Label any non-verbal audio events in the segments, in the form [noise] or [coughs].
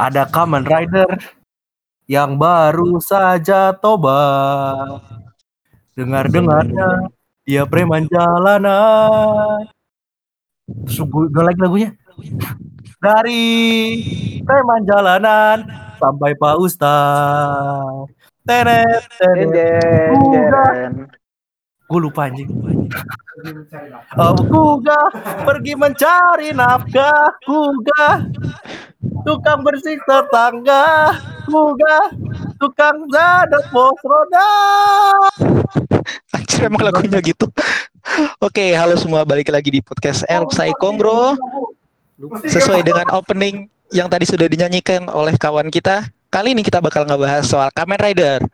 Ada Kamen Rider yang baru saja tobat. Dengar-dengarnya dia preman jalanan. Terus gue lagi lagunya. Dari preman jalanan sampai Pak Ustaz. Deden, Udah. Deden. Gue lupa anjing. Oh, kuga pergi mencari nafkah, kuga tukang bersih tetangga, kuga tukang zadok bos roda. Anjir emang lagunya gitu. Oke, halo semua balik lagi di podcast El Psycho Bro. Sesuai dengan opening yang tadi sudah dinyanyikan oleh kawan kita, kali ini kita bakal ngebahas soal Kamen Rider.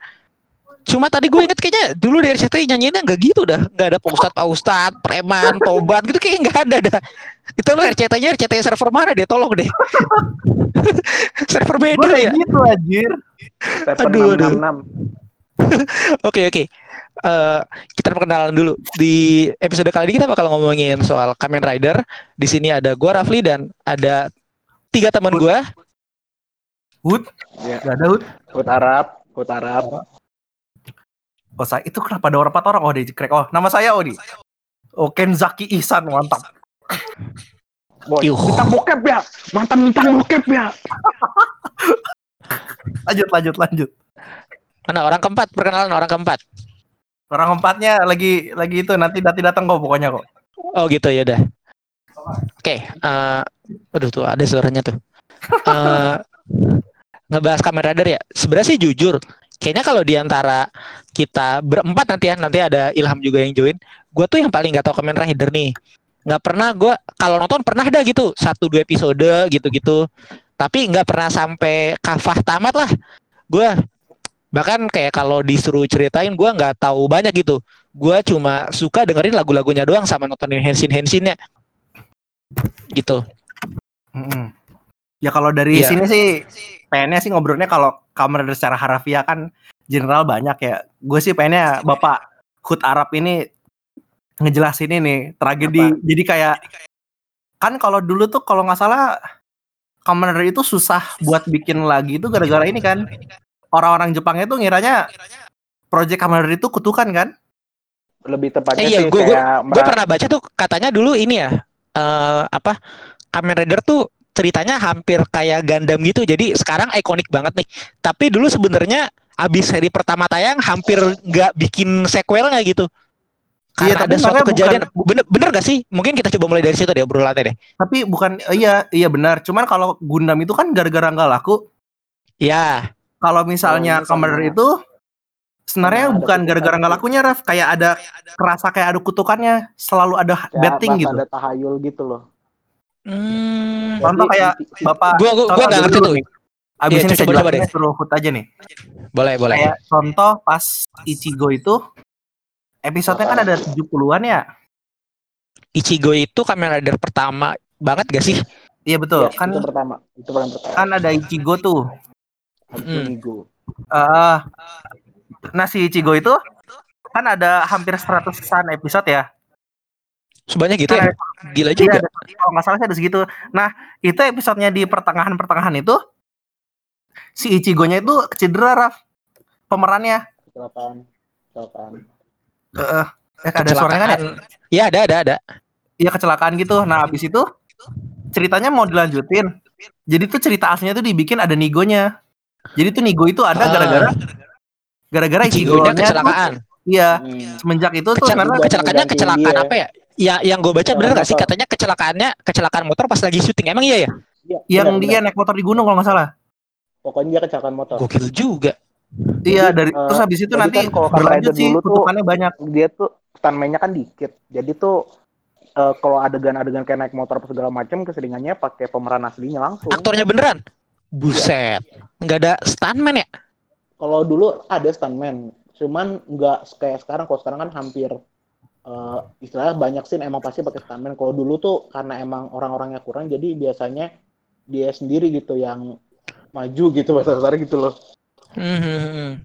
Cuma tadi gue inget kayaknya dulu dari RCTI nyanyiinnya nggak gitu dah, nggak ada Pak Ustadz, Pak preman, tobat gitu kayak nggak ada dah. Itu lo RCTI-nya RCTI server mana deh, tolong deh. [laughs] server Gue beda ya. gitu anjir. Stephen Aduh, aduh. 666. [laughs] Oke oke. Eh, kita perkenalan dulu. Di episode kali ini kita bakal ngomongin soal Kamen Rider. Di sini ada gua Rafli dan ada tiga teman gua. Hud, Ya. gak ada Hud. Hut Arab, Hut Arab. Oh, saya itu kenapa ada orang empat orang? Oh, dia crack. Oh, nama saya Odi. Oh, Kenzaki Ihsan, mantap. Boy, bintang bokep ya. Mantan bintang bokep ya. [laughs] Lanjut, lanjut, lanjut. Mana orang keempat? Perkenalan orang keempat. Orang empatnya lagi lagi itu nanti nanti datang kok pokoknya kok. Oh gitu ya udah. Oke. eh, aduh tuh ada suaranya tuh. [laughs] Eh, ngebahas Kamen Rider ya. Sebenarnya sih jujur. Kayaknya kalau di antara kita berempat nanti ya, nanti ada Ilham juga yang join. Gue tuh yang paling nggak tahu Kamen Rider nih. Nggak pernah gue kalau nonton pernah dah gitu satu dua episode gitu-gitu. Tapi nggak pernah sampai kafah tamat lah. Gue bahkan kayak kalau disuruh ceritain gue nggak tahu banyak gitu. Gue cuma suka dengerin lagu-lagunya doang sama nontonin hensin hensinnya gitu. Mm-mm. Ya kalau dari Iya. sini sih pengennya sih ngobrolnya kalau Kamen Rider secara harafiah kan general banyak ya. Gue sih pengennya Bapak Hut Arab ini ngejelasin ini tragedi. Jadi kayak kan kalau dulu tuh kalau nggak salah Kamen Rider itu susah buat bikin lagi itu gara-gara ini kan. Orang-orang Jepangnya tuh ngiranya project Kamen Rider itu kutukan kan? Lebih tepatnya Eh, iya, sih gua- kayak Gue pernah baca tuh katanya dulu ini ya eh apa Kamen Rider tuh ceritanya hampir kayak Gundam gitu. Jadi sekarang ikonik banget nih. Tapi dulu sebenarnya abis seri pertama tayang hampir nggak bikin sequelnya gitu. Iya, Karena tapi ada suatu kejadian. bukan- Bener, bener gak sih? Mungkin kita coba mulai dari situ deh obrolannya deh. Tapi bukan iya iya benar. Cuman kalau Gundam itu kan gara-gara nggak laku. Ya, Kalau misalnya misalnya- itu sebenarnya Nah, ada bukan gara-gara nggak gitu. lakunya Raf, kayak ada kerasa kayak ada kutukannya, selalu ada kayak betting gitu. ada tahayul gitu loh. Hmm, Contoh kayak Bapak gua gua, gua nggak ngerti tuh. Abis Iya, ini saya coba- coba jelasin deh. suruh Hut aja nih. Boleh, boleh. Kayak contoh pas Ichigo itu episodenya kan ada 70-an ya. Ichigo itu Kamen Rider pertama banget gak sih? Iya betul. Ya, kan itu pertama, itu paling pertama. kan ada Ichigo tuh. Habis Hmm. Eh, nah si Ichigo itu kan ada hampir 100-an episode ya. Sebanyak gitu Kan ya? Gila Iya, juga. ada, kalau nggak salah sih ada segitu. Nah, itu episodenya di pertengahan-pertengahan itu si Ichigo-nya itu cedera, Raf. Pemerannya. Kecelakaan. Kecelakaan. Heeh. Eh, ada suaranya kan ya? Iya, ada, ada, ada. Iya kecelakaan gitu. Nah, habis itu ceritanya mau dilanjutin. Jadi tuh cerita aslinya tuh dibikin ada Nigonya. Jadi tuh Nigo itu ada Ah. gara-gara gara-gara Ichigo-nya kecelakaan. Iya, Hmm. semenjak itu tuh Kecel- karena kecelakaannya kecelakaan apa ya? Ya, yang gue baca Kecelakaan bener gak sih? Katanya kecelakaannya kecelakaan motor pas lagi syuting. Emang iya ya? Iya, yang benar, dia benar. naik motor di gunung kalau nggak salah. pokoknya dia kecelakaan motor. Gokil juga. Iya, Jadi, dari eh, terus habis itu nanti kan kalau berlanjut sih dulu tuh- banyak. Dia tuh stuntman-nya kan dikit. Jadi tuh eh, kalau adegan-adegan kayak naik motor apa segala macam keseringannya pakai pemeran aslinya langsung. Aktornya beneran? Buset. Nggak ada stuntman ya? Kalau dulu ada stuntman, cuman nggak kayak sekarang. Kalau sekarang kan hampir eh, istilahnya banyak scene emang pasti pakai stuntman. Kalau dulu tuh karena emang orang-orangnya kurang, jadi biasanya dia sendiri gitu yang maju gitu bahasa kasar gitu loh. Hmm.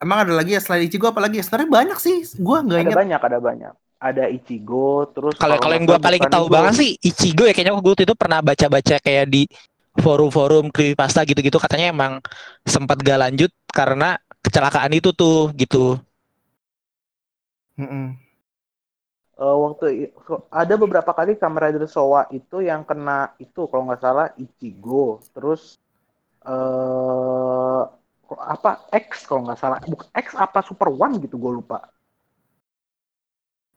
Emang ada lagi ya selain Ichigo apa lagi? Sebenarnya banyak sih. Gua nggak Ada ingat. banyak, ada banyak. ada Ichigo, terus Kalau kalau yang gue paling tahu banget sih Ichigo ya kayaknya gue waktu itu pernah baca-baca kayak di forum-forum creepypasta gitu-gitu katanya emang sempat gak lanjut karena kecelakaan itu tuh gitu. Mm-mm. Eh, waktu ada beberapa kali Kamen Rider Showa itu yang kena itu kalau nggak salah Ichigo, terus eh apa X kalau nggak salah, bukan X apa Super One gitu gue lupa.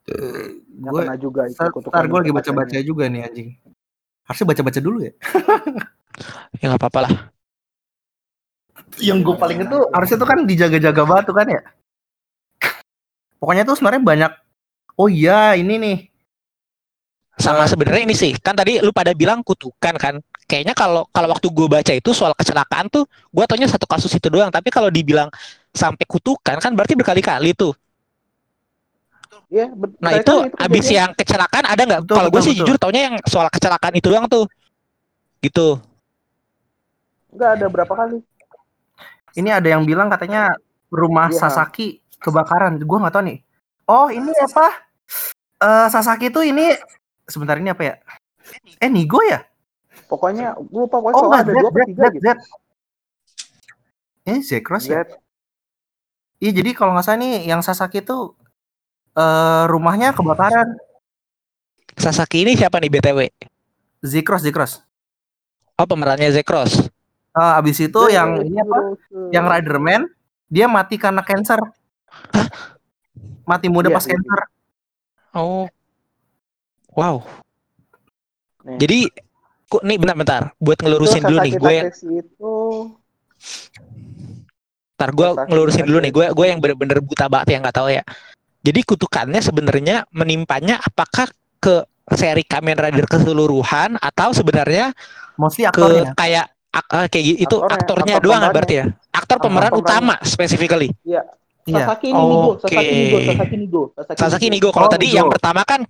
Yang gue kena juga itu ntar, gue lagi baca-baca juga nih anjing. Harusnya baca-baca dulu ya. Ya nggak apa-apa lah. Yang gue paling itu harusnya tuh kan dijaga-jaga banget tuh kan ya. Pokoknya tuh sebenarnya banyak. Oh iya ini nih. Sama Eh. sebenarnya ini sih kan tadi lu pada bilang kutukan kan. Kayaknya kalau kalau waktu gue baca itu soal kecelakaan tuh gue taunya satu kasus itu doang. Tapi kalau dibilang sampai kutukan kan berarti berkali-kali tuh. Iya, Nah mereka itu abis kejadian. yang kecelakaan ada nggak? Kalau gue sih betul. jujur taunya yang soal kecelakaan itu doang tuh. Gitu. nggak ada berapa kali. Ini ada yang bilang katanya rumah Iya. Sasaki kebakaran. Gue nggak tahu nih. Oh ini apa? Eh Sasaki tuh ini sebentar ini apa ya? Eh Nigo ya? Pokoknya gue lupa pokoknya Oh enggak ada Z dua Z tiga Z gitu. Z. Ini Zekros ya? Iya jadi kalau nggak salah nih yang Sasaki tuh eh rumahnya kebakaran. Sasaki ini siapa nih BTW? Zekros Zekros. Oh pemerannya Zekros. Eh abis itu yang ini apa? eh, Yang Riderman dia mati karena cancer. Mati muda Iya, pas iya. cancer. Oh. Wow. Nih. Jadi kok nih bentar-bentar buat ngelurusin dulu nih gue itu Ntar gue ngelurusin dulu nih, gue gue yang bener-bener buta banget yang nggak tahu ya. Jadi kutukannya sebenarnya menimpanya apakah ke seri Kamen Rider keseluruhan atau sebenarnya Mostly ke aktornya. kayak ak- eh, kayak gitu itu Aktornya, aktornya aktor doang berarti ya? Aktor Aktor pemeran utama specifically. Iya. Sasaki ini Nigo, Oke. Sasaki Nigo, Sasaki Nigo, Sasaki Nigo kalau Oh, tadi Nigo. yang pertama kan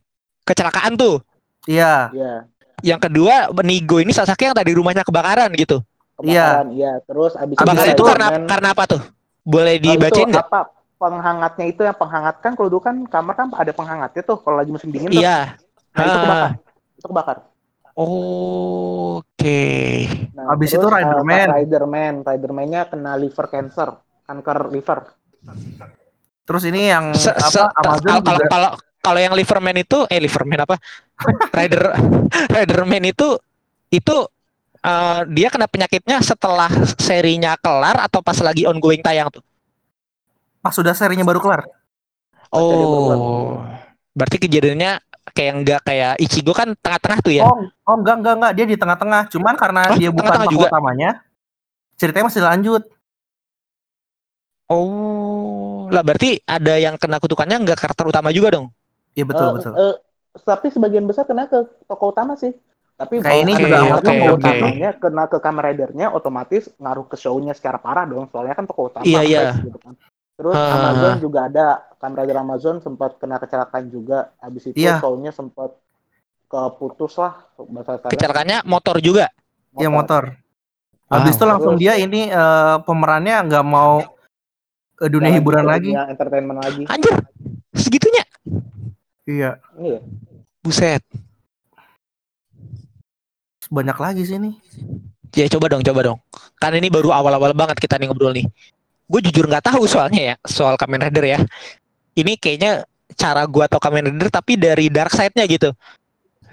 kecelakaan tuh. Iya. Iya, Yang kedua Nigo ini Sasaki yang tadi rumahnya kebakaran gitu. kebakaran, iya. Terus abis, Abis Kebakaran itu itu karena Riderman- karena apa tuh? Boleh itu dibacain nggak? apa? Penghangatnya itu yang penghangat kan kalau dulu kan kamar kan ada penghangatnya tuh kalau lagi musim dingin tuh. Iya. Nah, itu Ah. kebakar. Itu kebakar. Oke. Nah, Abis terus, itu eh, Riderman. pas Riderman, Riderman-nya kena liver cancer, kanker liver. Terus ini yang Se- apa se- Amazon kalau kalau juga kalau kalau yang Liverman itu eh Liverman apa? [laughs] Rider Riderman itu itu eh, dia kena penyakitnya setelah serinya kelar atau pas lagi ongoing tayang tuh? pas sudah serinya baru kelar. Oh. Berarti kejadiannya kayak enggak kayak Ichigo kan tengah-tengah tuh ya? Oh, oh enggak enggak enggak dia di tengah-tengah. Cuman karena Hah? dia bukan Tengah-tengah tokoh juga? utamanya, ceritanya masih lanjut. Oh. Lah berarti ada yang kena kutukannya enggak karakter utama juga dong? Iya betul Eh, betul. eh, tapi sebagian besar kena ke tokoh utama sih. Tapi Kayak ini juga oke, tokoh oke. utamanya kena ke Kamen Rider-nya otomatis ngaruh ke show-nya secara parah dong. Soalnya kan tokoh utama. Iya, iya. Gitu kan. Terus Ah. Amazon juga ada Kamen Rider Amazon sempat kena kecelakaan juga. Habis itu Iya. show-nya sempat keputus lah bahasa. Kecelakaannya motor juga. Iya motor. Habis itu Wow. langsung Terus- dia ini eh, pemerannya nggak mau ke dunia Jalan hiburan lagi. dunia entertainment lagi. Anjir. Segitunya. Iya. Iya. Buset. Banyak lagi sih ini. Ya coba dong, coba dong. Kan ini baru awal-awal banget kita nih ngobrol nih. Gue jujur nggak tahu soalnya ya soal Kamen Rider ya. Ini kayaknya cara gua atau Kamen Rider tapi dari dark side-nya gitu.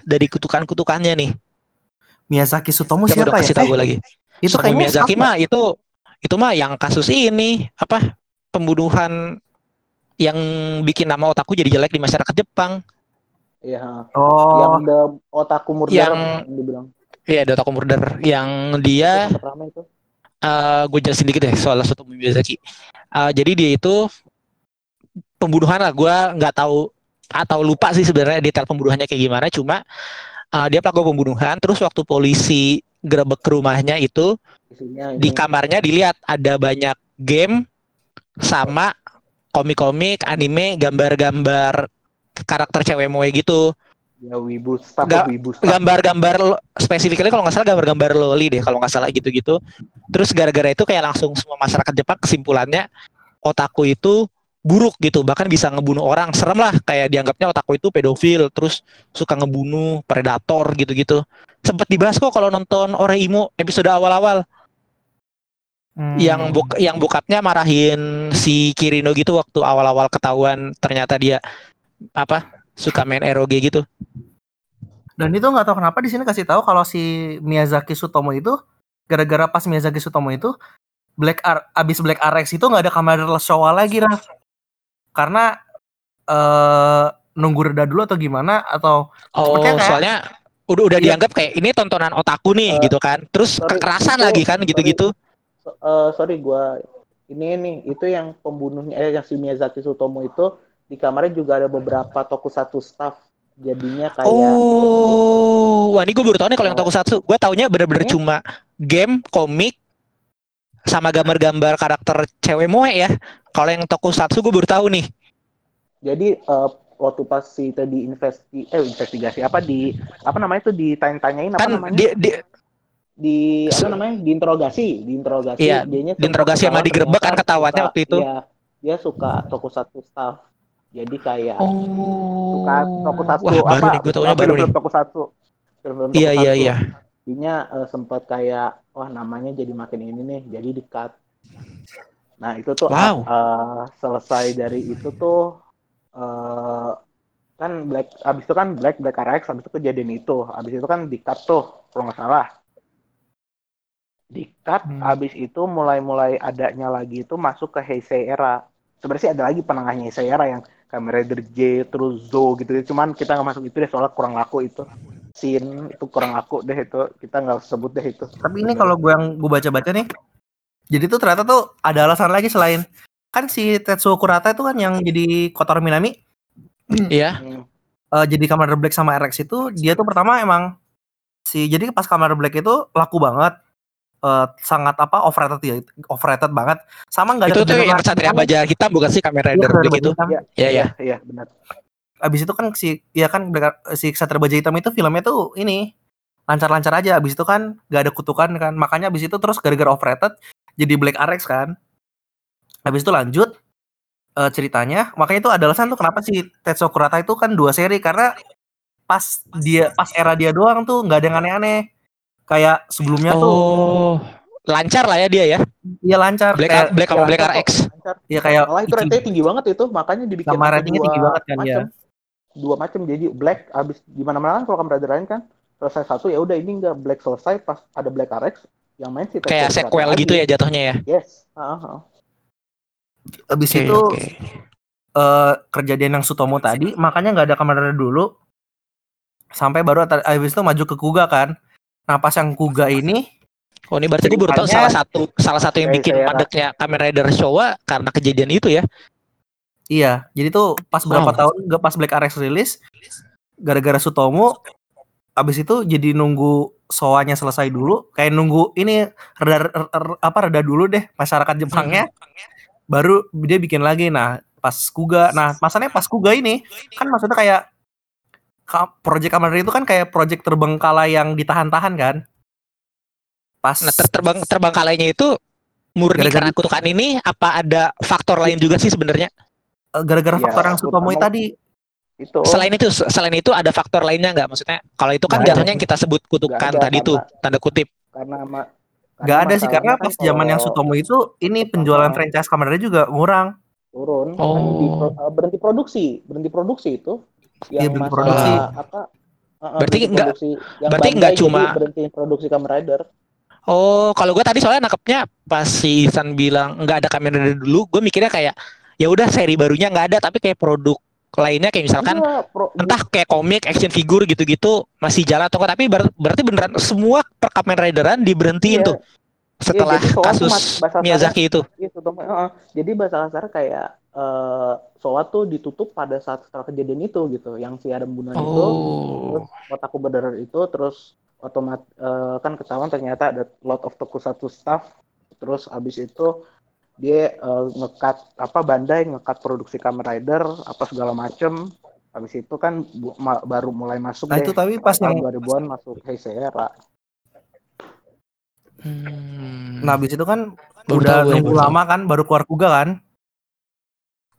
Dari kutukan-kutukannya nih. Miyazaki Sutomo Coba siapa dong ya? kasih tahu Eh, gue lagi. itu Sutomo kayaknya Miyazaki mah itu itu mah yang kasus ini apa pembunuhan yang bikin nama otaku jadi jelek di masyarakat Jepang. Iya. Oh, Yang the otaku murder Yang- yang dibilang. Iya, ada otaku murder yang dia rame itu. gue jelasin dikit deh soal Sutomo Miyazaki. Eh, jadi dia itu pembunuhan lah. Gue nggak tahu atau lupa sih sebenarnya detail pembunuhannya kayak gimana. Cuma eh, dia pelaku pembunuhan. Terus waktu polisi gerebek ke rumahnya itu Isinya di kamarnya dilihat ada banyak game sama komik-komik, anime, gambar-gambar karakter cewek moe gitu. Ya wibu Ga- wibu gambar-gambar specifically kalau nggak salah gambar-gambar loli deh kalau nggak salah gitu-gitu. Terus gara-gara itu kayak langsung semua masyarakat Jepang kesimpulannya otaku itu buruk gitu bahkan bisa ngebunuh orang. Serem lah kayak dianggapnya otakku itu pedofil terus suka ngebunuh predator gitu-gitu. Sempet dibahas kok kalau nonton Oreimo episode awal-awal Hmm. yang buk yang bokapnya marahin si Kirino gitu waktu awal-awal ketahuan ternyata dia apa suka main ROG gitu Dan itu nggak tahu kenapa di sini kasih tahu kalau si Miyazaki Sutomo itu gara-gara pas Miyazaki Sutomo itu Black Ar abis Black RX itu nggak ada kamera Showa lagi lah. Karena eh nunggu reda dulu atau gimana atau oh kayak- soalnya udah udah Iya. dianggap kayak ini tontonan otaku nih Eh, gitu kan terus kekerasan itu- lagi kan gitu-gitu Eh, sorry gua ini nih itu yang pembunuhnya eh yang si Miyazaki Sutomo itu di kamarnya juga ada beberapa tokusatsu staff jadinya kayak Oh, wah ini gue baru tahu nih kalau yang Oh. tokusatsu. Gue taunya bener-bener Hmm. cuma game, komik, sama gambar-gambar karakter cewek moe ya. Kalau yang tokusatsu gue baru tahu nih. jadi eh, waktu pas si tadi investi eh investigasi apa di apa namanya itu ditanya-tanyain apa Kan namanya dia, dia di apa namanya diinterogasi diinterogasi. Iya, dianya diinterogasi sama digerebek kan suka- waktu itu. iya, dia suka tokusatsu staff. Jadi kayak oh, suka tokusatsu wah baru apa? nih gue taunya eh, baru nih. tokusatsu. Film-film Iya iya iya. Jadinya eh, sempat kayak wah namanya jadi makin ini nih jadi di cut nah itu tuh Wow. eh, selesai dari itu tuh eh, kan black abis itu kan black black RX abis itu kejadian itu. Abis itu kan di cut tuh kalau nggak salah di cut Hmm. abis itu mulai-mulai adanya lagi itu masuk ke Heisei era. Sebenarnya sih ada lagi penengahnya Heisei era yang Kamen Rider J terus Zo gitu. Cuman kita nggak masuk itu deh soalnya kurang laku itu. Scene itu kurang laku deh itu. Kita nggak sebut deh itu. Tapi ini kalau gue yang gue baca-baca nih jadi tuh ternyata tuh ada alasan lagi selain kan si Tetsuo Kurata itu kan yang jadi Kotor Minami. [clears throat] Iya. Hmm. eh, jadi Kamen Rider Black sama RX itu dia tuh pertama emang si jadi pas Kamen Rider Black itu laku banget eh, sangat apa overrated ya overrated banget. Sama nggak ada Itu tuh yang. Satria Baja Hitam bukan sih? Kamen Iya, Rider Satria begitu? Iya, Iya. Iya. iya benar. Abis itu kan si ya kan si Satria Baja Hitam itu filmnya tuh ini lancar-lancar aja. Abis itu kan gak ada kutukan kan. Makanya abis itu terus gara-gara overrated jadi Black RX kan. Abis itu lanjut eh, ceritanya. Makanya itu ada alasan tuh kenapa si Tetsuo Kurata itu kan dua seri. Karena pas dia pas era dia doang tuh nggak ada yang aneh-aneh kayak sebelumnya tuh Oh, lancar lah ya dia ya. dia lancar Black kayak Black sama ya, Black RX. lancar ya kayak malah itu ratingnya tinggi banget itu makanya dibikin Sama ratingnya dua tinggi banget kan, macem. ya. dua macam jadi black abis di mana kan kalau Rider lain kan selesai satu ya udah ini enggak black selesai pas ada black RX yang main sih Kayak sequel gitu ya jatuhnya ya. yes ah. abis Oke, itu oke. eh kejadian yang Sutomo tadi makanya nggak ada kamera dulu sampai baru abis itu maju ke Kuga kan nah pas yang Kuga ini. Oh ini berarti gue baru tahu salah satu salah satu yang Kayak bikin saya- padeknya Kamen Rider Showa karena kejadian itu ya. iya jadi tuh pas berapa Wow. tahun nggak pas Black RX rilis gara-gara Sutomo abis itu jadi nunggu soanya selesai dulu kayak nunggu ini reda r- r- apa reda dulu deh masyarakat Jepangnya. Baru dia bikin lagi nah pas Kuga nah masalahnya pas Kuga ini kan maksudnya kayak ka- project Kamen Rider itu kan kayak project terbengkalai yang ditahan-tahan kan pas Nah ter- terbang terbangkalainya itu murni Gara-gara- karena kutukan ini apa ada faktor lain juga sih sebenarnya? eh, gara-gara Iya, faktor yang Sutomo utama- tadi itu Selain itu selain itu ada faktor lainnya nggak? Maksudnya kalau itu kan jatuhnya yang kita sebut kutukan ada, tadi tuh tanda kutip. karena nggak ada sih karena pas kan zaman yang Sutomo itu ini penjualan franchise Rider juga ngurang turun Oh. eh, berhenti produksi berhenti produksi itu yang berhenti masalah produksi. apa eh, Berarti berhenti nggak- produksi. Yang berarti Bandai nggak jadi cuma- berhenti produksi Kamen Rider Oh, kalau gue tadi soalnya nangkepnya pas si Isan bilang nggak ada Kamen Rider dulu, gue mikirnya kayak ya udah seri barunya nggak ada, tapi kayak produk lainnya kayak misalkan Iya, pro- entah kayak komik, action figure gitu-gitu masih jalan atau enggak, tapi ber- berarti beneran semua per Kamen Rideran diberhentiin Iya. tuh setelah jadi soal tuh kasus Miyazaki itu. Iya. Heeh. Jadi bahasa kasar kayak eh Soa tuh ditutup pada saat setelah kejadian itu gitu, yang si Adam bunuh itu, terus Oh, otakku beneran itu, terus otomat eh, kan ketahuan ternyata ada lot of tokusatsu staff, terus abis itu dia eh, ngekat apa Bandai ngekat produksi Kamen Rider apa segala macem, abis itu kan bu- ma- baru mulai masuk Nah, deh. itu tapi pas tahun yang 2000-an masuk Heisei era. Hmm. nah habis itu kan Baru udah nunggu lama kan baru keluar Kuga kan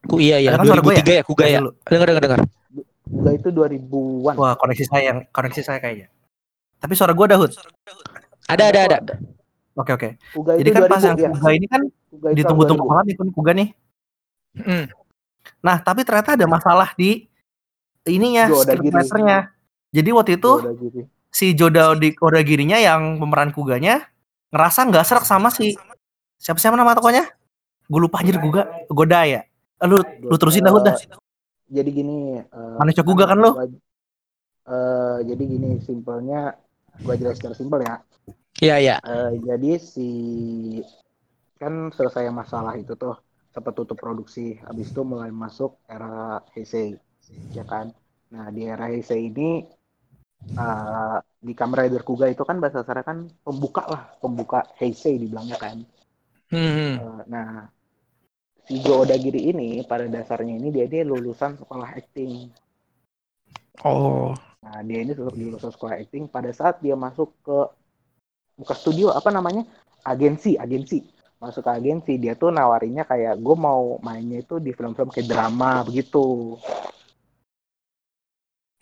Ku iya ya, gue 2003 ya, Kuga ya. Dulu. Dengar dengar dengar. Kuga itu 2000-an. Wah, koneksi saya yang koneksi saya kayaknya. Tapi suara gue ada Hud. Ada ada ada. Oke oke. Kuga Jadi kan pas 2000, yang ya. Kuga ini kan ditunggu-tunggu 2000. banget nih Kuga nih. Hmm. Nah, tapi ternyata ada masalah di ininya screenwriternya. Jadi waktu itu si Joda Odagirinya yang pemeran Kuganya ngerasa nggak serak sama si siapa siapa nama tokonya? Gue lupa anjir Kuga, Goda ya. Eh, Lu lu terusin dah udah. Jadi gini, eh, Manusia Kuga kan lo? gua- eh, jadi gini simpelnya gua jelas secara simpel ya. Iya iya. Eh, jadi si kan selesai masalah itu tuh sempat tutup produksi habis itu mulai masuk era Heisei ya kan nah di era Heisei ini eh, di Kamen Rider Kuga itu kan bahasa dasarnya kan pembuka lah pembuka Heisei dibilangnya kan Hmm. Eh, nah si Joe Odagiri ini pada dasarnya ini dia dia lulusan sekolah acting Oh. Nah, dia ini lulusan sekolah acting pada saat dia masuk ke buka studio apa namanya? agensi, agensi. Masuk ke agensi, dia tuh nawarinnya kayak gue mau mainnya itu di film-film kayak drama begitu.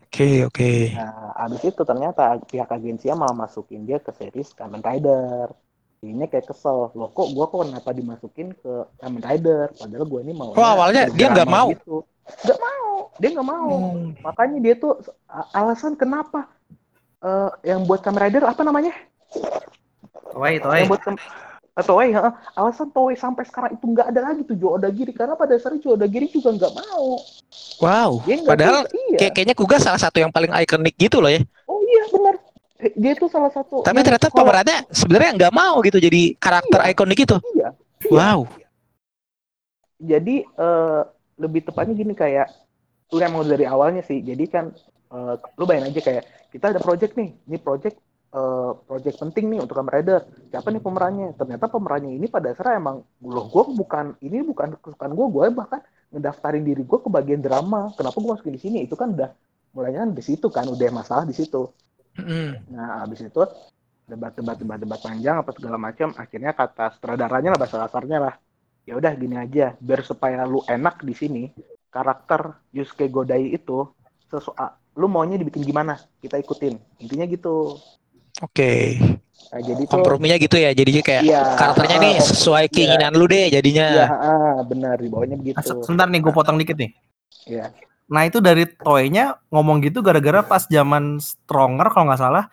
Oke oke. Nah, abis itu ternyata pihak agensinya malah masukin dia ke series Kamen Rider. Ini kayak kesel, loh kok gue kok kenapa dimasukin ke Kamen Rider? Padahal gue ini mau. Oh, awalnya dia nggak mau? Gitu. Nggak mau, dia nggak mau. Hmm. Makanya dia tuh alasan kenapa eh, yang buat Kamen Rider apa namanya? Toei, Yang buat eh, Toei, heeh. alasan Toei sampai sekarang itu nggak ada lagi tuh Joe Odagiri karena pada dasarnya Joe Odagiri juga nggak mau. Wow. Padahal iya. kayak kayaknya Kuga salah satu yang paling ikonik gitu loh ya. Oh Dia tuh salah satu. Tapi ternyata pemerannya sebenarnya nggak mau gitu jadi karakter Iya. ikonik itu. Iya. Iya. Wow. Jadi eh, lebih tepatnya gini kayak udah emang dari awalnya sih. Jadi kan eh, lu bayangin aja kayak kita ada project nih. Ini project eh, project penting nih untuk Kamen Rider. Siapa nih pemerannya? Ternyata pemerannya ini pada dasarnya emang loh gue bukan ini bukan kesukaan gue. Gue bahkan ngedaftarin diri gue ke bagian drama. Kenapa gue masukin di sini? Itu kan udah mulainya kan di situ kan udah masalah di situ. Hmm. Nah, habis itu debat-debat debat-debat panjang apa segala macam, akhirnya kata sutradaranya lah bahasa kasarnya lah. Ya udah gini aja, biar supaya lu enak di sini, karakter Yusuke Godai itu sesu ah, lu maunya dibikin gimana? Kita ikutin. Intinya gitu. Oke. Nah, jadi tuh Komprominya gitu ya. Jadi kayak Iya. karakternya nih sesuai keinginan lu deh jadinya. Iya, ah, benar di bawahnya Ah, begitu. se- Sebentar nih gue potong dikit nih. Iya. Nah itu dari Toei-nya ngomong gitu gara-gara pas zaman Stronger kalau nggak salah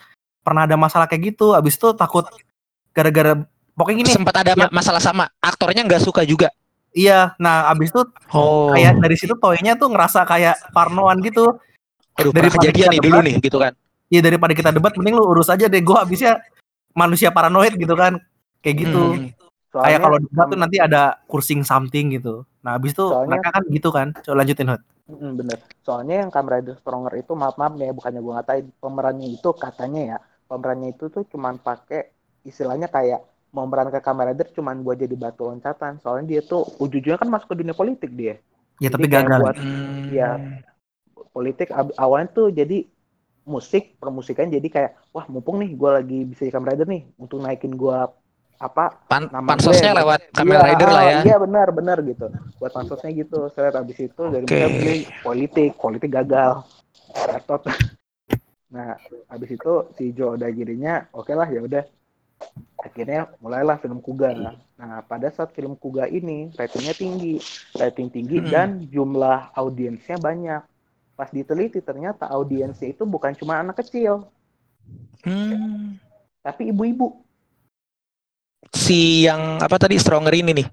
pernah ada masalah kayak gitu. Abis itu takut gara-gara pokoknya gini. Sempat ada ma- masalah sama aktornya nggak suka juga. Iya. Nah abis itu Oh. kayak dari situ Toei-nya tuh ngerasa kayak parnoan gitu. Aduh, pernah kejadian nih dulu debat, nih gitu kan. Iya daripada kita debat mending lu urus aja deh. Gue abisnya manusia paranoid gitu kan. Kayak gitu. Hmm. Soalnya Kayak kalau debat tuh nanti ada kursing something gitu. Nah abis itu Soalnya- mereka kan gitu kan. Coba lanjutin Hud. Mm, bener. Soalnya yang Kamen Rider Stronger itu maaf maaf nih ya, bukannya gue ngatain pemerannya itu katanya ya pemerannya itu tuh cuman pakai istilahnya kayak mau memerankan Kamen Rider cuman buat jadi batu loncatan. Soalnya dia tuh ujung-ujungnya kan masuk ke dunia politik dia. Ya Jadi tapi gagal. buat Hmm. Iya. politik awalnya tuh jadi musik permusikan jadi kayak wah mumpung nih gue lagi bisa jadi Kamen Rider nih untuk naikin gue apa Pan nama pansosnya gue, lewat Kamen Iya, Rider lah ya. Iya benar benar gitu. Buat pansosnya gitu. Saya habis itu dari mereka pilih politik, politik gagal. Gatot. Nah, habis itu si Joe Odagirinya oke lah ya udah. Akhirnya mulailah film Kuga. Nah, pada saat film Kuga ini ratingnya tinggi, rating tinggi Hmm. dan jumlah audiensnya banyak. Pas diteliti ternyata audiensnya itu bukan cuma anak kecil, Hmm. tapi ibu-ibu. Si yang apa tadi Stronger ini nih.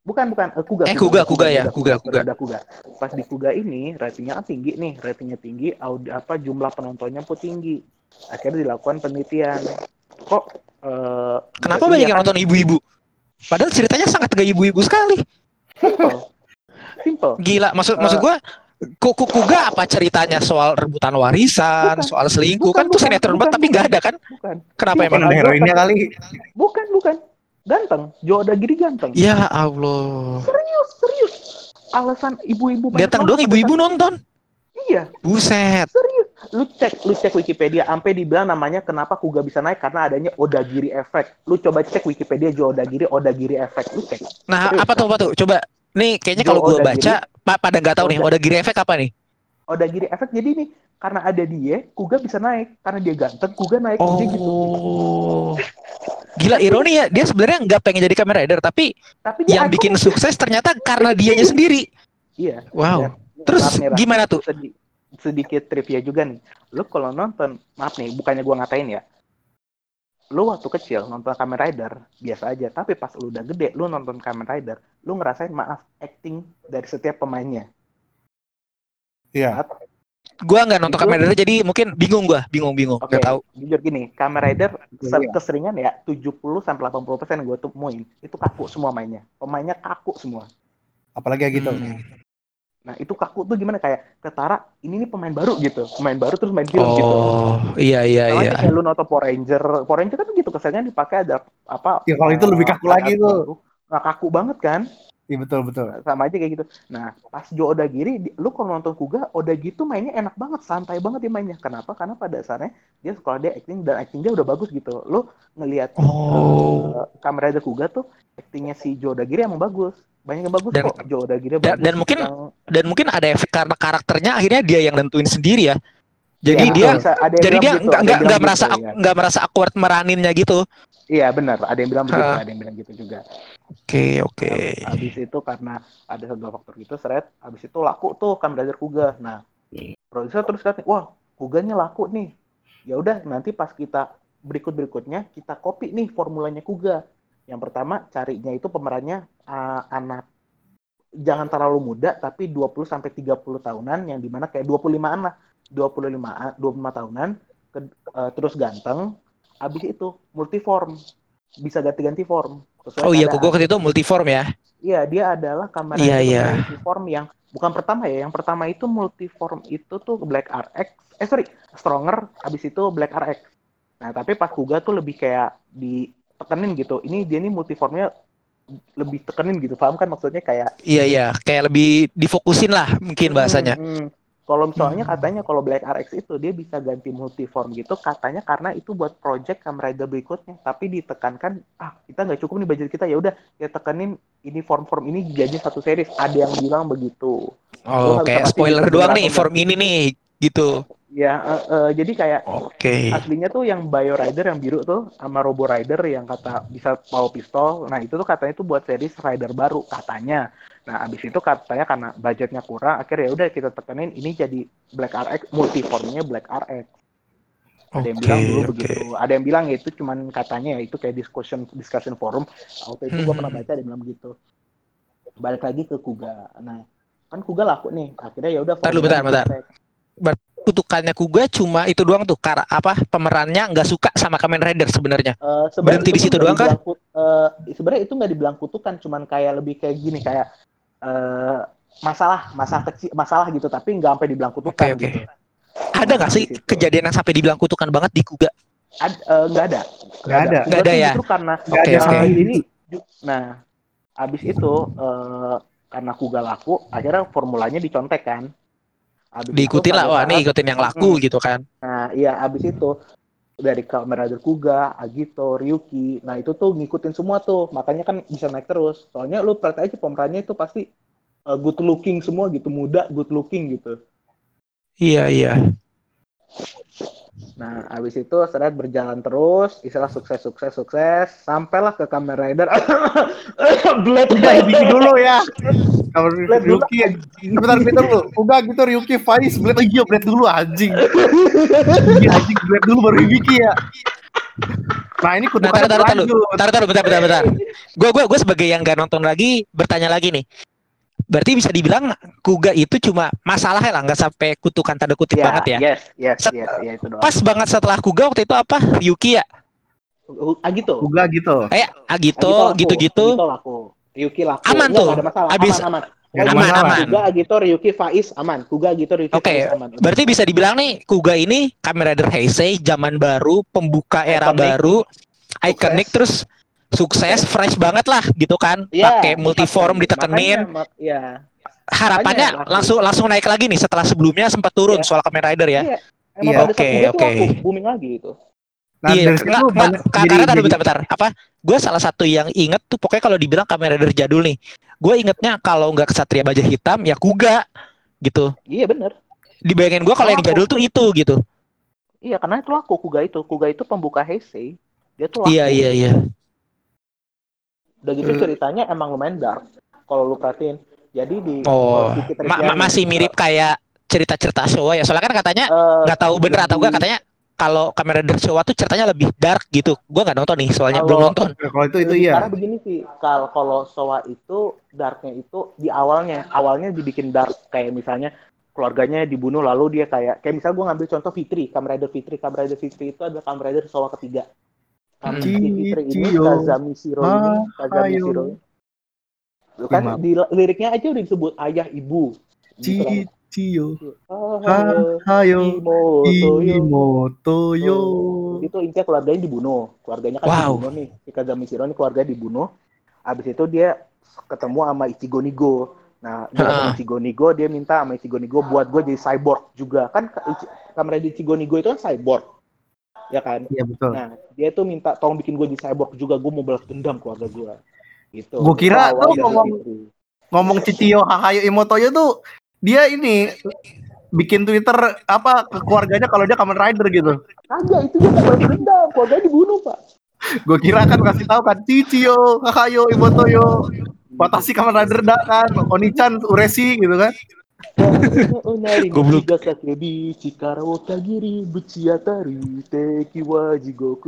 Bukan, bukan. Eh, Kuga. Eh, Kuga, Kuga ya, Kuga, Kuga. Kuga, Kuga. Pas di Kuga ini, ratingnya kan tinggi nih. Ratingnya tinggi, aud apa jumlah penontonnya pun tinggi. Akhirnya dilakukan penelitian. Kok eh Kenapa banyak yang nonton ibu-ibu? Padahal ceritanya sangat gak ibu-ibu sekali. Simple. Simple. Gila, maksud Eh. maksud gua Kuku Kuga apa ceritanya soal rebutan warisan, Bukan. soal selingkuh Bukan, kan tuh bukan, sinetron bukan, banget tapi nggak ada kan? Bukan. Kenapa Bukan. emang? Heroinnya kali. Bukan, bukan. Ganteng. Joe Odagiri ganteng. Ya Allah. Serius, serius. Alasan ibu-ibu nonton doang ibu-ibu nonton. Iya, Buset. serius. Lu cek, lu cek Wikipedia, sampai dibilang namanya kenapa Kuga bisa naik karena adanya Odagiri effect. Lu coba cek Wikipedia Joe Odagiri, Odagiri effect. Lu cek. Nah, Serius, apa tuh apa tuh? Coba Nih kayaknya kalau gue baca pa- pada nggak tahu nih Oda- Odagiri efek apa nih? Odagiri efek jadi nih karena ada dia, Kuga bisa naik. Karena dia ganteng, Kuga naik. Jadi gitu. Oh. Gila ironi ya, dia sebenarnya nggak pengen jadi Kamen Rider tapi Tapi yang iconic. bikin sukses ternyata karena dianya sendiri. Iya. Wow. Dan- Terus maaf gimana tuh? sedi- sedikit trivia juga nih. Lu kalau nonton, maaf nih, bukannya gua ngatain ya. Lu waktu kecil nonton Kamen Rider biasa aja, tapi pas lu udah gede, lu nonton Kamen Rider, lu ngerasain maaf acting dari setiap pemainnya. Iya. Gua nggak nonton Kamen Rider jadi mungkin bingung gua, bingung-bingung, Oke, nggak tahu. jujur gini, Kamen Rider Iya. keseringan ya 70 sampai 80 persen gue temuin itu kaku semua mainnya. Pemainnya kaku semua. Apalagi kayak gitu. Hmm. Nah itu kaku tuh gimana kayak ketara ini nih pemain baru gitu, pemain baru terus main film gitu. Oh, iya iya Sama iya. kayak lu nonton Power Ranger, Power Ranger kan gitu kesannya dipakai ada apa? Ya, kalau itu lebih kaku eh, lagi tuh. Nah kaku banget kan, Iya betul betul. sama aja kayak gitu. Nah pas Joe Odagiri, di- lu kalau nonton Kuga, Odagiri tuh mainnya enak banget, santai banget dia mainnya. Kenapa? Karena pada dasarnya dia kalau dia acting dan acting dia udah bagus gitu. Lu ngelihat Oh. uh, Kamen Rider Kuga tuh actingnya si Joe Odagiri emang bagus. Banyak yang bagus Dan- kok. Joe Odagiri dan- bagus. dan mungkin- Yang- Dan mungkin ada efek karena karakternya akhirnya dia yang nentuin sendiri ya. Jadi Ya, dia bisa- ada yang jadi dia gitu, nggak ada nggak merasa gitu, ya. nggak merasa awkward meraninnya gitu. Iya benar, ada yang bilang begitu, Ha. ada yang bilang gitu juga. Oke oke. Habis itu karena ada dua faktor gitu, seret. Habis itu laku tuh Kamen Rider Kuga. Nah, produser terus katanya, wah Kuganya laku nih. Ya udah nanti pas kita berikut berikutnya kita copy nih formulanya Kuga. Yang pertama carinya itu pemerannya uh, anak jangan terlalu muda tapi 20 sampai 30 tahunan yang di mana kayak 25-an lah. 25 25 tahunan ke- uh, terus ganteng. Habis itu multiform. Bisa ganti-ganti form. Sesuai Oh iya, kok waktu itu multiform ya. Iya, dia adalah kamera Iya, itu iya. multiform yang bukan pertama ya. Yang pertama itu multiform itu tuh Black RX. Eh sorry, Stronger. Habis itu Black RX. Nah, tapi pas Kuga tuh lebih kayak ditekenin gitu. Ini dia nih multiformnya lebih tekenin gitu. Paham kan maksudnya kayak Iya iya, kayak lebih difokusin lah mungkin bahasanya. Hmm, hmm. Kalau misalnya Hmm. katanya kalau Black RX itu dia bisa ganti multiform gitu, katanya karena itu buat project Kamen Rider berikutnya. Tapi ditekankan, ah kita nggak cukup nih budget kita ya udah ya tekenin ini form-form ini jadi satu series. Ada yang bilang begitu. Oh, bisa kayak spoiler doang nih form ini nih gitu. Ya eh, eh, jadi kayak Oke. aslinya tuh yang Bio Rider yang biru tuh sama Robo Rider yang kata bisa bawa pistol. Nah itu tuh katanya tuh buat series Rider baru katanya. Nah abis itu katanya karena budgetnya kurang, akhirnya ya udah kita tekenin ini jadi Black RX multiformnya Black RX. Ada yang bilang dulu oke. begitu. Ada yang bilang ya itu cuman katanya ya itu kayak discussion discussion forum. Waktu itu gua Hmm. pernah baca ada yang bilang begitu. Balik lagi ke Kuga. Nah kan Kuga laku nih. Akhirnya ya udah. Bentar bentar, bentar. Kutukannya Kuga cuma itu doang tuh, karena apa pemerannya nggak suka sama Kamen Rider sebenarnya. Sebenarnya Berhenti di situ doang kut- eh, sebenarnya itu nggak dibilang kutukan, cuman kayak lebih kayak gini kayak eh, masalah, masalah kecil, masalah gitu, tapi nggak sampai dibilang kutukan Oke, oke. gitu. Ada nggak sih Di situ. kejadian yang sampai dibilang kutukan banget di Kuga? Ad, eh, nggak ada, Nggak ada. Nggak ada ya? Justru karena Oke, ada oke. sama ini, nah, abis itu eh, karena Kuga laku, akhirnya formulanya dicontek kan. Abis Diikutin itu lah, wah nih ikutin yang laku Hmm. gitu kan. Nah, iya abis itu dari Kamen Kuga, Agito, Ryuki. Nah, itu tuh ngikutin semua tuh. Makanya kan bisa naik terus. Soalnya lu perhati aja pemerannya itu pasti uh, good looking semua gitu, muda, good looking gitu. Iya iya. Nah, abis itu seret berjalan terus, istilah sukses, sukses, sukses, sampailah ke Kamen Rider. [coughs] Blade Udah Hibiki dulu ya. Dulu. Ryuki sebentar sebentar dulu. Udah gitu Ryuki Faiz Blade lagi ya Blade dulu anjing. Iya anjing Blade dulu baru Hibiki ya. Nah ini Nah, kutukannya taruh taruh taruh, taruh taruh, bentar bentar bentar. Gue gue gue sebagai yang gak nonton lagi bertanya lagi nih. Berarti bisa dibilang Kuga itu cuma masalahnya lah, nggak sampai kutukan tanda kutip Ya, banget ya. yes, yes, Set- yes, ya itu doang. Pas banget setelah Kuga waktu itu apa? Ryuki ya? Agito. Uga gitu. Eh, Agito laku. gitu-gitu. Agito laku. Ryuki laku. Aman Enggak, tuh. ada masalah. Abis- aman, aman. Aman, masalah. aman. Kuga, Agito, Ryuki, Faiz, aman. Kuga, Agito, Ryuki, Oke, Faiz, aman. berarti bisa dibilang nih Kuga ini Kamen Rider Heisei zaman baru, pembuka era Iconic. baru, iconic terus sukses, fresh banget lah gitu kan. Iya, Pakai multiform makanya- ditekenin. mak- Iya. Harapannya makanya langsung langsung naik lagi nih setelah sebelumnya sempat turun Iya. soal Kamen Rider ya. Iya. Oke, oke. booming lagi gitu. Nah iya, dari ka- jadi- karena tadi bentar-bentar. Apa? Gue salah satu yang inget tuh pokoknya kalau dibilang Kamen Rider jadul nih, gue ingetnya kalau nggak kesatria baja hitam ya kuga gitu Iya bener. dibayangin gue kalau yang jadul tuh itu gitu Iya karena itu laku Kuga itu. Kuga itu pembuka Heisei. Dia tuh laku. iya iya iya Udah gitu Eh. ceritanya emang lumayan dark. Kalau lu perhatiin. Jadi di oh di Twitter ma- dia ma- masih mirip kayak cerita-cerita Showa ya soalnya kan katanya eh, nggak tahu bener atau enggak katanya kalau kamera dari Showa tuh ceritanya lebih dark gitu gue nggak nonton nih soalnya belum nonton Ya, kalau itu itu iya. parah begini sih. Kalau kalau Sowa itu darknya itu di awalnya. Awalnya dibikin dark kayak misalnya keluarganya dibunuh lalu dia kayak kayak misalnya gue ngambil contoh Fitri, Kamen Rider Fitri. Kamen Rider Fitri itu adalah Kamen Rider Sowa ketiga. Fitri Ciyo. Kazami Shiro ini, Ah, Kazami ayo. Shiro. Lu kan di liriknya aja udah disebut ayah ibu. Gitu kan. Cicio. Ah, Ha, hayo. Imoto yo. Itu intinya keluarganya dibunuh. Keluarganya kan Wow. dibunuh nih. Si Kazami Shiro ini keluarga dibunuh. Abis itu dia ketemu sama Ichigo Nigo. Nah, dia Ha. Ichigo Nigo, dia minta sama Ichigo Nigo buat gue jadi cyborg juga. Kan kamera di Ichigo Nigo itu kan cyborg. Ya kan? Iya betul. Nah, dia tuh minta tolong bikin gue jadi cyborg juga. Gue mau balas dendam keluarga gue. Gitu. Gua kira tuh ngomong- Fitri. Ngomong Cicio Hahayo Imotoyo tuh dia ini bikin Twitter apa ke keluarganya kalau dia Kamen Rider gitu. Kagak, itu dia mau balas dendam. Keluarganya dibunuh, Pak. Gue kira kan kasih tahu kan Cicio Hahayo Imotoyo. Watashi Kamen Rider da kan, Onichan Uresi gitu kan. [laughs] Goblok.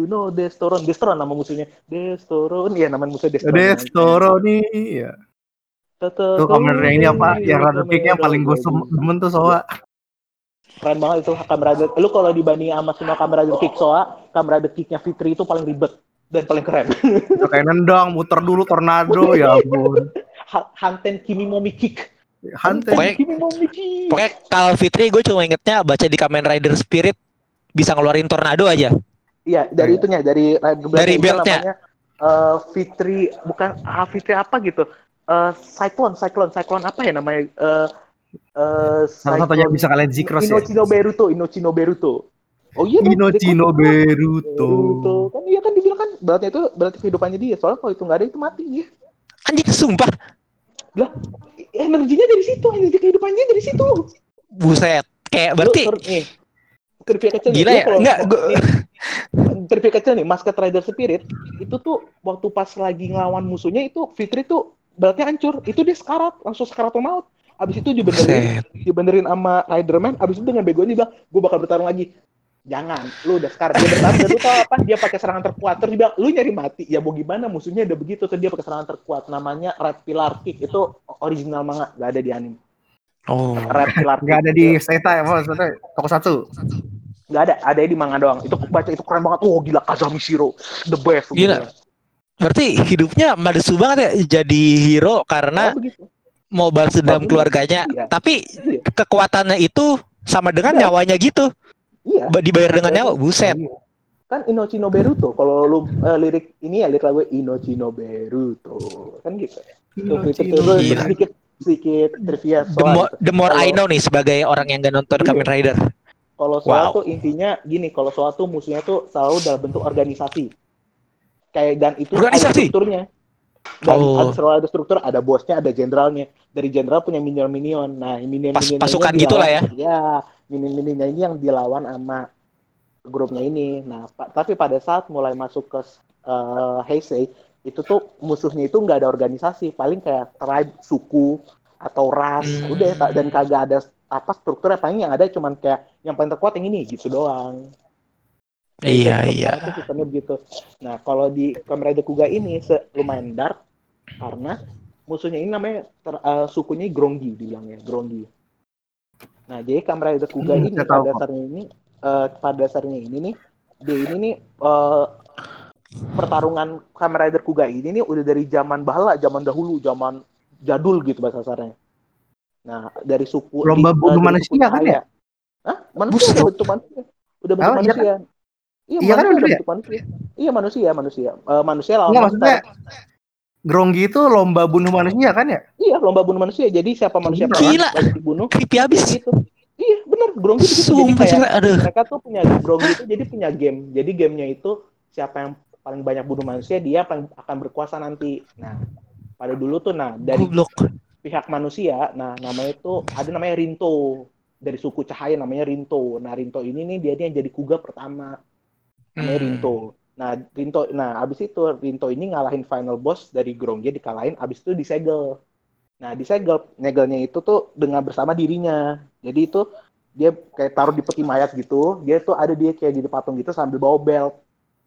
No Destoron. Destoron nama musuhnya. Destoron. Iya nama musuhnya Destoron. Destoro nih. Ya. Tuh Kamen Rider yang ini apa? Yang Rider Kick yang paling gue demen tuh soalnya. Keren banget itu Kamen Rider. Lu kalau dibanding sama semua Kamen Rider Kick Soa, Kamen Rider Kicknya Fitri itu paling ribet dan paling keren. Kayak nendang, muter dulu tornado ya ampun. [laughs] Ha- Hanten Kimi Momi Kick. Hanten. Pokoknya- pokoknya kalau Fitri gue cuma ingetnya baca di Kamen Rider Spirit bisa ngeluarin tornado aja Iya, dari itunya, dari Dari beltnya. namanya eh, Fitri bukan ah, Fitri apa gitu. Eh Cyclone, Cyclone, Cyclone apa ya namanya? Eh eh Salah satunya bisa kalian zikros ya. Inochino Beruto, Inochino Beruto. Oh iya dong, Inochino Beruto. Beruto. Kan iya kan dibilang kan berarti itu berarti kehidupannya dia. Soalnya kalau itu nggak ada itu mati dia. anjing sumpah Lah, energinya dari situ, energi kehidupannya dari situ. buset kayak berarti Lu, nih, kecil nih, Gila lu ya? Enggak, gua- nih, trivia kecil nih, Masked Rider Spirit itu tuh waktu pas lagi ngelawan musuhnya itu Fitri tuh berarti hancur. Itu dia sekarat, langsung sekarat maut. Abis itu dibenerin, buset dibenerin sama Riderman. Abis itu dengan begonya dia bilang, gue bakal bertarung lagi. Jangan, lu udah sekarat. Dia bertarung, dan lu tau apa? Dia pakai serangan terkuat. Terus dia bilang, lu nyari mati. Ya mau gimana, musuhnya udah begitu. Terus dia pakai serangan terkuat. Namanya Red Pillar Kick. Itu original manga, gak ada di anime. oh Red Pillar Kick. Nggak ada di Seta ya, maksudnya toko satu. Gak ada, ada di manga doang. Itu baca itu keren banget. Oh gila Kazami Shiro, the best. Gila. berarti hidupnya madesu banget ya jadi hero karena begitu. mau balas dendam Tapi- keluarganya iya. tapi Iya. kekuatannya itu sama dengan Iya. nyawanya gitu Iya. Ba- dibayar dengan nyawa buset Iya. Kan Inochino Beruto. Kalau lu eh, lirik ini ya lirik lagu Inochino Beruto. Kan gitu. Tuh, itu, itu, itu, Gila. sedikit sedikit trivia the soal more, gitu. the more I Kalau- know nih sebagai orang yang gak nonton Iya. Kamen Rider Kalau soal Wow. tuh intinya gini, kalau soal tuh musuhnya tuh selalu dalam bentuk organisasi. Kayak dan itu ada Organisasi? strukturnya. Dan Oh. selalu ada struktur, ada bosnya, ada jenderalnya. Dari jenderal punya minion-minion. Nah, minion Pas- pasukan gitu lah ya. Ya, minion-minionnya ini yang dilawan sama grupnya ini. Nah, pa- tapi pada saat mulai masuk ke eh, Heisei, itu tuh musuhnya itu nggak ada organisasi, paling kayak tribe, suku atau ras, Hmm. udah dan kagak ada apa strukturnya paling yang ada cuman kayak yang paling terkuat yang ini gitu doang. Iya Jadi, iya tuh sistemnya begitu. Nah, kalau di Kamen Rider Kuga ini lumayan dark karena musuhnya ini namanya ter- eh, sukunya Grongi dibilangnya, Grongi. Nah, jadi Kamen Rider Kuga Hmm, ini pada dasarnya ini eh, pada dasarnya ini nih dia ini nih eh, pertarungan Kamen Rider Kuga ini nih udah dari zaman bala, zaman dahulu, zaman jadul gitu bahasa kasarnya. Nah, dari suku Lomba di- bunuh manusia kan ya? Hah? Manusia Buset. udah bentuk manusia. Udah bentuk Oh, iya kan? manusia. Iya, Iya kan manusia bener ya? manusia. Iya, manusia, manusia. Eh, manusia lawan Enggak monster. maksudnya Gronggi itu lomba bunuh manusia kan ya? Iya, lomba bunuh manusia. Jadi siapa manusia Gila. pertama dibunuh creepy abis gitu. Iya, bener. Gronggi begitu. Jadi sumpah kayak aduh mereka tuh punya Gronggi itu jadi punya game. Jadi gamenya itu siapa yang paling banyak bunuh manusia dia paling akan berkuasa nanti. Nah, pada dulu tuh nah dari Goblok. pihak manusia nah namanya itu ada namanya Rinto dari suku cahaya namanya Rinto nah Rinto ini nih dia nih yang jadi kuga pertama namanya Hmm. Rinto nah Rinto nah abis itu Rinto ini ngalahin final boss dari Gronggia dikalahin abis itu disegel nah disegel nyegelnya itu tuh dengan bersama dirinya jadi itu dia kayak taruh di peti mayat gitu dia tuh ada dia kayak di patung gitu sambil bawa belt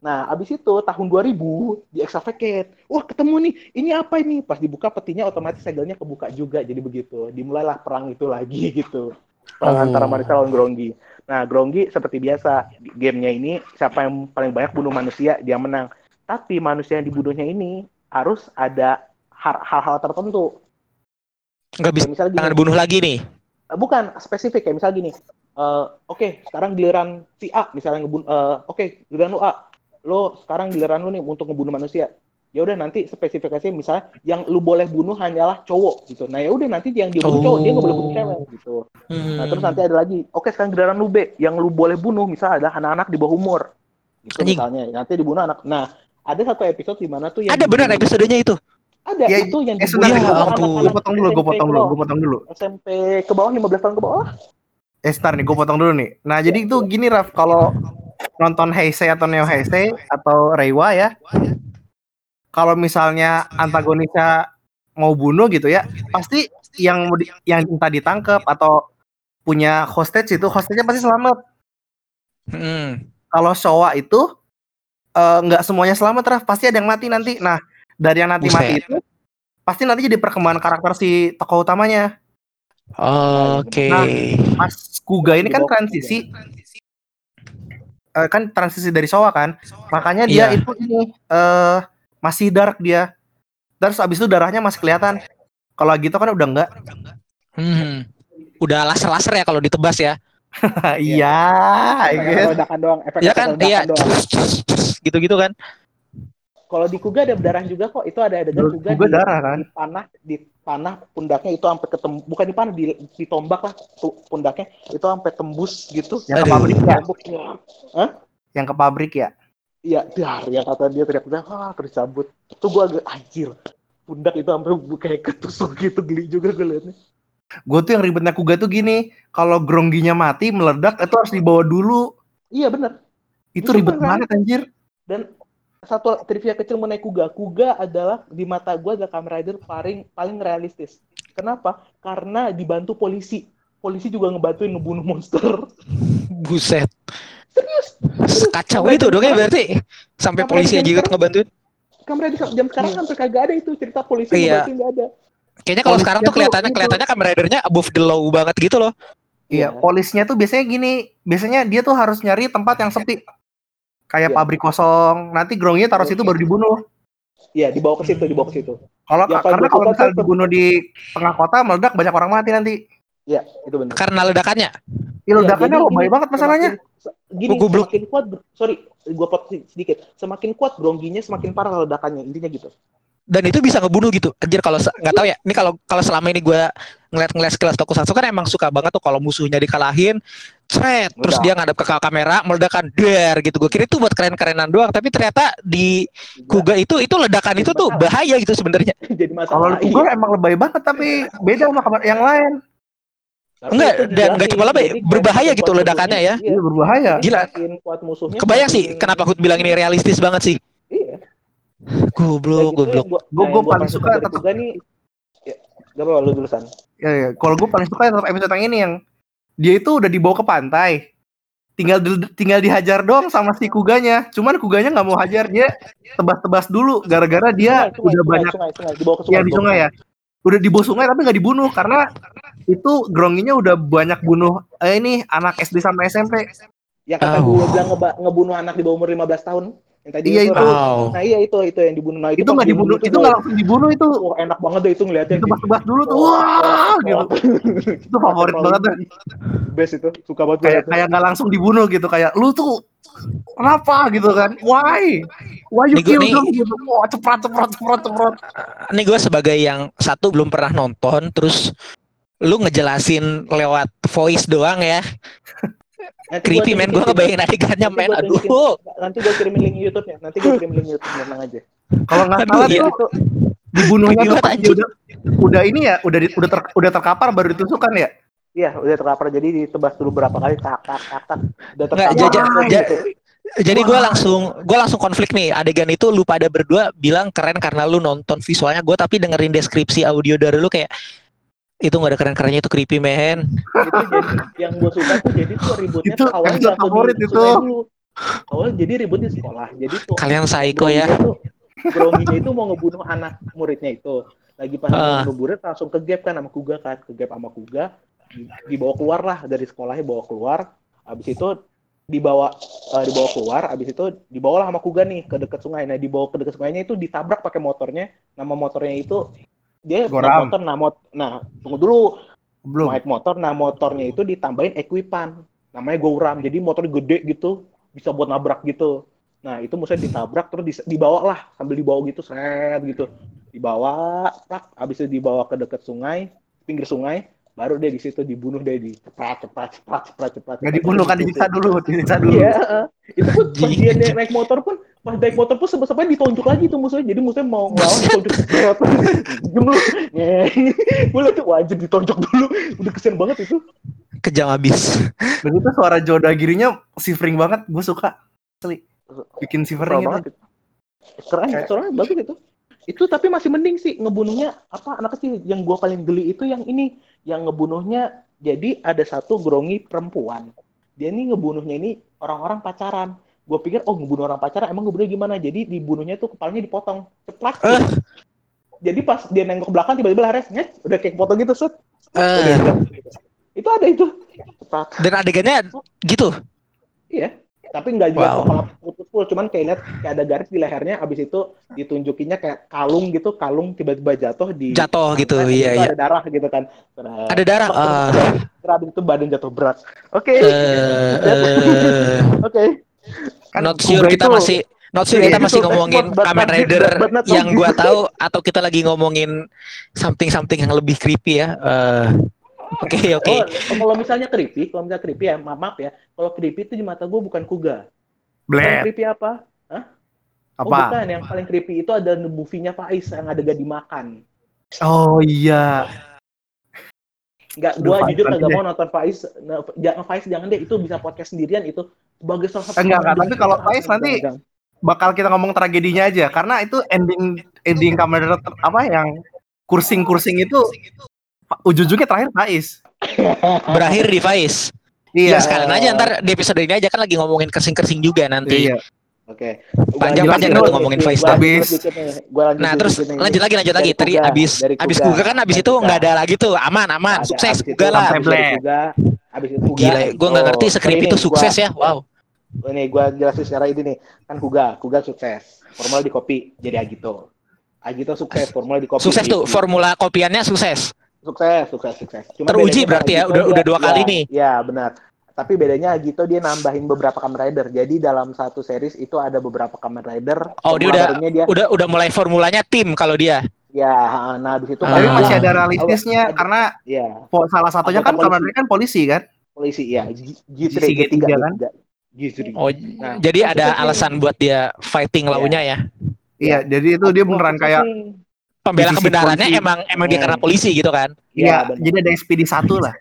Nah, abis itu tahun 2000 di Extravagate. Wah, ketemu nih. Ini apa ini? Pas dibuka petinya otomatis segelnya kebuka juga. Jadi begitu. Dimulailah perang itu lagi [laughs] gitu. Oh. antara mereka lawan Gronggi. Nah, Gronggi seperti biasa. Gamenya ini siapa yang paling banyak bunuh manusia, dia menang. Tapi manusia yang dibunuhnya ini harus ada hal-hal tertentu. Nggak bisa misalnya gini, jangan bunuh lagi nih. Eh, bukan spesifik kayak misal gini eh, oke sekarang giliran si A misalnya ngebun eh, oke giliran lu A lo sekarang giliran lu nih untuk ngebunuh manusia ya udah nanti spesifikasi misalnya yang lu boleh bunuh hanyalah cowok gitu nah ya udah nanti yang dia bunuh cowok dia nggak boleh bunuh cewek gitu nah terus Hmm. nanti ada lagi oke sekarang giliran lu B yang lu boleh bunuh misalnya adalah anak-anak di bawah umur gitu Anjing. misalnya nanti dibunuh anak nah ada satu episode di mana tuh yang Ada benar dibunuh- episodenya itu. ada Ya, itu yang Eh dibunuh sebentar, Ya gue ampun. potong, gue potong dulu, gue SMP potong ke dulu, gue potong dulu. SMP ke bawah 15 tahun ke bawah Eh, sebentar nih, gue potong dulu nih. Nah, jadi Iya, itu gini, Raf, kalau nonton Heisei atau Neo Heisei atau Reiwa ya, kalau misalnya antagonisnya mau bunuh gitu ya, pasti yang yang entah ditangkap atau punya hostage itu hostage-nya pasti selamat. Hmm. Kalau Showa itu eh, nggak semuanya selamat, Raf. Pasti ada yang mati nanti. Nah, dari yang nanti Buset. mati itu pasti nanti jadi perkembangan karakter si tokoh utamanya. Oke. Nah, Mas Kuga ini kan transisi eh, kan transisi dari Showa kan. Makanya dia Iya. itu ini eh masih dark dia. Terus abis itu darahnya masih kelihatan. Kalau gitu kan udah enggak. Hmm. Udah laser-laser ya kalau ditebas ya. [laughs] iya, I efek guess. ledakan doang efek Ya kan? Iya. doang Gitu-gitu kan. kalau di Kuga ada darah juga kok itu ada adegan Kuga Kuga, di, darah kan? di panah di panah pundaknya itu sampai ketemu bukan di panah di ditombak lah tuh pundaknya itu sampai tembus gitu Yang ke pabrik ya. Yang ke pabrik ya. Iya dar ya kata dia teriak-teriak ah tercabut itu gua agak anjir pundak itu sampai kayak ketusuk gitu geli juga gue liatnya. Gue tuh yang ribetnya Kuga tuh gini, kalau grongginya mati meledak itu harus dibawa dulu. iya bener. Itu Itu ribet kan, banget anjir. dan satu trivia kecil mengenai Kuga. Kuga adalah di mata gua adalah Kamen Rider paling paling realistis. Kenapa? Karena dibantu polisi. Polisi juga ngebantuin ngebunuh monster. Buset. Serius Kacau itu dong ya berarti. Sampai polisi aja ikut sekarang- ngebantuin. Kamen Rider jam sekarang Iya. hampir kagak ada itu cerita polisi Iya. nggak ada Kayaknya kalau sekarang tuh kelihatannya itu. kelihatannya Kamen Rider-nya above the law banget gitu loh. Iya, polisnya tuh biasanya gini, biasanya dia tuh harus nyari tempat yang sepi. Kayak Iya. pabrik kosong, nanti grongnya taruh situ baru dibunuh. Iya dibawa ke situ dibawa ke situ Kalau Ya, karena kalau misalnya tuh- dibunuh di tengah kota meledak banyak orang mati nanti. Iya itu benar Karena ledakannya. Ya, ledakannya jadi lebay gini, banget masalahnya. semakin- gini Oh, semakin kuat sorry gua potong sedikit semakin kuat grongginya semakin parah ledakannya intinya gitu Dan itu bisa ngebunuh gitu. Anjir kalau nggak tahu ya. Ini kalau kalau selama ini gue ngeliat-ngeliat sekilas tokusatsu kan emang suka banget tuh kalau musuhnya dikalahin, cret, terus dia ngadep ke kamera, meledakan, der gitu. Gue kira itu buat keren-kerenan doang, tapi ternyata di Kuga itu itu ledakan itu tuh bahaya gitu sebenarnya. [laughs] jadi Kalau masalah Kuga emang lebay banget tapi beda sama kabar yang lain. Enggak, dan dijelasin. nggak cuma lebih, berbahaya gitu ledakannya ya. iya. Iya berbahaya. Gila. Kuat musuhnya Kebayang sih kenapa gue bilang ini realistis banget sih. iya Goblok, gitu goblok. Gua- nah, gua yang paling suka Kuga nih ya, gak apa-apa lu dulu san Ya, ya. Kalau gue paling suka tetap episode yang ini yang dia itu udah dibawa ke pantai. Tinggal di- tinggal dihajar doang sama si Kuganya. Cuman Kuganya nggak mau hajar dia tebas-tebas dulu gara-gara dia Sungai, sungai, udah sungai, banyak sungai, sungai, dibawa ke sungai ya di dibawa ke sungai ya. Udah di bawah sungai tapi nggak dibunuh karena itu Grongginya udah banyak bunuh eh, ini anak SD sampai SMP. yang kata Oh. gue bilang ngeba- ngebunuh anak di bawah umur 15 tahun yang tadi Iya, itu, itu. Wow. nah iya itu itu yang dibunuh nah, Itu nggak dibunuh, itu nggak langsung dibunuh itu. wah enak banget deh itu ngeliatnya Tebas-tebas dulu tuh. Wah, gitu. Itu favorit banget tuh. best itu suka banget Kayak gue kayak nggak langsung dibunuh gitu kayak lu tuh kenapa gitu kan? Why? Why you kill them gitu? Wah, ceprat ceprat ceprat ceprat. Ini gue sebagai yang satu belum pernah nonton, terus lu ngejelasin lewat voice doang ya. Nanti Creepy gua men, gue ngebayangin adegannya Nanti men, aduh. nanti gue kirimin link YouTube-nya nanti gue kirimin link YouTube tenang aja Kalau nggak salah iya. tuh itu dibunuhnya tuh udah udah ini ya udah di- udah ter, udah terkapar baru ditusuk kan ya Iya, udah terkapar jadi ditebas dulu berapa kali tak tak tak tak. Udah Nggak, terkapar. ja- ja- Wah, ja- gitu. Jadi gue langsung gue langsung konflik nih adegan itu lu pada berdua bilang keren karena lu nonton visualnya gue tapi dengerin deskripsi audio dari lu kayak itu nggak ada keren-kerennya itu creepy man. itu jadi yang gue suka tuh jadi tuh [laughs] ributnya Itu tuh awalnya episode jatuh favorit di itu. dulu. Awalnya jadi ribut di sekolah. Jadi tuh Kalian psycho ya. Grominya itu mau ngebunuh anak muridnya itu. Lagi pas Ah. mau ngebunuh langsung ke gap kan sama Kuga kan, ke gap sama Kuga. Di- Dibawa keluar lah dari sekolahnya bawa keluar. Habis itu dibawa eh, dibawa keluar, habis itu dibawa lah sama Kuga nih ke dekat sungai. Nah, dibawa ke dekat sungainya itu ditabrak pakai motornya. Nama motornya itu dia naik Goram. motor nah mot nah tunggu dulu. Belum. Naik motor nah motornya itu ditambahin equipan. Namanya Gouram jadi motor gede gitu bisa buat nabrak gitu. Nah itu musuhnya ditabrak terus dibawa lah sambil dibawa gitu seret gitu. Dibawa tak habis itu dibawa ke dekat sungai pinggir sungai baru dia di situ dibunuh deh di cepat cepat cepat cepat cepat nggak dibunuh kan disiksa dulu disiksa dulu. Iya, itu pun pas dia naik motor pun pas naik motor pun sebab-sebabnya ditonjok lagi tuh musuhnya. Jadi musuhnya mau ngelawan ditonjok berat. [laughs] Diem lu. [laughs] Gue liat tuh wajib ditonjok dulu. Udah kesian banget itu. Kejam abis. [laughs] dan itu suara Jodagirinya shivering banget gue suka asli bikin shivering itu banget itu. Keren, Kayak- suaranya bagus itu. Itu tapi masih mending sih ngebunuhnya apa anak kecil yang gua paling geli itu yang ini yang ngebunuhnya jadi ada satu grongi perempuan dia ini ngebunuhnya ini orang-orang pacaran gue pikir oh ngebunuh orang pacaran emang ngebunuhnya gimana jadi dibunuhnya tuh kepalanya dipotong ceplak Eh. jadi pas dia nengok ke belakang tiba-tiba lares nyet udah kayak potong gitu set Udah Eh, itu ada itu ceplak dan adegannya gitu. Iya, tapi nggak juga Wow. kepala putus full, cuman kayak lihat kayak ada garis di lehernya, abis itu ditunjukinnya kayak kalung gitu, kalung tiba-tiba jatuh di Jatuh gitu, iya, itu iya. Ada darah gitu kan. Terus- Ada darah. Ah. terus abis itu badan jatuh berat. Oke, Eh, eh, oke. Kan not sure Kuga kita itu- masih not sure Iya, kita masih ngomongin but- but Kamen Rider but- but not yang gua tahu atau kita lagi ngomongin something something yang lebih creepy ya. Eh, Oke oke. Oh, kalau misalnya creepy, kalau misalnya creepy ya, maaf, maaf ya. Kalau creepy itu di mata gue bukan kuga. Bleh, creepy apa? Oh apa bukan, yang paling creepy itu ada movie-nya Faiz yang ada gak dimakan. oh iya Gua Faiz, jujur deh. mau nonton Faiz. Nah, jangan Faiz jangan deh, itu bisa podcast sendirian itu sebagai salah satu. Enggak, enggak, tapi kalau Faiz nanti jangan. bakal kita ngomong tragedinya aja karena itu ending ending ter- apa yang kursing-kursing itu ujung-ujungnya terakhir Faiz Berakhir di Faiz. iya Ya sekalian aja ntar di episode ini aja kan lagi ngomongin kersing-kersing juga nanti. iya Oke. Panjang-panjang Gua nanti lanjut ngomongin Faiz gua lanjut lanjut Nah terus dikit nih. lanjut lagi lanjut lagi. Tadi abis abis Kuga, Kuga kan abis itu nggak ada lagi tuh aman aman sukses abis Kuga lah. abis. Kuga, abis itu Kuga. Gila, gue nggak Oh, ngerti skrip itu sukses ya. Wow. Ini gua jelasin secara ini nih. Kan Kuga, Kuga sukses. Formula di copy jadi Agito. Agito sukses, formula di copy. Sukses tuh formula kopiannya sukses. Sukses, sukses, sukses. Cuma Teruji berarti ya, udah- udah dua kali ya, nih. Iya, benar. Tapi bedanya Agito dia nambahin beberapa Kamen Rider. Jadi dalam satu series itu ada beberapa Kamen Rider. Oh, dia udah- dia Udah udah mulai formulanya tim kalau dia. ya, nah di situ Ah. tapi masih ada realistisnya Ada- karena ya, po- salah satunya Anggota kan Kamen. Rider kan polisi kan polisi ya, G- G3 G3 G3 kan? Oh, G3. Nah, jadi ada alasan buat dia fighting Iya. launya ya. iya jadi itu dia beneran kayak Pembela kebenarannya emang emang dia Hmm. karena polisi gitu kan. iya jadi ada SPD satu lah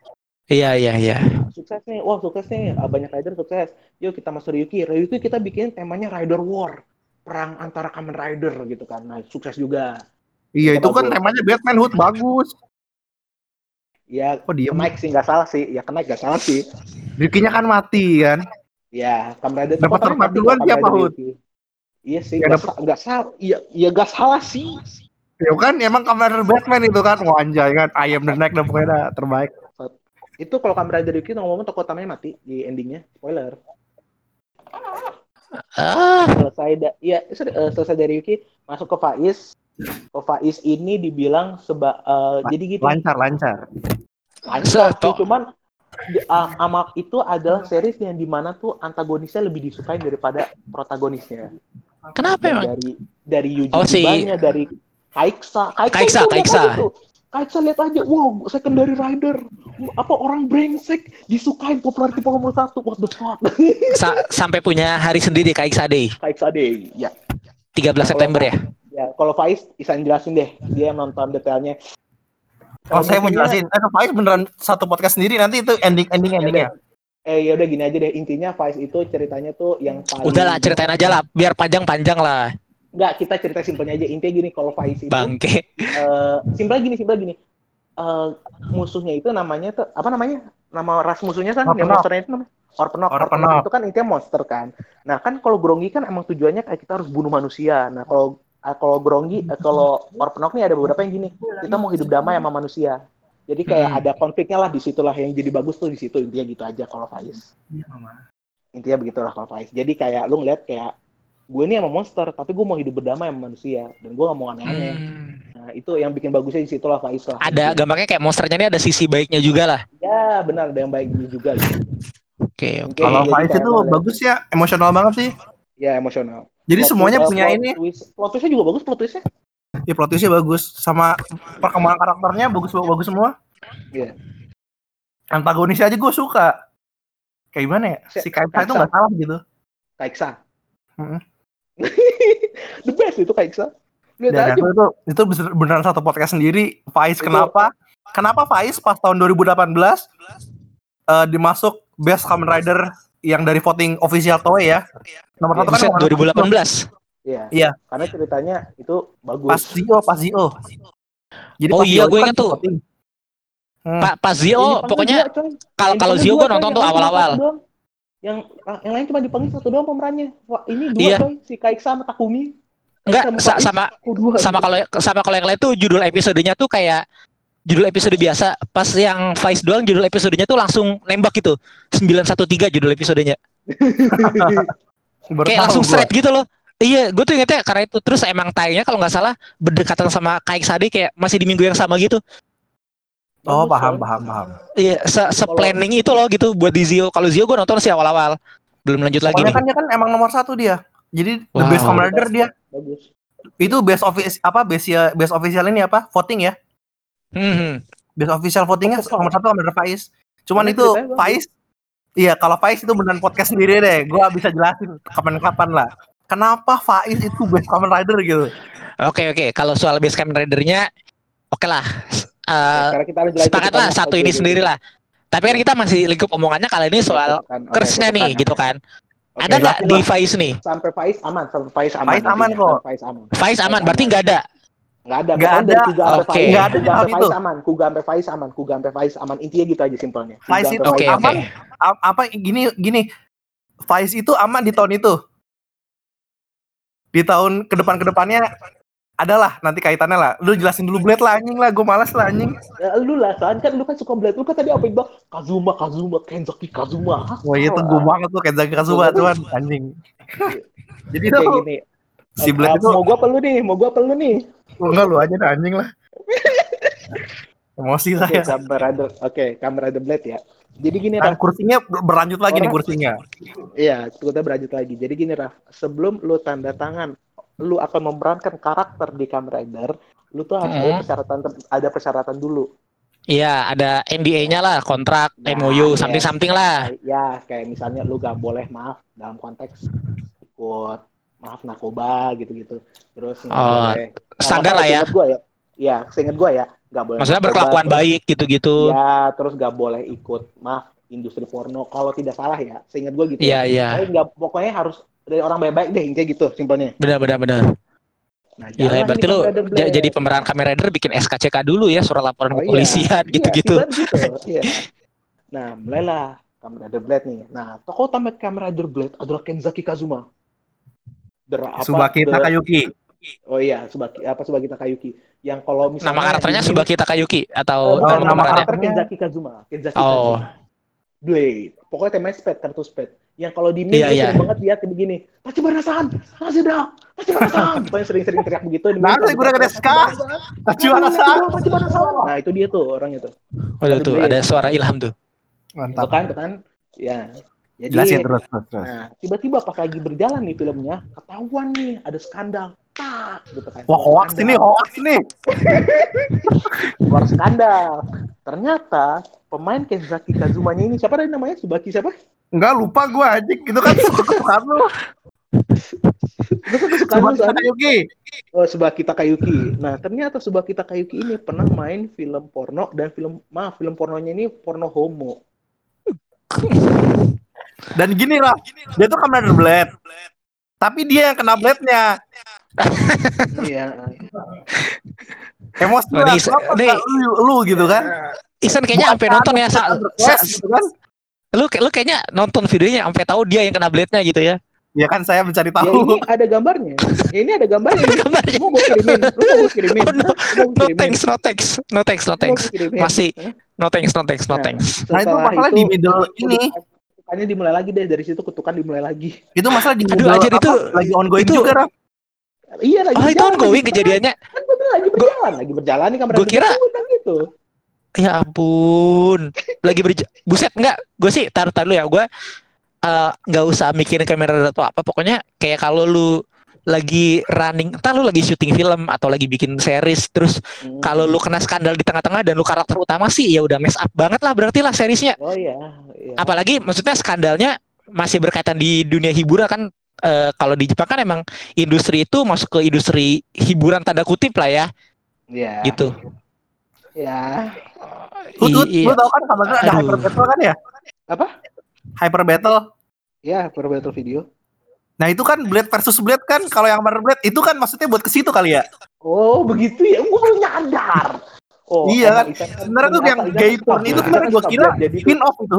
Iya iya iya. sukses nih, wah sukses nih, Ah, banyak rider sukses. Yuk kita masuk Ryuki. Ryuki kita bikin temanya Rider War, perang antara Kamen Rider gitu kan. Nah sukses juga. iya Itu itu kan bagus. temanya Batman Hood bagus Ya kok diem kenaik sih nggak salah sih, ya kenaik nggak salah sih. Rikinya kan mati kan Ya Kamen Rider Dapat pokoknya tempat mati duluan siapa? Ryuki. Iya sih, Ya, nggak salah, iya iya nggak salah sih. ya kan emang Kamen Rider Batman itu kan wah anjay kan I am the next pokoknya dah, terbaik Itu kalau Kamen Rider Ryuki ngomong tokoh utamanya mati di endingnya, spoiler. Ah, selesai da ya eh, selesai dari Yuki masuk ke Faiz. Ke Faiz ini dibilang seba La- jadi gitu. lancar lancar. Lancar Seto- cuman di- ah, Amak itu adalah series yang di mana tuh antagonisnya lebih disukai daripada protagonisnya. Kenapa emang? dari dari Yuji Oh, si- dari Kaiksa Kaiksa, Kaiksa. aja tuh. Kaiksa lihat aja wow secondary rider apa orang brengsek disukain popularity nomor satu what the fuck [laughs] Sa- sampai punya hari sendiri kayak Day Kaiksa deh ya 13 September ya. Ya, kalau Faiz Isan jelasin deh, dia yang nonton detailnya. Oh, saya mau jelasin. Eh, Faiz beneran satu podcast sendiri nanti itu ending ending endingnya. Eh ya udah gini aja deh, intinya Faiz itu ceritanya tuh yang paling Udahlah ceritain aja lah, biar panjang-panjang lah. Enggak, kita cerita simpelnya aja. Intinya gini, kalau Faiz itu Bangke. eh simpel gini, simpel gini. Eh musuhnya itu namanya tuh apa namanya? Nama ras musuhnya kan yang monsternya itu namanya Orpenok. Orpenok. Orpenok itu kan intinya monster kan. Nah, kan kalau Gronggi kan emang tujuannya kayak kita harus bunuh manusia. Nah, kalau eh, kalau Gronggi eh, kalau Orpenok nih ada beberapa yang gini. Kita mau hidup damai sama manusia. Jadi kayak Hmm. ada konfliknya lah di situlah yang jadi bagus tuh di situ intinya gitu aja kalau Faiz. Intinya begitulah kalau Faiz. Jadi kayak lu ngeliat kayak gue ini sama monster, tapi gue mau hidup berdamai sama manusia dan gue gak mau aneh-aneh. Hmm. Nah, itu yang bikin bagusnya di situ lah Faiz lah. Ada gampangnya kayak monsternya ini ada sisi baiknya juga lah. Ya, benar ada yang baik juga gitu. Oke, oke. Oke, Kalau Faiz itu ngeliat- bagus ya, emosional banget sih. Ya, emosional. Jadi Plot semuanya twist- punya plot ini, Twist. Plot twistnya juga bagus plot twistnya. ya plot twistnya bagus, sama perkembangan karakternya bagus bagus semua. Iya. Antagonisnya aja gue suka. Kayak gimana ya? Si Kaisa itu Kaisa. nggak salah gitu. Kaiksa. Mm-mm. The best itu Kaiksa. Lihat Dan aja. itu, itu itu bener- beneran satu podcast sendiri. Faiz Itu- kenapa? Kenapa Faiz pas tahun 2018 eh, dimasuk Best Kamen Rider yang dari voting official Toei ya? Nomor satu kan Buset, Warna- 2018. Iya. Iya. Karena ceritanya itu bagus. Pas Zio, pas Zio. Jadi Oh pas iya, Zio gue kan ingat tuh. voting. Hmm. Pak Pak Yang Zio, dipanggil pokoknya kalau kalau Zio gue nonton tuh awal-awal. Yang yang lain cuma dipanggil satu doang pemerannya. Wah, ini dua Iya. coy, si Kaiksa sama Takumi. Enggak Sama sama dua. sama kalau sama kalau yang lain tuh judul episodenya tuh kayak judul episode biasa. Pas yang Vice doang judul episodenya tuh langsung nembak gitu. 913 judul episodenya. [laughs] Kayak langsung straight gitu loh. Iya, gue tuh ingetnya karena itu terus emang tayangnya kalau nggak salah berdekatan sama Kaik Sade kayak masih di minggu yang sama gitu. Oh, Bagus, paham, paham, paham. Iya, se, se planning itu loh gitu buat di Zio. Kalau Zio gue nonton sih awal-awal. Belum lanjut lagi Soalnya nih. kan dia kan emang nomor satu dia. Jadi the Wow. best Kamen Rider dia. Bagus. Itu best office apa best ya best official ini apa? Voting ya. Hmm, hmm. Best official votingnya Oh, nomor satu Rider Faiz. Cuman itu. Faiz Iya, kalau Faiz itu beneran podcast sendiri deh. Gua bisa jelasin kapan-kapan lah. Kenapa Faiz itu best Kamen Rider gitu? Oke oke, kalau soal base Kamen Rider-nya oke lah. Eh, Sekarang kita lanjut lagi sepakat ke lah topik satu ini sendiri lah. Tapi kan kita masih lingkup omongannya kali ini soal Kan, oke, curse-nya nih gitu kan. Oke, Ada nggak di. Faiz nih? sampai Faiz aman, sampai Faiz aman. Faiz aman nantinya. kok. Faiz aman. Faiz aman, berarti nggak ada. Nggak ada, Nggak ada. Kuga. Faiz. Nggak ada Kuga Faiz itu. aman, Kuga sampai Faiz aman, Kuga sampai Faiz aman. Intinya gitu aja simpelnya. Kuga Faiz itu oke. aman. Apa gini gini Faiz itu aman di tahun itu. Di tahun ke depan ke depannya adalah nanti kaitannya lah. Lu jelasin dulu Blade lah anjing lah, gue malas lah anjing. Ya, lu lah, soalnya kan lu kan suka Blade. Lu kan tadi apa bilang? Kazuma, Kazuma, Kenzaki Kazuma. Wah itu gue banget tuh Kenzaki Kazuma tuan anjing. Jadi Kayak gini. si Blade itu Mau gua perlu nih, mau gua perlu nih. enggak lu aja dah anjing lah. [laughs] Emosi Oke, saya. Kamen Rider. Oke, Kamen Rider Blade ya. Jadi gini, Nah, Raf. kursinya ber- berlanjut lagi nih Orang- kursinya. Iya, kita berlanjut lagi. Jadi gini, Raf. Sebelum lu tanda tangan, lu akan memerankan karakter di Kamen Rider, lu tuh harus ada Hmm. persyaratan ada persyaratan dulu. Iya, ada NDA-nya lah, kontrak, Nah, MOU, iya. something-something lah. Ya, kayak misalnya lu gak boleh maaf dalam konteks ikut maaf narkoba gitu-gitu. Terus Oh, boleh Standar lah ya. Gua ya. Iya, seinget gua ya, nggak boleh. Maksudnya narkoba, berkelakuan terus- baik gitu-gitu. Ya, terus nggak boleh ikut maaf industri porno kalau tidak salah ya. Seinget gua gitu. Iya, ya. iya. Pokoknya, nggak- pokoknya harus dari orang baik-baik deh, kayak gitu simpelnya. Benar benar benar. Nah, Gila, jangan berarti Blade. jadi pemeran Kamen Rider bikin SKCK dulu ya, surat laporan Oh, iya. polisian Iya, gitu-gitu. gitu. Iya. [laughs] Nah, mulailah Kamen Rider Blade nih. Nah, tokoh utama Kamen Rider Blade adalah Kenzaki Kazuma. Der, apa, Subaki der- Takayuki. Oh iya, Subaki apa Subaki Takayuki. Yang kalau misalnya Nama karakternya di- Subaki Takayuki Oh, atau bukan, nama nama karakter Kenzaki Kazuma. Kenzaki Oh, Kazuma. Blade. Pokoknya temanya Spade, kartu Spade. Yang kalau di meme Iya, dia iya. sering banget lihat kayak begini. Tachibana-san, Tachibana, Tachibana-san. Pokoknya sering-sering teriak begitu. Nanti gue udah kita gede teriak, ska. Tachibana-san. Tachibana-san. Nah, itu dia tuh orangnya tuh. waduh tuh ada suara Ilham tuh. Mantap. kan, kan. Ya. Jadi, Jelasin terus terus. terus. Nah, tiba-tiba pas lagi berjalan nih filmnya, ketahuan nih ada skandal. Tak, gitu kan. Wah hoax ini hoax ini. Keluar skandal. Ternyata pemain Kenzaki Kazumanya ini siapa tadi namanya? Subaki siapa? Enggak lupa gue anjing itu kan [laughs] kesukaan lu. Itu kan kesukaan lu Subaki kan? Takayuki. oh, sebelah kita Kayuki. Nah, ternyata sebelah kita Kayuki ini pernah main film porno dan film maaf film pornonya ini porno homo. Dan gini lah, dia tuh Kamen Rider Blade. Tapi dia yang kena blade-nya. Iya. Emosi Wah, lah, nih, lu, lu gitu kan. Isan kayaknya sampai nonton ya. Sa- sa- gitu kan. lu lu kayaknya nonton videonya sampai tahu dia yang kena blade-nya gitu ya. Ya kan saya mencari Ya tahu. ini ada gambarnya. Ya, ini ada gambarnya. Ada gambarnya. Mau gue kirimin. Lu mau gue kirimin. Oh, no, no thanks, no thanks, no thanks, no thanks. Masih no thanks, no thanks, no Nah. thanks. Nah, itu Setelah masalah di middle ini. Kutukannya dimulai lagi deh dari situ kutukan dimulai lagi. Itu masalah di Aduh, middle anjir, apa, itu- lagi ongoing itu- juga, Raf. Iya lagi. Oh, itu berjalan, ongoing lagi kejadiannya. Kan gue bilang lagi berjalan, lagi berjalan nih kamera Gua kira- gitu. Ya ampun. Lagi berja Buset enggak? Gue sih tar tar dulu ya. Gue eh, nggak usah mikirin kamera atau apa. Pokoknya kayak kalau lu lagi running, entah lu lagi syuting film atau lagi bikin series, terus Hmm. kalau lu kena skandal di tengah-tengah dan lu karakter utama sih ya udah mess up banget lah berarti lah seriesnya. Oh iya. iya. Apalagi maksudnya skandalnya masih berkaitan di dunia hiburan kan. Eh, kalau di Jepang kan emang industri itu masuk ke industri hiburan tanda kutip lah ya, Iya. gitu. Ya. Lu, lu, I- lu tau kan Rider ada Aduh. Hyper Battle kan ya? Apa? Hyper Battle. Ya, per battle video. Nah itu kan Blade versus Blade kan kalau yang Rider Blade itu kan maksudnya buat ke situ kali ya. Oh, begitu ya. Gue baru nyadar. Oh, Iya emang kan? Sebenarnya tuh yang gay porn itu gua suka kira jadi spin off itu.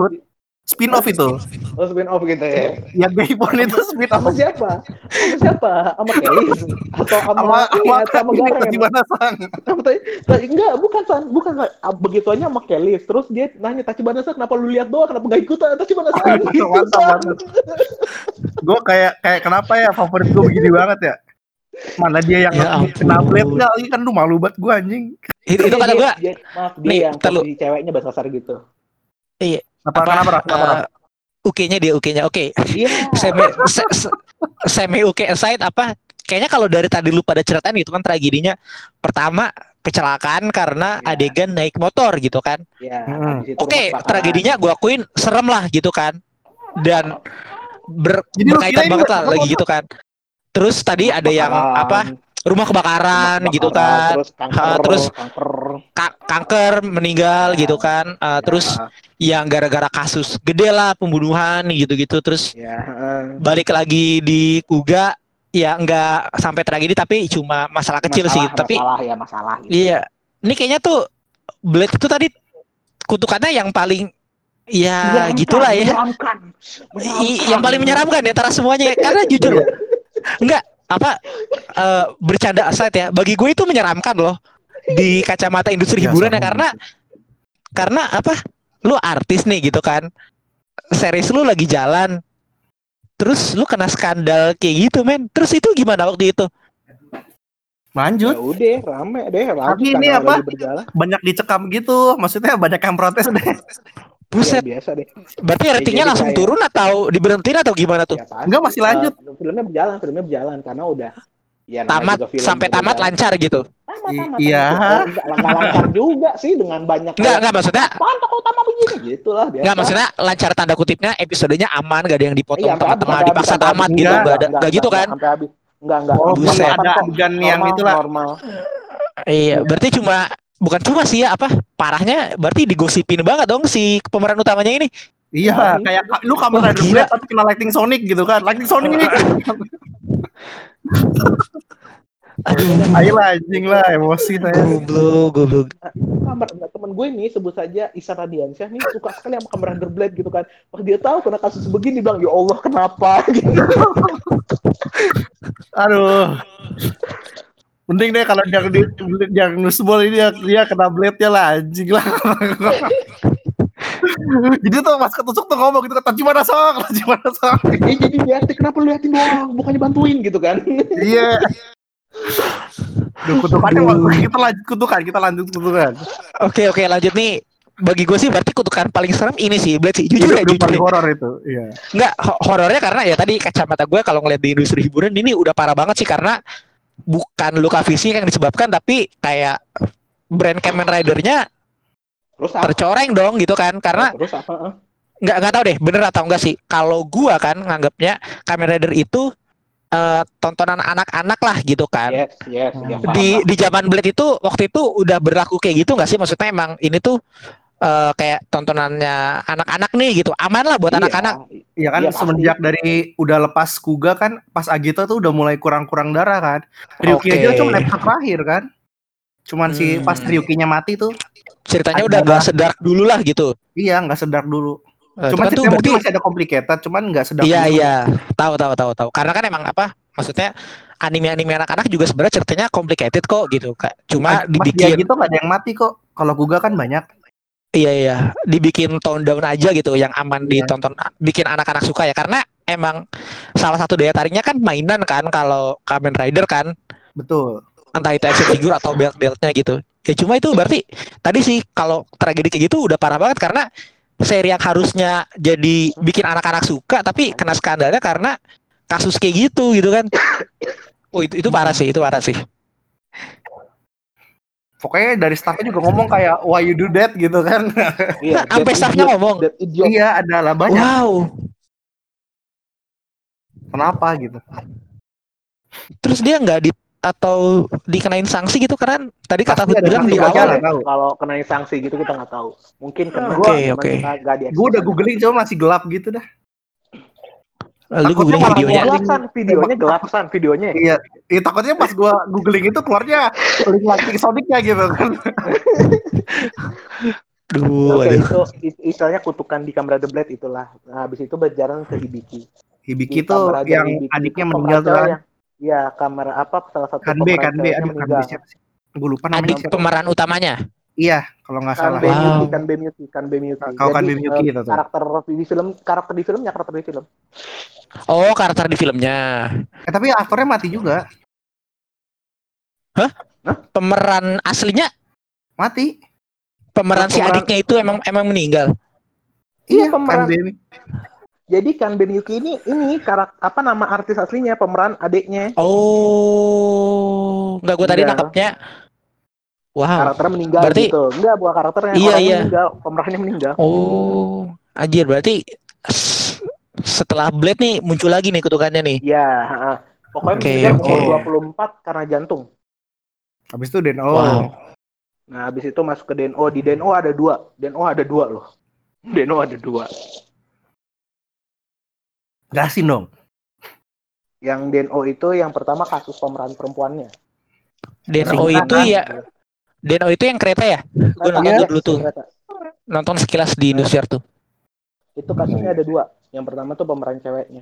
Spin off itu. Oh, spin off gitu ya. Yang gay porn itu spin off. Sama siapa? Sama siapa? Sama Kelly? Atau sama Sama sama Garen? gimana sang? Apa tadi? Nah, enggak, bukan San, bukan San. Ah, Begitu aja sama Kelly. Terus dia nanya Tachibana San, kenapa lu lihat doang? Kenapa gak ikutan Tachibana San? Mantap, Gitu, mantap, San. mantap. Gue kayak kayak kenapa ya favorit gue begini banget ya? Mana dia yang Ya kena blade nggak lagi kan lu malu banget gue anjing. Itu, itu kata Dia- gue dia- maaf, dia yang ceweknya bahasa kasar gitu. Apa, Raf? Kenapa Raf? eh, UK-nya dia UK-nya oke Iya. semi se- se- semi UK aside apa kayaknya kalau dari tadi lu pada ceritain gitu kan tragedinya pertama kecelakaan karena Ya. adegan naik motor gitu kan Iya. Hmm. oke kebakaran. tragedinya gua akuin serem lah gitu kan dan ber- Jadi berkaitan banget lah lagi apa? gitu kan terus tadi ada yang apa rumah kebakaran Rumah gitu kebakaran, kan Terus kanker, Ha, terus- kanker. Ka- kanker meninggal Ya. gitu kan Eh, terus Ya, yang gara-gara kasus gede lah pembunuhan gitu-gitu terus ya, balik lagi di Kuga ya nggak sampai tragedi tapi cuma masalah kecil sih masalah, tapi masalah ya masalah gitu. iya ini kayaknya tuh Blade itu tadi kutukannya yang paling ya Menyeramkan, gitulah ya menyeramkan. I- yang paling menyeramkan di antara semuanya karena jujur Iya. enggak apa eh, bercanda aside ya bagi gue itu menyeramkan loh di kacamata industri Iya, hiburan ya karena karena apa lu artis nih gitu kan series lu lagi jalan terus lu kena skandal kayak gitu men terus itu gimana waktu itu Lanjut. Ya udah, rame deh, lanjut Tapi ini apa? Banyak dicekam gitu. Maksudnya banyak yang protes deh. [laughs] buset Ya, biasa deh. berarti ratingnya jadi langsung kayak- turun atau diberhentiin atau gimana tuh Ya, pasti. Enggak, masih lanjut. Eh, filmnya berjalan, filmnya berjalan karena udah ya, tamat sampai tamat berjalan. lancar gitu Tamat, I- tamat, iya. Oh, enggak, lancar juga sih dengan banyak enggak enggak maksudnya Apaan tokoh utama begini gitu lah biasa. enggak maksudnya lancar tanda kutipnya episodenya aman gak ada yang dipotong Iya, tengah-tengah dipaksa tamat gitu enggak ada Enggak, enggak gitu enggak, kan Sampai habis. Enggak, enggak. Oh, Buset. ada adegan yang itulah. Normal. Iya, berarti cuma bukan cuma sih ya apa parahnya berarti digosipin banget dong si pemeran utamanya ini. Iya, kayak ka- lu Kamen Wah, Rider gila. Blade tapi kena Lightning Sonic gitu kan. Lightning Sonic ini. [laughs] Aduh, Ayo lah anjing lah emosi saya. goblok, goblok. kamar enggak temen gue nih sebut saja Isa Radiansyah nih suka sekali sama Kamen Rider Blade gitu kan pas dia tahu kena kasus begini bilang ya Allah kenapa gitu [laughs] Aduh. Mending deh kalau yang di yang nusbol ini dia, dia kena blade-nya lah anjing lah. [laughs] Jadi tuh pas ketusuk tuh ngomong gitu kata gimana sok, gimana sok. ya jadi liatin kenapa lu liatin doang bukannya bantuin gitu kan Iya. Duh, kutukannya waktu kita lanjut kutukan, kita lanjut kutukan. Oke, oke, lanjut nih. Bagi gue sih berarti kutukan paling serem ini sih Blade sih. Jujur ya, jujur. paling ya. horor itu. Iya. Enggak, ho- horornya karena ya tadi kacamata gue kalau ngeliat di industri hiburan ini udah parah banget sih karena bukan luka fisik yang disebabkan tapi kayak brand Kamen Rider-nya tercoreng dong gitu kan karena terus apa nggak nggak tahu deh bener atau enggak sih kalau gua kan nganggapnya Kamen Rider itu eh, tontonan anak-anak lah gitu kan. Yes, yes, Hmm. ya, paham, di di zaman Blade itu waktu itu udah berlaku kayak gitu nggak sih? Maksudnya emang ini tuh eh, kayak tontonannya anak-anak nih gitu. Aman lah buat Iya, anak-anak. Iya kan Iya, pasti. semenjak dari udah lepas Kuga kan pas Agito tuh udah mulai kurang-kurang darah kan. Ryuki Oke. aja cuma episode terakhir kan. Cuman si Hmm. pas Ryukinya mati tuh Ceritanya udah gak lah. sedark dulu lah gitu. iya nggak sedar dulu. Eh, Cuman cuman tuh berarti masih ada complicated cuman nggak sedar iya dulu. iya tahu tahu tahu tahu. Karena kan emang apa? Maksudnya anime-anime anak-anak juga sebenarnya ceritanya complicated kok gitu kak. Cuma Mas dibikin gitu nggak ada yang mati kok. Kalau Kuga kan banyak. Iya iya, dibikin tone down aja gitu yang aman Iya. ditonton bikin anak-anak suka ya karena emang salah satu daya tariknya kan mainan kan kalau Kamen Rider kan Betul. entah itu action figure atau belt-beltnya gitu. Ya cuma itu berarti tadi sih kalau tragedi kayak gitu udah parah banget karena seri yang harusnya jadi bikin anak-anak suka tapi kena skandalnya karena kasus kayak gitu gitu kan. Oh itu itu parah sih, itu parah sih. Pokoknya dari staffnya juga ngomong kayak why you do that gitu kan. Iya, [laughs] Sampai staffnya ngomong. iya ada lah banyak. Wow. Kenapa gitu? Terus dia nggak di atau dikenain sanksi gitu karena tadi kata ada bilang di awal tahu. Kalau kena sanksi gitu kita nggak tahu. Mungkin kena. Oke, cuman oke. nggak di Gue udah googling cuma masih gelap gitu dah. Lu Takutnya googling malah videonya gua- Gelap san, videonya gelap san, videonya. Iya, iya takutnya pas gua googling itu keluarnya link lagi Sonicnya gitu kan. [laughs] Duh, Oke, aduh. itu istilahnya kutukan di Kamen Rider Blade itulah. Nah, habis itu berjalan ke Hibiki. Hibiki Rider yang Hibiki adiknya itu meninggal tuh kan. Iya, kamera apa salah satu Kanbe, Kanbe, ceweknya aduh Kanbe meninggal. siapa sih? Gue lupa namanya. Adik pemeran utamanya. Iya, kalau nggak salah. Kanbe Wow. Miyuki, Kanbe Miyuki. Kalau Kanbe Jadi, Miyuki eh, itu tuh. karakter di film, karakter di filmnya, karakter di film. Oh, karakter di filmnya. Eh, tapi aktornya mati juga. Pemeran aslinya, Mati. pemeran si Pemeran- adiknya itu emang emang meninggal. Iya, pemeran. Kanbe. Jadi Kanbe Miyuki ini ini karakter apa nama artis aslinya, pemeran adiknya. Oh, enggak gue tadi Iya. Wow. Karakternya meninggal Berarti- gitu. Enggak, bukan karakternya, Iya, iya. meninggal, pemerannya meninggal. Oh, anjir berarti setelah Blade nih muncul lagi nih kutukannya nih. Iya, heeh. Pokoknya Oke, meninggal oke. umur 24 karena jantung. Habis itu Den Wow. Nah, habis itu masuk ke DNO. Di DNO ada dua. DNO ada dua loh. DNO ada dua. Gasin dong. Yang DNO itu yang pertama kasus pemeran perempuannya. Deno itu ya, Deno itu yang kereta ya? Gue nonton Iya, dulu tuh, ternyata. nonton sekilas di Indosiar tuh. Itu kasusnya ada dua. Yang pertama tuh pemeran ceweknya.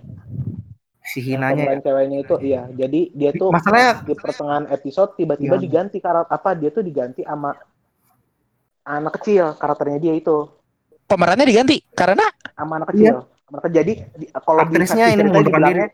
Si hinanya. ya. pemeran ceweknya itu iya. Jadi dia tuh Masalahnya- di pertengahan episode tiba-tiba Iya. diganti karakter apa? Dia tuh diganti sama anak kecil karakternya dia itu Pemerannya diganti karena sama anak kecil. Anak kecil. Jadi di- kalau di Iya. Ini mengundurkan dibilangnya,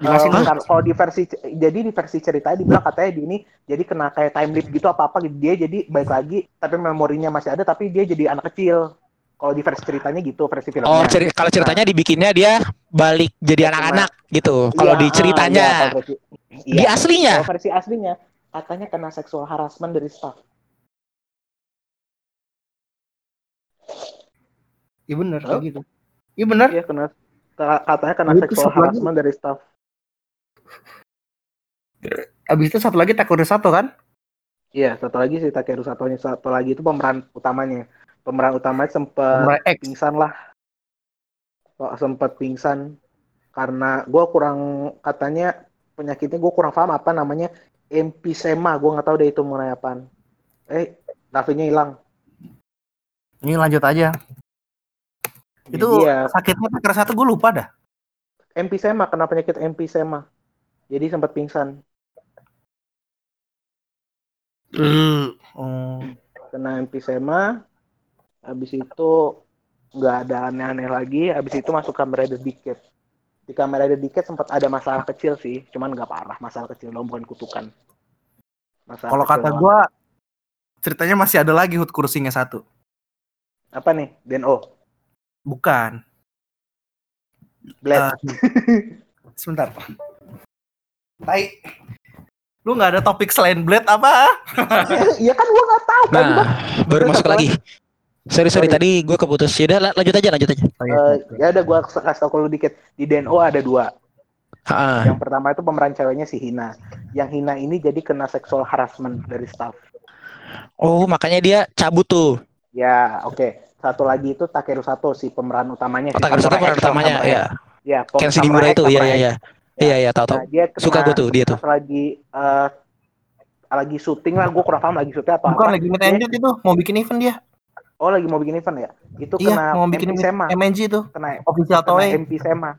Jelasin kar- kalau di versi jadi di versi ceritanya dibilang katanya di ini jadi kena kayak time leap gitu apa apa gitu dia jadi baik lagi tapi memorinya masih ada tapi dia jadi anak kecil kalau di versi ceritanya gitu versi filmnya oh ceri- kalau ceritanya dibikinnya dia balik jadi Iya, anak-anak gitu. Kalau Iya, di ceritanya, iya, kalau versi, di iya. aslinya. Kalau versi aslinya katanya kena seksual harassment dari staff Iya bener Halo? kayak gitu. Iya bener. iya kena ka- katanya kena seksual harassment dari staff Abis itu satu lagi Takure Sato kan? iya satu lagi si Takeru Satonya. Satu lagi itu pemeran utamanya. Pemeran utamanya sempat pingsan lah. Kok sempat pingsan? Karena gue kurang katanya penyakitnya gue kurang paham apa namanya emphysema gue nggak tahu deh itu mengenai apaan. Eh Davinya hilang. Ini lanjut aja. Itu Iya. sakitnya Takure Sato gue lupa dah. emphysema kena penyakit emphysema jadi sempat pingsan Oh. kena emphysema habis itu nggak ada aneh-aneh lagi habis itu masuk kamera Rider Decade di kamera Rider Decade sempat ada masalah kecil sih cuman nggak parah masalah kecil dong bukan kutukan Masalah Kalau kata doang. gue ceritanya masih ada lagi Hood Kursinya satu. apa nih Deno Bukan. Blade [laughs] Sebentar. Tai. Lu nggak ada topik selain Blade apa? Iya [laughs] kan gua nggak tahu kan Nah, baru masuk lagi. Sorry sorry Sorry. tadi gue keputus. Ya udah la- lanjut aja lanjut aja. Eh, ya udah gua kasih tau kalau dikit di DNO ada dua Ah, Yang pertama itu pemeran ceweknya si Hina. Yang Hina ini jadi kena sexual harassment dari staff. Oh, makanya dia cabut tuh. Ya, oke. Satu lagi itu Takeru Sato si pemeran utamanya. Oh, Takeru Sato pemeran utamanya, ya. X. Ya, pem- Ken X, itu, iya Samurai iya X. iya. Iya iya, tahu tahu. Nah, dia kena, Suka gue tuh dia tuh. pas lagi eh, lagi syuting lah, gue kurang paham lagi syuting atau Bukan apa. lagi Dia- greet itu mau bikin event dia. Oh lagi mau bikin event ya? Itu Iya, kena mau bikin MP Sema, MNG itu. kena Official kena Toei. MP Sema,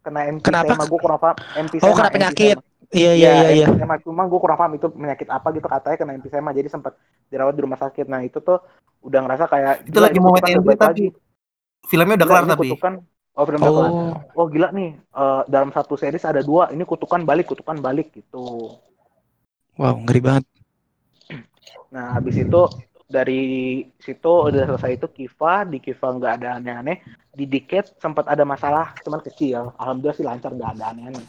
kena MP Kenapa? Sema, gue kurang paham. MP Oh, Sema, kena MP penyakit. Iya iya iya iya. MP Sema. Cuma gue kurang paham itu penyakit apa gitu katanya kena MP Sema, jadi sempat dirawat di rumah sakit. Nah itu tuh udah ngerasa kayak Itu lagi mau balik tapi filmnya udah Gila, kelar tapi. kutukan, oh film. Oh, Oh gila nih, eh, dalam satu series ada dua, ini kutukan balik, kutukan balik gitu. wow, ngeri banget. Nah, habis itu dari situ udah selesai itu Kiva, di Kiva nggak ada aneh-aneh. Di Diket sempat ada masalah, cuman kecil. Alhamdulillah sih lancar nggak ada aneh-aneh.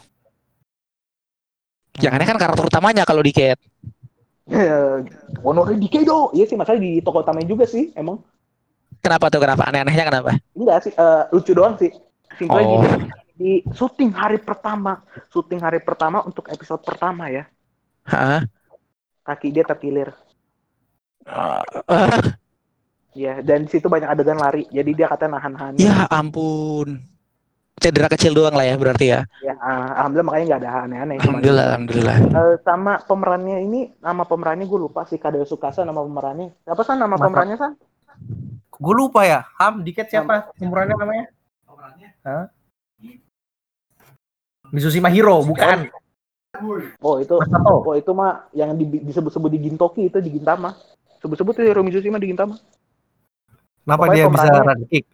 Yang aneh kan karakter utamanya kalau di Cat. [laughs] Honore Dikedo, iya sih masalah di toko utamanya juga sih, emang. Kenapa tuh kenapa? Aneh-anehnya kenapa? Enggak sih, eh, lucu doang sih. Simpelnya Oh. gini, di syuting hari pertama, syuting hari pertama untuk episode pertama ya, Hah? kaki dia terkilir. Ah, Ya, dan di situ banyak adegan lari, jadi dia katanya nahan-nahan. ya ampun. Cedera kecil doang lah ya berarti ya. Ya, ah, alhamdulillah makanya nggak ada aneh-aneh. Alhamdulillah, alhamdulillah. Eh, sama pemerannya ini nama pemerannya gue lupa sih Kadeo Sukasa nama pemerannya siapa san nama Masa- pemerannya san Gue lupa ya. Ham, Diket siapa? Umurannya namanya? Hah? Mizushima Hiro, bukan. oh itu Masato. oh itu mah yang di- disebut-sebut di Gintoki itu di Gintama sebut-sebut tuh Hiro Mizushima di Gintama Kenapa Pokoknya dia bisa pemerannya- run kick?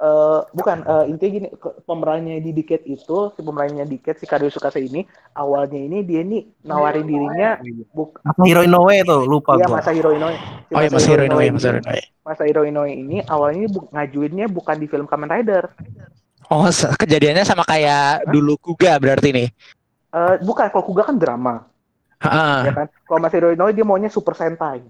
Eh, bukan eh, intinya gini ke- pemerannya di Diket itu si pemerannya Diket si Kadeo Sukasa ini awalnya ini dia ini nawarin dirinya buk Hiro Inoue itu lupa Iya gua. masa Hiro Inoue Si Oh iya Mas Hiro Inoue, ini- Mas Hiro Inoue. Masa Hiro Inoue ini awalnya bu- ngajuinnya bukan di film Kamen Rider Oh, kejadiannya sama kayak dulu Kuga berarti nih. Eh, bukan kalau Kuga kan drama Heeh. ya kan kalau Mas Hiro Inoue dia maunya Super Sentai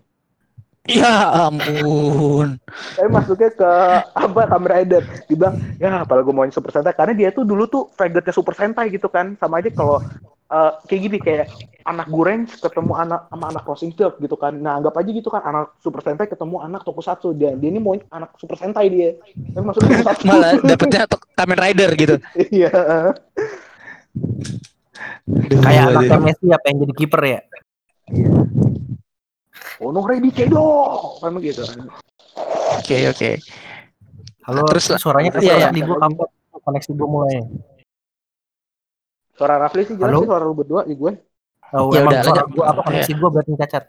Ya ampun. Tapi masuknya ke apa Kamen Rider dibilang ya apalagi gue maunya Super Sentai. Karena dia tuh dulu tuh fagotnya Super Sentai gitu kan. Sama aja kalau eh, kayak gini kayak anak goreng ketemu anak sama anak crossing Field gitu kan. Nah anggap aja gitu kan anak Super Sentai ketemu anak Tokusatsu. Dia dia ini mau anak Super Sentai dia. Tapi maksudnya Tokusatsu. [laughs] Malah dapetnya Kamen Rider gitu. iya. Kayak anaknya aduh. Messi apa yang jadi kiper ya? Ono ready kedo kan gitu Oke, oke. Halo, Terus terus suaranya iya, iya, iya. di gua kampot koneksi gua mulai. suara Rafli sih jelas Halo? sih suara lu berdua di gue Oh, Ya udah, lanjut. gua apa koneksi gua berarti cacat.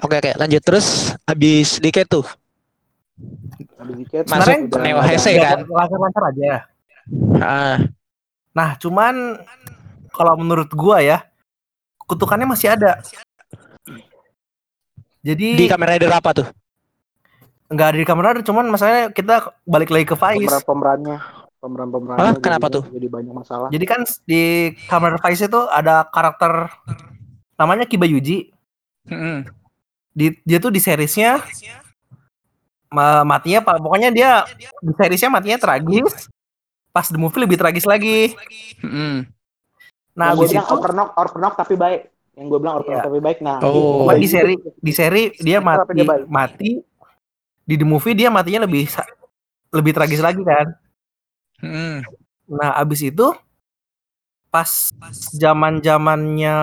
Oke, oke. Lanjut terus habis di tuh. Ada dikit Masuk Neo. Heisei. kan? Lancar-lancar aja. Ah, Nah, cuman kalau menurut gua ya, kutukannya masih ada. Jadi di Kamen Rider apa tuh? nggak ada di kamera, cuman masalahnya kita balik lagi ke Vice. pemeran pemerannya pemeran pemerannya Hah? Kenapa tuh? jadi banyak masalah Jadi kan di kamera Vice itu ada karakter namanya Kiba Yuji. Mm-mm. Di, dia tuh di seriesnya ma- matinya pokoknya dia di seriesnya matinya tragis. Pas the movie lebih tragis lagi. Mm-mm. Nah, gue bilang orpernok orpernok tapi baik yang gue bilang Iya. tapi baik nah Oh. Pokoknya di seri di seri dia mati dia baik? mati di the movie dia matinya lebih lebih tragis lagi kan. Mm-mm. Nah, abis itu pas zaman zamannya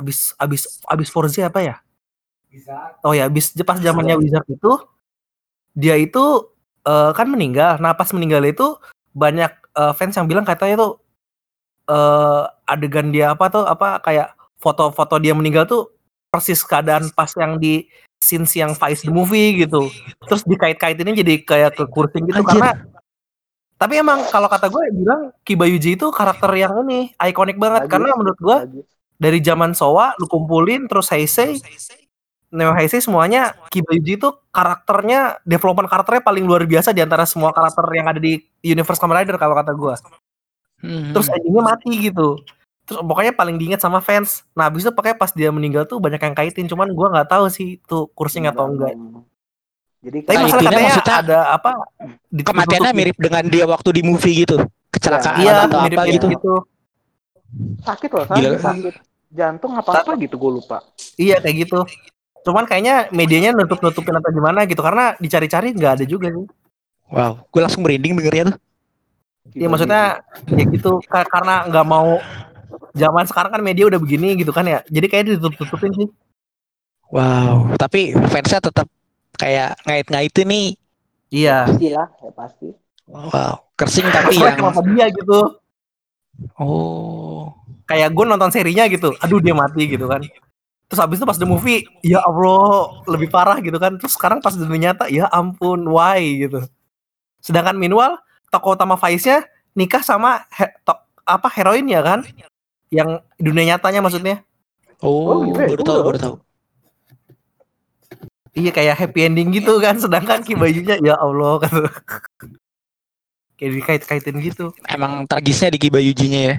abis abis abis Forza apa ya? Oh ya, abis pas zamannya Wizard itu dia itu eh, kan meninggal. Nah, pas meninggal itu banyak eh, fans yang bilang katanya itu eh adegan dia apa tuh apa kayak foto-foto dia meninggal tuh persis keadaan pas yang di scenes yang Vice the movie gitu. Terus dikait-kaitinnya jadi kayak ke kursing gitu Anjir. karena tapi emang kalau kata gue bilang Kiba Yuji itu karakter yang ini ikonik banget Lagi. karena menurut gue Lagi. dari zaman Sowa lu kumpulin terus Heisei Neo Heisei semuanya Kiba Yuji itu karakternya development karakternya paling luar biasa di antara semua karakter yang ada di universe Kamen Rider kalau kata gue Mm-mm. terus endingnya mati gitu terus pokoknya paling diinget sama fans nah abis itu pakai pas dia meninggal tuh banyak yang kaitin cuman gua nggak tahu sih itu kursing atau enggak jadi tapi Nah, masalah katanya maksudnya ada apa kematiannya mirip dengan dia waktu di movie gitu. kecelakaan Iya, atau mirip apa gitu. gitu. sakit loh Gila. sakit, sakit jantung apa apa gitu gue lupa Iya kayak gitu. Cuman kayaknya medianya nutup-nutupin atau gimana gitu karena dicari-cari nggak ada juga sih. Wow, gue langsung merinding dengernya tuh. Iya maksudnya ya gitu ka- karena nggak mau zaman sekarang kan media udah begini gitu kan ya. Jadi kayak ditutup-tutupin sih. Wow, tapi fansnya tetap kayak ngait-ngaitin nih. Iya. pastilah ya pasti Wow, kersing tapi Soalnya yang kenapa dia gitu? oh Kayak gue nonton serinya gitu, aduh dia mati gitu kan. Terus habis itu pas the movie, ya Allah lebih parah gitu kan. Terus sekarang pas di dunia nyata, ya ampun, why gitu. Sedangkan Minwal, tokoh utama Faiz-nya nikah sama he- to- apa heroin ya kan? Yang dunia nyatanya maksudnya. oh, Oh, gitu ya? baru tahu Tahu. baru tahu. Iya kayak happy ending gitu kan, sedangkan Ki Bajunya ya Allah kata. kayak dikait-kaitin gitu. Emang tragisnya di Kibayujinya ya.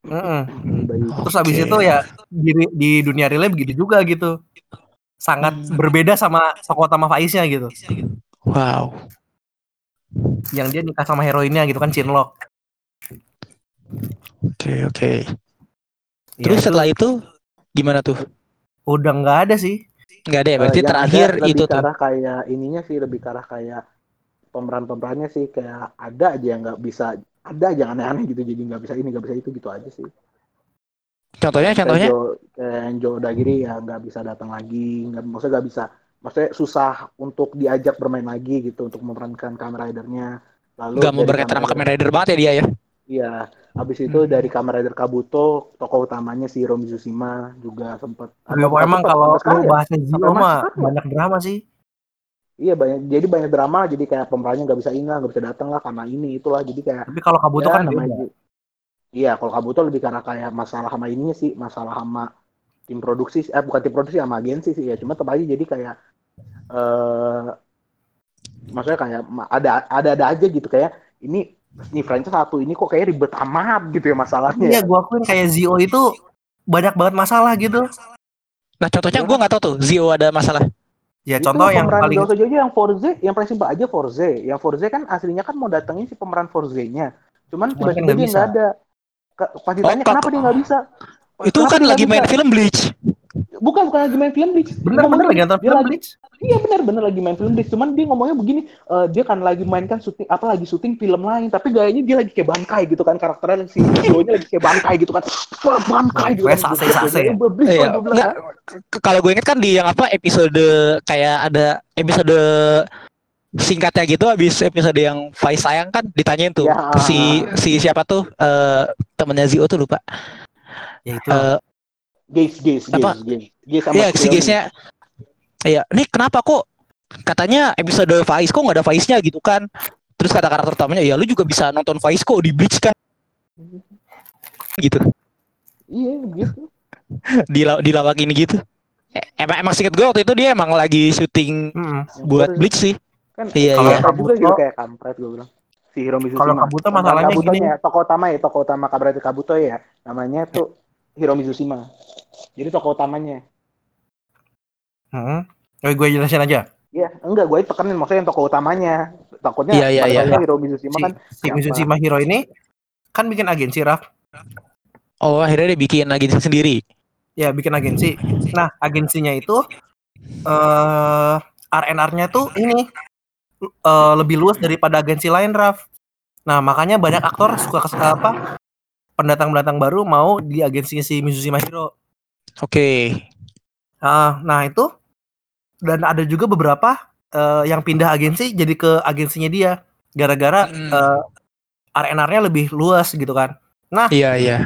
Mm-mm. bayi Terus habis Oke. itu ya di, di dunia real begitu juga gitu. Sangat Hmm. berbeda sama tokoh utama Faiznya gitu. Wow. Yang dia nikah sama heroinnya gitu kan Chinlock. Oke oke. Ya, Terus itu setelah itu gimana tuh? udah nggak ada sih. Nggak ada ya? Berarti yang terakhir itu tuh. kayak ininya sih lebih ke arah kayak pemeran-pemerannya sih kayak ada aja yang nggak bisa ada aja yang aneh-aneh gitu jadi nggak bisa ini nggak bisa itu gitu aja sih Contohnya contohnya? kayak Joe, kayak Joe Dagiri ya nggak bisa datang lagi nggak maksudnya nggak bisa maksudnya susah untuk diajak bermain lagi gitu untuk memerankan Kamen Rider-nya lalu Nggak mau berkaitan sama Kamen Kamen Rider banget ya dia ya? Iya, habis itu Hmm. dari Kamen Rider Kabuto, tokoh utamanya si Hiromi Tsushima juga sempat. Tapi atau- emang kalau lu ya? bahasnya Sampai mah ya? banyak drama sih. Iya banyak, jadi banyak drama, jadi kayak pemerannya nggak bisa ingat, nggak bisa datang lah karena ini itulah, jadi kayak. Tapi kalau Kabuto ya, kan namanya Iya, kalau Kabuto lebih karena kayak masalah sama ininya sih, masalah sama tim produksi, eh bukan tim produksi sama agensi sih ya, cuma tetap aja jadi kayak eh maksudnya kayak ada ada ada aja gitu kayak ini nih franchise satu ini kok kayak ribet amat gitu ya masalahnya. Iya, gua akuin kayak Zio itu banyak banget masalah gitu. Nah contohnya gue nggak tahu tuh Zio ada masalah. Ya Itu contoh yang paling Gato Jojo yang Forze, yang paling simpel aja Forze. Yang Forze kan aslinya kan mau datengin si pemeran Forze-nya. Cuman tiba-tiba nggak dia nggak ada. Ke- Pas ditanya Oh, kenapa dia nggak bisa? Itu Kenapa kan lagi main bisa? film Bleach. Bukan, bukan lagi main film Bleach. bener-bener Ngomongnya lagi nonton film lagi- Bleach. Iya benar benar lagi main film Bleach. Cuman dia ngomongnya begini, eh, dia kan lagi main kan syuting apa lagi syuting film lain, tapi gayanya dia lagi kayak bangkai gitu kan karakternya si Zio-nya lagi kayak bangkai gitu kan. Wah, bangkai gitu. Kan. nggak, k- kalau gue inget kan di yang apa episode kayak ada episode singkatnya gitu habis episode yang Faiz sayang kan ditanyain tuh Ya. si si siapa tuh eh temennya Zio tuh lupa. Ya itu. Eh Gaze, gaze, Apa? gaze, gaze. Iya, si guysnya. Iya, ini kenapa kok katanya episode Faiz kok nggak ada Faiznya gitu kan? Terus kata karakter utamanya, ya lu juga bisa nonton Faiz kok di Bleach kan? Gitu, Iya, [laughs] gitu. di di lawak ini gitu. Emang emang singkat gue waktu itu dia emang lagi syuting Mm-mm. buat Forze. Bleach sih. kan Iya, kalau iya. juga Kabuto- gitu kayak kampret gue bilang si Hiromi Kalau Kabuto masalahnya Kabutonya, tokoh utama ya tokoh utama Kabuto ya namanya tuh Hiromi Tsushima jadi tokoh utamanya Mm-mm. Oh, gue jelasin aja. ya enggak gue tekenin maksudnya yang tokoh utamanya takutnya Iya, iya, iya. tahunya Hiromi Tsushima Si, kan si siapa? Mitsushima Hiro ini kan bikin agensi Raf. Oh, akhirnya dia bikin lagi sendiri. Ya, bikin agensi. Nah, agensinya itu eh RNR-nya tuh ini eh, lebih luas daripada agensi lain, Raf. Nah, makanya banyak aktor suka kes- apa pendatang-pendatang baru mau di agensinya si Mitsushima Hiro. Oke. Nah, nah itu dan ada juga beberapa eh, yang pindah agensi jadi ke agensinya dia gara-gara Hmm. eh, RNR-nya lebih luas gitu kan. Iya, iya.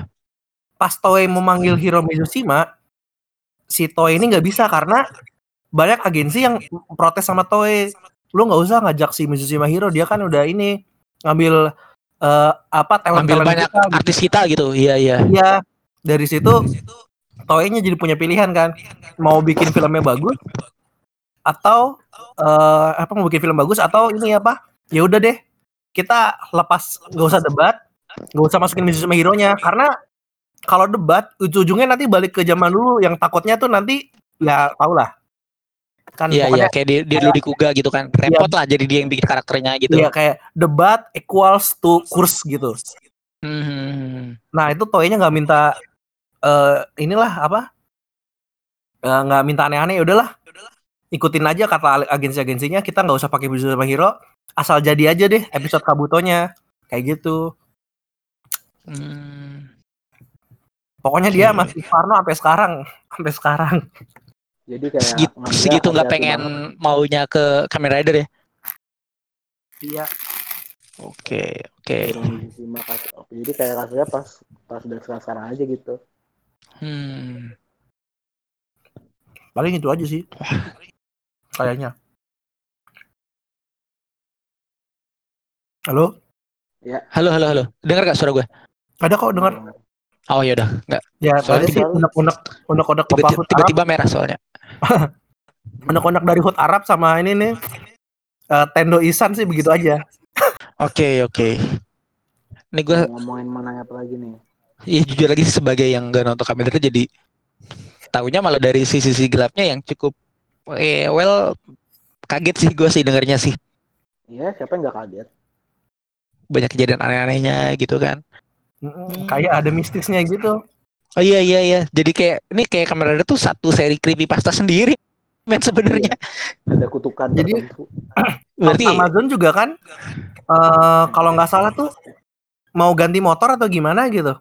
Pas Toei memanggil Hiro Mitsushima, si Toei ini nggak bisa karena banyak agensi yang protes sama Toei. Lu nggak usah ngajak si Mitsushima Hiro, dia kan udah ini ngambil eh, apa talent Ambil banyak artis kita gitu. Iya, iya. Iya, dari situ Toei-nya jadi punya pilihan kan, mau bikin filmnya bagus atau eh, apa mau bikin film bagus atau ini apa? Ya udah deh, kita lepas nggak usah debat, nggak usah masukin Mitsushima Hero-nya karena kalau debat ujung-ujungnya nanti balik ke zaman dulu yang takutnya tuh nanti ya tau lah kan Iya, iya. Kayak dia, dia dulu di Kuga gitu kan. Repot lah jadi dia yang bikin karakternya gitu. Iya kayak debat equals to kurs gitu. Hmm. Nah itu toynya nggak minta eh inilah apa? Eh, nggak minta aneh-aneh. ya Udahlah, ikutin aja kata agensi-agensinya. Kita nggak usah pakai baju superhero, asal jadi aja deh episode Kabutonya kayak gitu. Hmm. Pokoknya dia Oke. masih Farno sampai sekarang, sampai sekarang. Jadi kayak Segitu, segitu nggak pengen banget. maunya ke Kamen Rider ya? Iya. Oke, kasus. Oke, Jadi kayak kasusnya pas pas udah sekarang aja gitu. Hmm. Paling itu aja sih. [laughs] Kayaknya. Halo? Halo, halo, halo. Dengar gak suara gue? Ada kok dengar? Oh ya udah, nggak. Ya, Soalnya tadi sih unek-unek unek-unek Tiba-tiba, merah soalnya. [laughs] unek-unek dari Hut Arab sama ini nih. eh, Tendo Isan sih begitu aja. Oke, oke. Ini gue, Ngomongin mana apa lagi nih? Ya jujur lagi sih sebagai yang gak nonton Kamen Rider jadi tahunya malah dari sisi-sisi gelapnya yang cukup, eh, well, kaget sih gue sih dengarnya sih. Iya, siapa yang nggak kaget? Banyak kejadian aneh-anehnya gitu kan. Mm-mm, Kayak ada mistisnya gitu. Oh iya iya iya. Jadi kayak ini kayak Kamen Rider tuh satu seri creepypasta sendiri. [laughs] Men sebenarnya. Ada kutukan Jadi- tertentu. [clears throat] Berarti Amazon juga kan eh kalau nggak salah tuh mau ganti motor atau gimana gitu.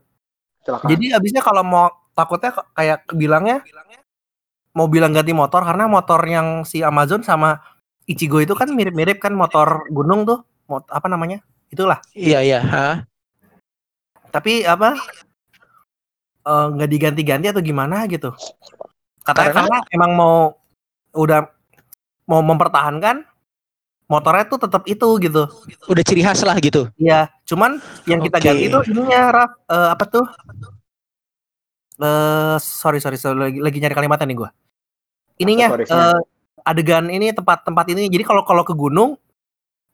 Kecelakaan. Jadi abisnya kalau mau takutnya kayak bilangnya mau bilang ganti motor karena motor yang si Amazon sama Ichigo itu kan mirip-mirip kan motor gunung tuh. Mot apa namanya? Itulah. iya iya, ha? Tapi apa eh, nggak diganti-ganti atau gimana gitu. Katanya Karena- karena emang mau udah mau mempertahankan motornya tuh tetap itu gitu. Udah ciri khas lah gitu. Iya, cuman yang kita Oke. ganti itu ininya Raf, eh, apa tuh? Eh sorry sorry, sorry lagi, lagi nyari kalimatnya nih gua. Ininya eh, adegan ini tempat-tempat ini. Jadi kalau kalau ke gunung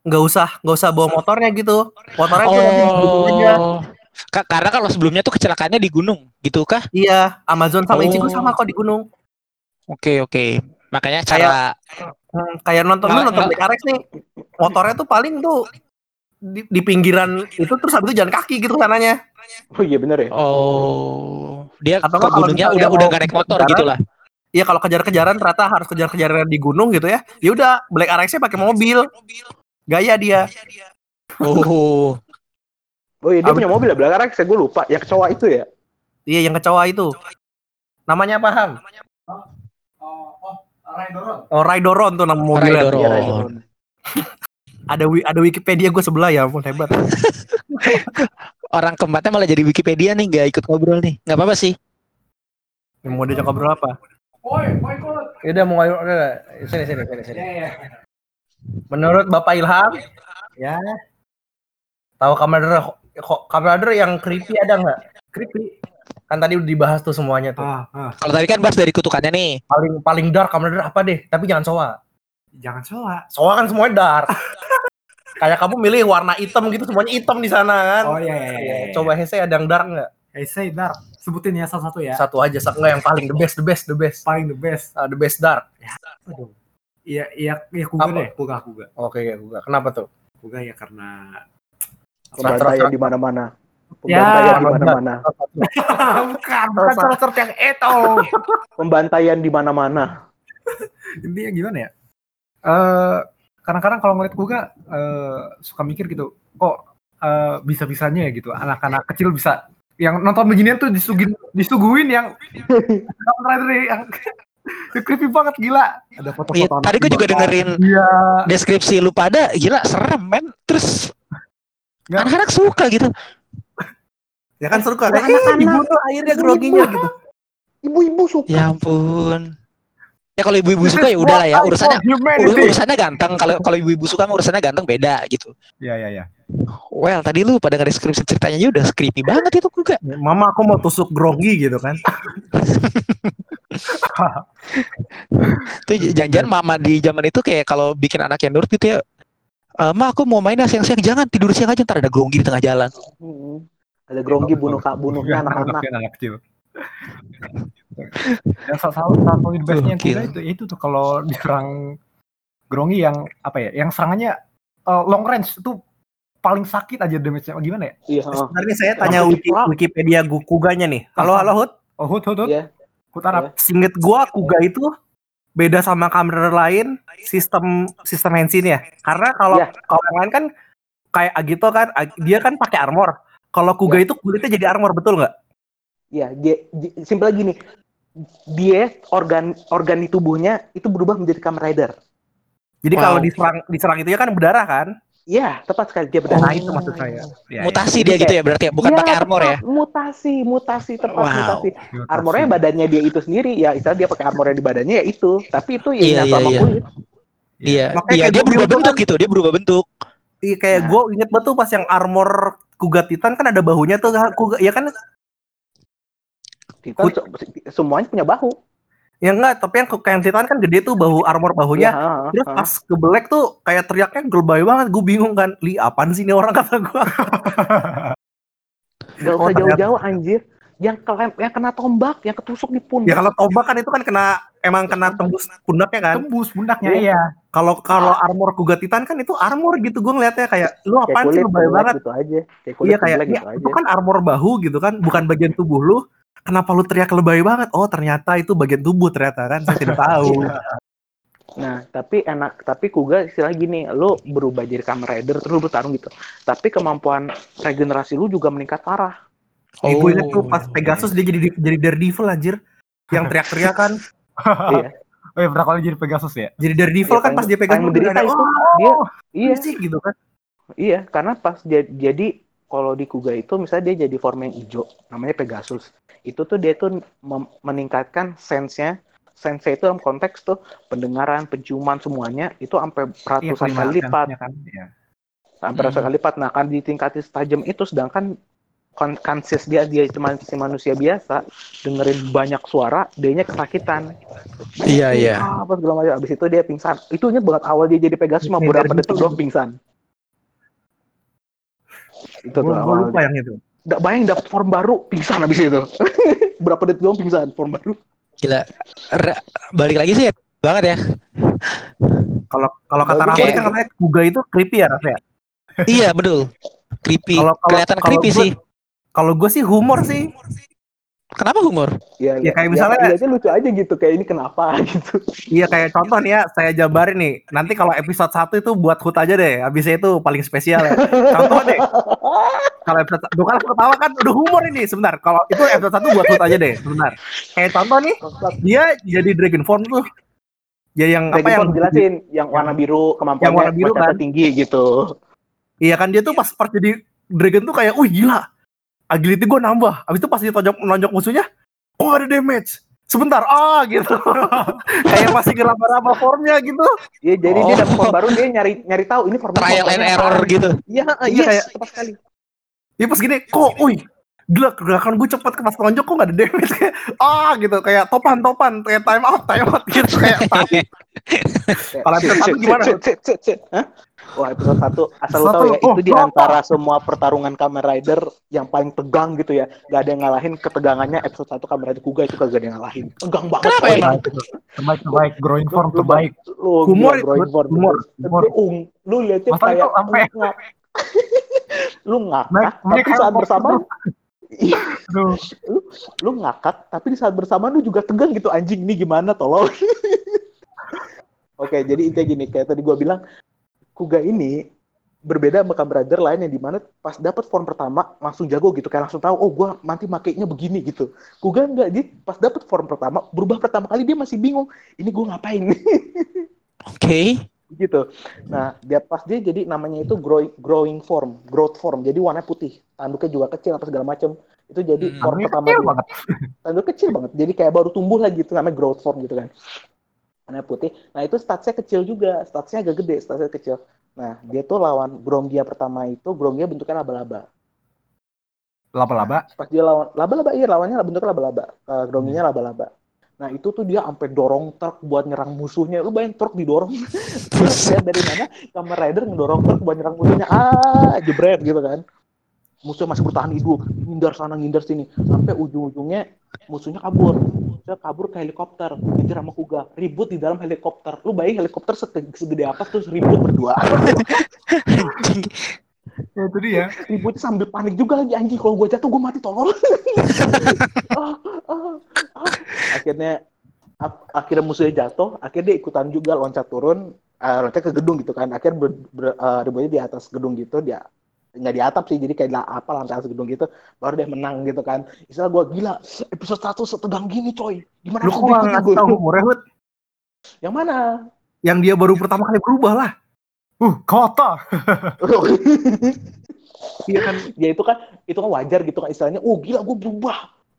nggak usah nggak usah bawa motornya gitu. Motornya gunung aja. Oh. Ka- karena kalau sebelumnya tuh kecelakaannya di gunung, gitu kah? Iya, Amazon sama Oh. Ichigo sama kok di gunung. Oke oke. Makanya cara Hmm, kayak nonton lu Nggak- nonton nggak- Black Arex nih. Motornya tuh paling tuh di, di pinggiran itu terus habis itu jalan kaki gitu sananya. Oh iya bener ya. oh dia Atau ke gunungnya udah udah nggak naik motor gitu lah. Iya kalau kejar-kejaran ternyata harus kejar-kejaran di gunung gitu ya. Ya udah Black Arex-nya pakai mobil. Gaya dia. Oh. Oh iya dia Abis- punya mobil ya belakang saya gue lupa. Yang kecoa itu ya. Iya yang kecoa itu. Namanya apa Ham? Oh Raidoron tuh nama mobilnya. Raidoron. Oh. Raidoron. [laughs] Ada wi- ada Wikipedia gue sebelah ya ampun hebat. [laughs] Orang keempatnya malah jadi Wikipedia nih, nggak ikut ngobrol nih. Nggak apa-apa sih. Yang mau diajak ngobrol apa? Ya udah mau ngobrol udah, sini sini sini sini. Menurut Bapak Ilham, ya tahu Kamen Rider yang creepy ada nggak? Creepy. Kan tadi udah dibahas tuh semuanya tuh. Ah, ah, Kalau tadi kan bahas dari kutukannya nih. Paling paling dark Kamen Rider apa deh? Tapi jangan Soa. jangan soa. Soa kan semuanya dark. Kayak kamu milih warna hitam gitu semuanya hitam di sana kan. Oh iya iya iya. Iya, iya. Coba Hese ada yang dark nggak? Say Dark. Sebutin ya salah satu ya. Satu aja, satu yang paling the best, the best, the best. Paling the best. Ah, the best dark. Aduh. Iya iya iya kuga Apa? deh, kuga kuga. Oke, ya, gua. Kenapa tuh? Kuga ya karena Pembantaian di mana-mana. Ya, Pembantaian di mana-mana. [laughs] bukan, bukan salah satu yang itu. [laughs] Pembantaian di mana-mana. Intinya gimana ya? Eh kadang-kadang kalau ngeliat kuga eh, suka mikir gitu, kok eh, bisa-bisanya ya gitu anak-anak kecil bisa yang nonton beginian tuh disuguhin disuguhin yang [laughs] yang creepy banget gila. Ada foto-foto anak tadi gue juga dengerin Iya. deskripsi lu pada, gila serem men. Terus Nggak. anak-anak suka gitu. Ya kan seru kan? Ya, anak-anak. Ibu tuh akhirnya groginya gitu. Ibu-ibu suka. Ya ampun. Ya kalau ibu-ibu suka ya udah lah ya urusannya urusannya ganteng. Kalau kalau ibu-ibu suka mah urusannya ganteng beda gitu. Iya iya iya. Well, tadi lu pada deskripsi ceritanya aja udah creepy banget itu juga. Mama aku mau tusuk grogi gitu kan. [laughs] Tuh jangan-jangan mama di zaman itu kayak kalau bikin anak yang nurut gitu ya. "Eh, ma aku mau main ah siang-siang jangan tidur siang aja ntar ada gronggi di tengah jalan. Ada gronggi bunuh kak bunuhnya anak-anak. Anak kecil. Dan salah satu salah satu the bestnya yang kuda itu itu tuh kalau diserang Grongi yang apa ya, yang serangannya eh, long range itu paling sakit aja damage-nya gimana ya? Iya. heeh. Sebenarnya saya tanya Wiki. Wikipedia Kuganya nih. Halo halo Hud. Oh, hut hut hut. Iya. Hut Arab. Singet gua Kuga itu beda sama kamera lain sistem sistem Henshin ya. Karena kalau Iya. kalau yang lain kan kayak Agito kan dia kan pakai armor. Kalau Kuga itu kulitnya jadi armor betul nggak? Iya, dia, di- simpelnya gini. Dia organ organ di tubuhnya itu berubah menjadi Kamen Rider. Jadi Wow. kalau diserang diserang itu ya kan berdarah kan? Iya, tepat sekali dia Nah, berdarah. itu maksud saya. Ya, ya. Mutasi Jadi dia gitu ya berarti ya, bukan Iya, pakai armor ya. Mutasi, mutasi tepat Wow. mutasi. Armornya badannya dia itu sendiri ya, istilah dia pakai armornya di badannya ya itu. Tapi itu ya Iya, iya, sama iya. kulit. Iya, iya dia berubah bentuk gitu, dia berubah bentuk. Iya kayak Nah. gue inget betul pas yang armor Kuga Titan kan ada bahunya tuh Kuga ya kan Titan se- semuanya punya bahu. ya enggak tapi yang kayak Titan kan gede tuh bahu armor bahunya heeh, Terus heeh. pas ke Black tuh kayak teriaknya gelbay banget, gue bingung kan, li apaan sih ini orang [laughs] kata gue. [laughs] Gak Oh, usah ternyata. jauh-jauh anjir. Yang kelem, yang kena tombak, yang ketusuk di pundak. ya kalau tombak kan itu kan kena emang kena tembus pundaknya kan. Tembus pundaknya Iya. iya. Kalau kalau armor Kuga Titan kan itu armor gitu, gue ngeliatnya kayak lu kayak apaan sih lebay banget. gitu aja. Kayak kulit Iya kayak Black ya, gitu itu aja. kan armor bahu gitu kan, bukan bagian tubuh lu. Kenapa lu teriak lebay banget? Oh ternyata itu bagian tubuh ternyata kan, saya tidak tahu. [laughs] Nah, tapi enak, tapi Kuga istilah gini, lu berubah jadi Kamen Rider terus lu bertarung gitu. Tapi kemampuan regenerasi lu juga meningkat parah. Eh, gue inget tuh Oh. pas Pegasus dia jadi jadi Daredevil anjir. Yang teriak-teriak kan. Iya. [laughs] Oh, ya, berapa kali jadi Pegasus ya? Jadi Daredevil Iya, kan pas dia menderita ada, itu. "Oh, Dia iya, sih gitu kan. iya, karena pas dia, jadi kalau di Kuga itu misalnya dia jadi form yang hijau, namanya Pegasus. Itu tuh dia tuh mem- meningkatkan sense-nya sense itu dalam konteks tuh pendengaran, penciuman semuanya itu sampai Iya, ratusan kelima kali lipat. sense-nya kan. Iya. sampai ratusan kali lipat. Nah, kan ditingkati setajam itu, sedangkan kon conscious dia dia cuma si manusia biasa dengerin banyak suara, dia kesakitan. Iya, iya. Apa segala macam. Abis itu dia pingsan. Itu ingat banget awal dia jadi Pegasus cuma beberapa detik doang pingsan. Itu tuh Gue awal. lupa yang itu. Nggak bayang dapet form baru, pingsan abis itu. [laughs] Berapa detik doang pingsan form baru. Gila. Re- balik lagi sih ya, banget ya. Kalau kalau kata kayak- kan katanya Kuga itu creepy ya Raffi ya? iya, betul. Creepy. Kalau- kalau- Kelihatan creepy sih. Kalau gue sih humor sih. Kenapa humor? Ya, Ya, kayak misalnya- ya, lucu aja gitu. Kayak ini kenapa [laughs] gitu. Iya kayak contoh nih ya, saya jabarin nih. Nanti kalau episode 1 itu buat Hut aja deh. Habisnya itu paling spesial ya. Contoh deh. Kalau episode Duh, kalau ketawa kan udah humor ini sebentar. Kalau itu episode 1 buat Hut aja deh, sebentar. Kayak contoh nih, dia jadi Dragon Form tuh. Ya yang apa Kayak yang yang jelasin, yang warna biru kemampuannya Yang warna biru kan? tinggi gitu. Iya kan dia tuh pas part jadi Dragon tuh kayak, wih gila, agility gue nambah. Abis itu pas dia tonjok nonjok musuhnya, oh ada damage. Sebentar, ah gitu. [laughs] kayak masih ngeraba-raba formnya gitu. Iya, jadi dia Oh. dapet form baru dia nyari nyari tahu ini form Trial and error gitu. Iya, Iya, iya kayak- tepat sekali. Dia pas gini, kok, wih, gila gerakan gue cepet ke pas tonjok kok gak ada damage kayak ah gitu kayak topan topan kayak time out time out gitu kayak. [laughs] Kalau satu gimana? Wah episode 1 asal lu Satu, tahu ya oh, itu di oh, antara semua pertarungan Kamen Rider yang paling tegang gitu ya. Gak ada yang ngalahin ketegangannya episode 1 Kamen Rider Kuga itu kagak ada yang ngalahin. Tegang banget. Kenapa emang? Terbaik, terbaik. Growing form terbaik. Lu Humor, growing form. humor, humor. Lu, ung, lu liatnya Masa kayak itu sampai- ngak. [laughs] lu ngakak, tapi saat [laughs] Aduh. lu, lu ngakak, tapi di saat bersamaan lu juga tegang gitu anjing ini gimana tolong. [laughs] Oke, jadi intinya gini, kayak tadi gua bilang, Kuga ini berbeda sama Kamen Rider lain yang di mana pas dapat form pertama langsung jago gitu. Kayak langsung tahu oh gua nanti makainya begini gitu. Kuga enggak dia pas dapat form pertama berubah pertama kali dia masih bingung ini gua ngapain? [laughs] Oke. gitu. Nah dia pas dia jadi namanya itu growing growing form growth form. Jadi warna putih tanduknya juga kecil apa segala macam itu jadi Hmm, form pertama kecil dia. banget. tanduk kecil banget. Jadi kayak baru tumbuh lagi itu namanya growth form gitu kan warna putih. Nah itu statsnya kecil juga. Statsnya agak gede statsnya kecil. Nah dia tuh lawan Grongia pertama itu Grongia bentuknya laba-laba. Laba-laba. pas dia lawan laba-laba iya lawannya bentuknya laba-laba. Uh, Gronginya laba-laba. Nah itu tuh dia sampai dorong truk buat nyerang musuhnya. Lu bayangin truk didorong. [laughs] Terus? Dari mana Kamen Rider ngedorong truk buat nyerang musuhnya. Ah jebret gitu kan musuhnya masih bertahan hidup ngindar sana ngindar sini. Sampai ujung-ujungnya musuhnya kabur. Musuhnya kabur ke helikopter ngejar sama Kuga. Ribut di dalam helikopter. Lu bayangin helikopter segede apa terus ribut berdua. [laughs] Ya, itu dia. ributnya sambil panik juga lagi anjing kalau gue jatuh gue mati tolong [laughs] Ah, ah, ah. akhirnya akhirnya musuhnya jatuh akhirnya dia ikutan juga loncat turun eh, loncat ke gedung gitu kan. Akhirnya ber, ber- eh, ributnya di atas gedung gitu dia nggak di atap sih jadi kayak apa lantai atas gedung gitu baru dia menang gitu kan istilah gue gila episode 1 setegang gini coy gimana Lu aku kok nggak gua? tahu umurnya Hud? yang mana Yang dia baru pertama kali berubah lah. Uh, kota. [laughs] Iya kan? ya itu kan itu kan wajar gitu kan istilahnya oh gila gue berubah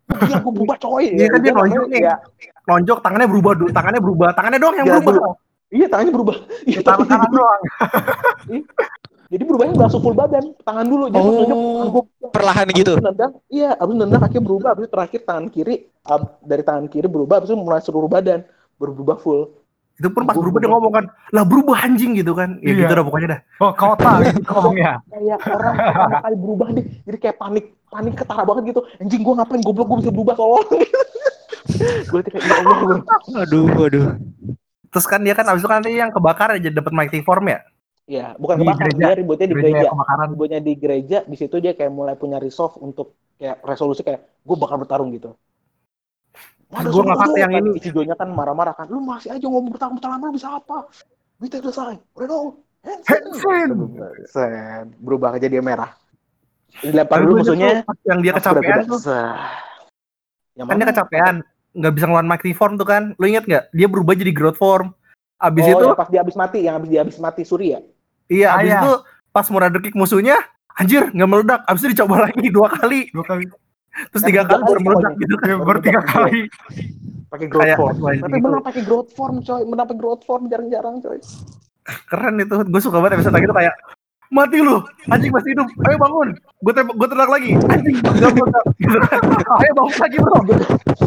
Oh, gila gue berubah coy Iya kan dia nonjok nih. ya, Lonjok tangannya berubah dulu, tangannya berubah, tangannya doang yang Ya, berubah. iya tangannya berubah Iya, Tangan kanan doang. Jadi berubahnya langsung full badan tangan dulu jadi Oh. tangan gua- Perlahan abis gitu. itu nendang iya abis nendang akhirnya berubah abis terakhir tangan kiri ab- dari tangan kiri berubah abis itu mulai seluruh badan berubah full Itu pun pas Gua berubah dia ngomong kan, lah berubah anjing gitu kan. Ya Iya. gitu dah pokoknya dah. Oh, kota gitu ngomongnya. [laughs] kayak orang pertama kali berubah deh jadi kayak panik panik ketara banget gitu anjing gue ngapain goblok gue bisa berubah tolong [laughs] gue kayak ya Allah. Aduh, aduh. Terus kan dia kan abis itu kan dia yang kebakar aja dapat mighty form ya. Iya, bukan Di kebakar, gereja. dia ributnya di Gereja gereja. kebakaran. Ributnya di gereja, di situ dia kayak mulai punya resolve untuk kayak resolusi kayak gue bakal bertarung gitu. Gua nggak ngerti yang kan, ini. Ichigo-nya kan marah-marah kan, lu masih aja ngomong bertarung bertarung lu bisa apa? Kita selesai, udah dong. Hansen. Sen, berubah aja dia merah. Dilempar dulu musuhnya. yang dia kecapean tuh. Yang kan dia kecapean, nggak bisa ngeluarin mighty form tuh kan. Lu inget nggak? Dia berubah jadi growth form. Abis oh, itu, yang pas dia habis mati, yang habis dia habis mati Suri ya? iya Ah, abis iya. itu pas Murder Kick musuhnya, anjir nggak meledak. Abis itu dicoba lagi dua kali, Dua kali. terus tiga kali baru meledak gitu kan. Ya, baru tiga kali. Pakai growth Kayak form. Tapi gitu. menang pakai growth form, coy. Menang pakai growth form jarang-jarang, coy. Keren itu, gue suka banget episode gitu kayak mati lu, anjing masih hidup, ayo bangun, gue tembak, gue tendang lagi, anjing nggak meledak, [laughs] gitu kan. ayo bangun lagi bro,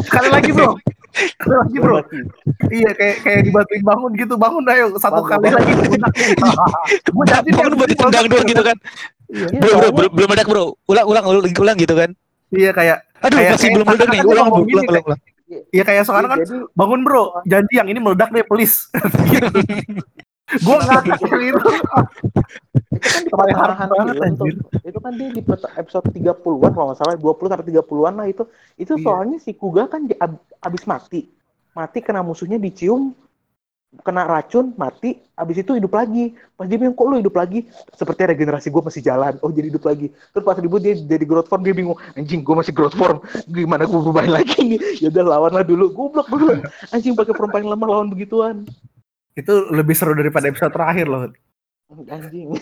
sekali lagi bro, lagi bro, iya kayak kayak dibantuin bangun gitu, bangun ayo satu Bangun, kali bangun. lagi, gue jadi [laughs] Bangun buat ditendang doang gitu kan. Iya, Bro, bro, belum meledak bro. Ulang, ulang, ulang, ulang gitu kan. iya kayak, Aduh, Kayak- masih kayak belum meledak nih. Ulang, ulang, gini, ulang, ulang. iya kayak sekarang kan bangun bro, janji yang ini meledak deh please, [laughs] [laughs] gue nggak kayak gitu, itu. Kan di pertengahan tuh. anjir. Itu kan dia di episode 30-an kalau nggak salah 20 sampai 30-an lah itu. Itu Iya. soalnya si Kuga kan di, ab- abis mati. Mati kena musuhnya dicium kena racun mati. Abis itu hidup lagi. Pas dia bilang kok lu hidup lagi? Seperti regenerasi gue masih jalan. Oh jadi hidup lagi. Terus pas ribut dia jadi growth form dia bingung anjing gue masih growth form. Gimana gue berubahin [laughs] lagi? Nih ya udah lawan lah dulu. Goblok dulu anjing pakai form paling lemah lawan begituan itu lebih seru daripada episode terakhir loh, anjing. [laughs]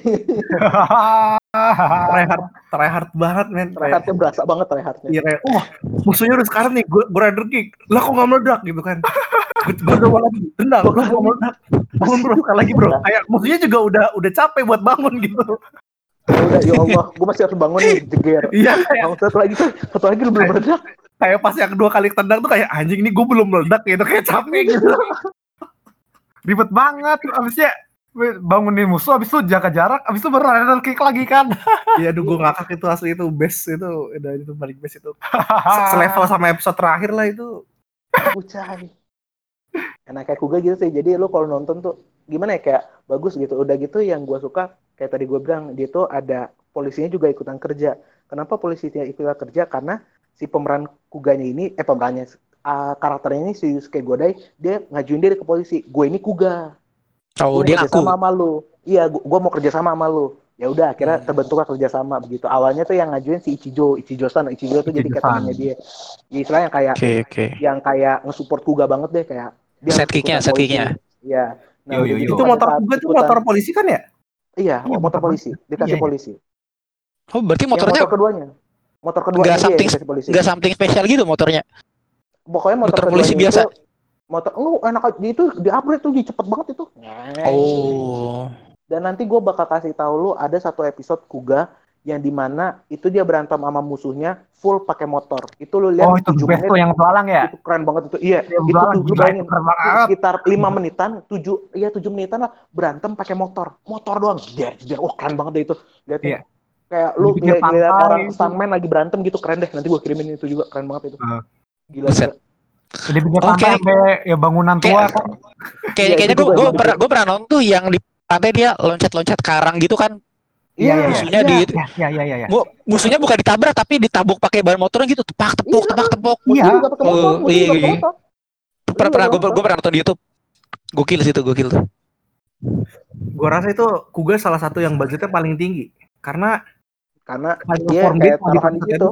Tryhard, tryhard banget men, Rehatnya berasa banget rehatnya Iya wah musuhnya udah sekarang nih, gue rider kick, lah kok nggak meledak? Gitu kan? Gue coba lagi, tendang, lah kok meledak, bangun bro, sekali lagi bro. Kayak musuhnya juga udah udah capek buat bangun gitu. Udah ya Allah gue masih harus bangun nih jeger. Iya kayak, Bangun satu lagi satu lagi lu belum meledak. kayak pas yang kedua kali tendang tuh kayak anjing ini gue belum meledak gitu, kayak capek gitu. Ribet banget. Abisnya bangunin musuh, abis itu jaga jarak, abis itu baru rider kick lagi kan. [laughs] Iya, aduh gue ngakak itu asli itu best itu, udah itu paling best itu. Se- Selevel sama episode terakhir lah itu. Bucai Enak kayak Kuga gitu sih jadi lu kalau nonton tuh gimana ya kayak bagus gitu udah gitu yang gua suka kayak tadi gue bilang dia tuh ada polisinya juga ikutan kerja kenapa polisinya ikutan kerja karena si pemeran Kuganya ini eh pemerannya uh, karakternya ini si Yusuke Godai dia ngajuin diri ke polisi gue ini Kuga Oh, Gua dia mau aku. kerja sama sama lu iya gua, gua mau kerja sama sama lu ya udah akhirnya Hmm. terbentuklah kerjasama begitu awalnya tuh yang ngajuin si Ichijo Ichijo san Ichijo tuh jadi temannya dia ya istilahnya kayak Oke, oke. yang kayak nge-support Kuga banget deh kayak dia Sidekick-nya, ikutan polisi. sidekick-nya. Iya. Nah, Yo, yo, udah yo. Itu motor gue tuh motor polisi kan ya? Iya, Iya, motor polisi, dikasih Iya, iya. polisi. Oh, berarti Yang motornya motor keduanya. Motor keduanya nggak dia something- dikasih polisi. nggak something spesial gitu motornya. Pokoknya motor, motor polisi biasa. Itu, motor enggak enak aja itu di upgrade tuh di cepet banget itu. Oh. Dan nanti gue bakal kasih tahu lu ada satu episode Kuga yang di mana itu dia berantem sama musuhnya full pakai motor. Itu lu lihat Oh itu tujuh best menit tuh yang belalang ya. itu keren banget itu. Iya, Yang itu belalang tuh gila bayangin sekitar lima menitan, tujuh, iya tujuh menitan lah berantem pakai motor, motor doang, dia, dia, oh keren banget deh itu, lihat Iya. kayak lu ngeliat, pantai orang stuntman lagi berantem gitu keren deh, nanti gua kirimin itu juga keren banget itu, Ah. Gila, Buset. Jadi pinggir Oke. pantai sampai ya bangunan tua Kayak- kan. Kayak Iya, kayaknya itu gue juga gue bagus. pernah gue pernah nonton tuh yang di pantai dia loncat-loncat karang gitu kan. Iya, iya, Musuhnya iya. di Ya, ya, ya, ya. ya. mu- musuhnya bukan ditabrak tapi ditabuk pakai ban motornya gitu tepak tepuk Iya. tepak tepuk. Iya. Oh, iya, iya. Pernah pernah gue Iya, gue pernah nonton di YouTube. Gokil sih itu gokil tuh. Gua rasa itu Kuga salah satu yang budgetnya paling tinggi karena Karena dia kayak taruhan gitu.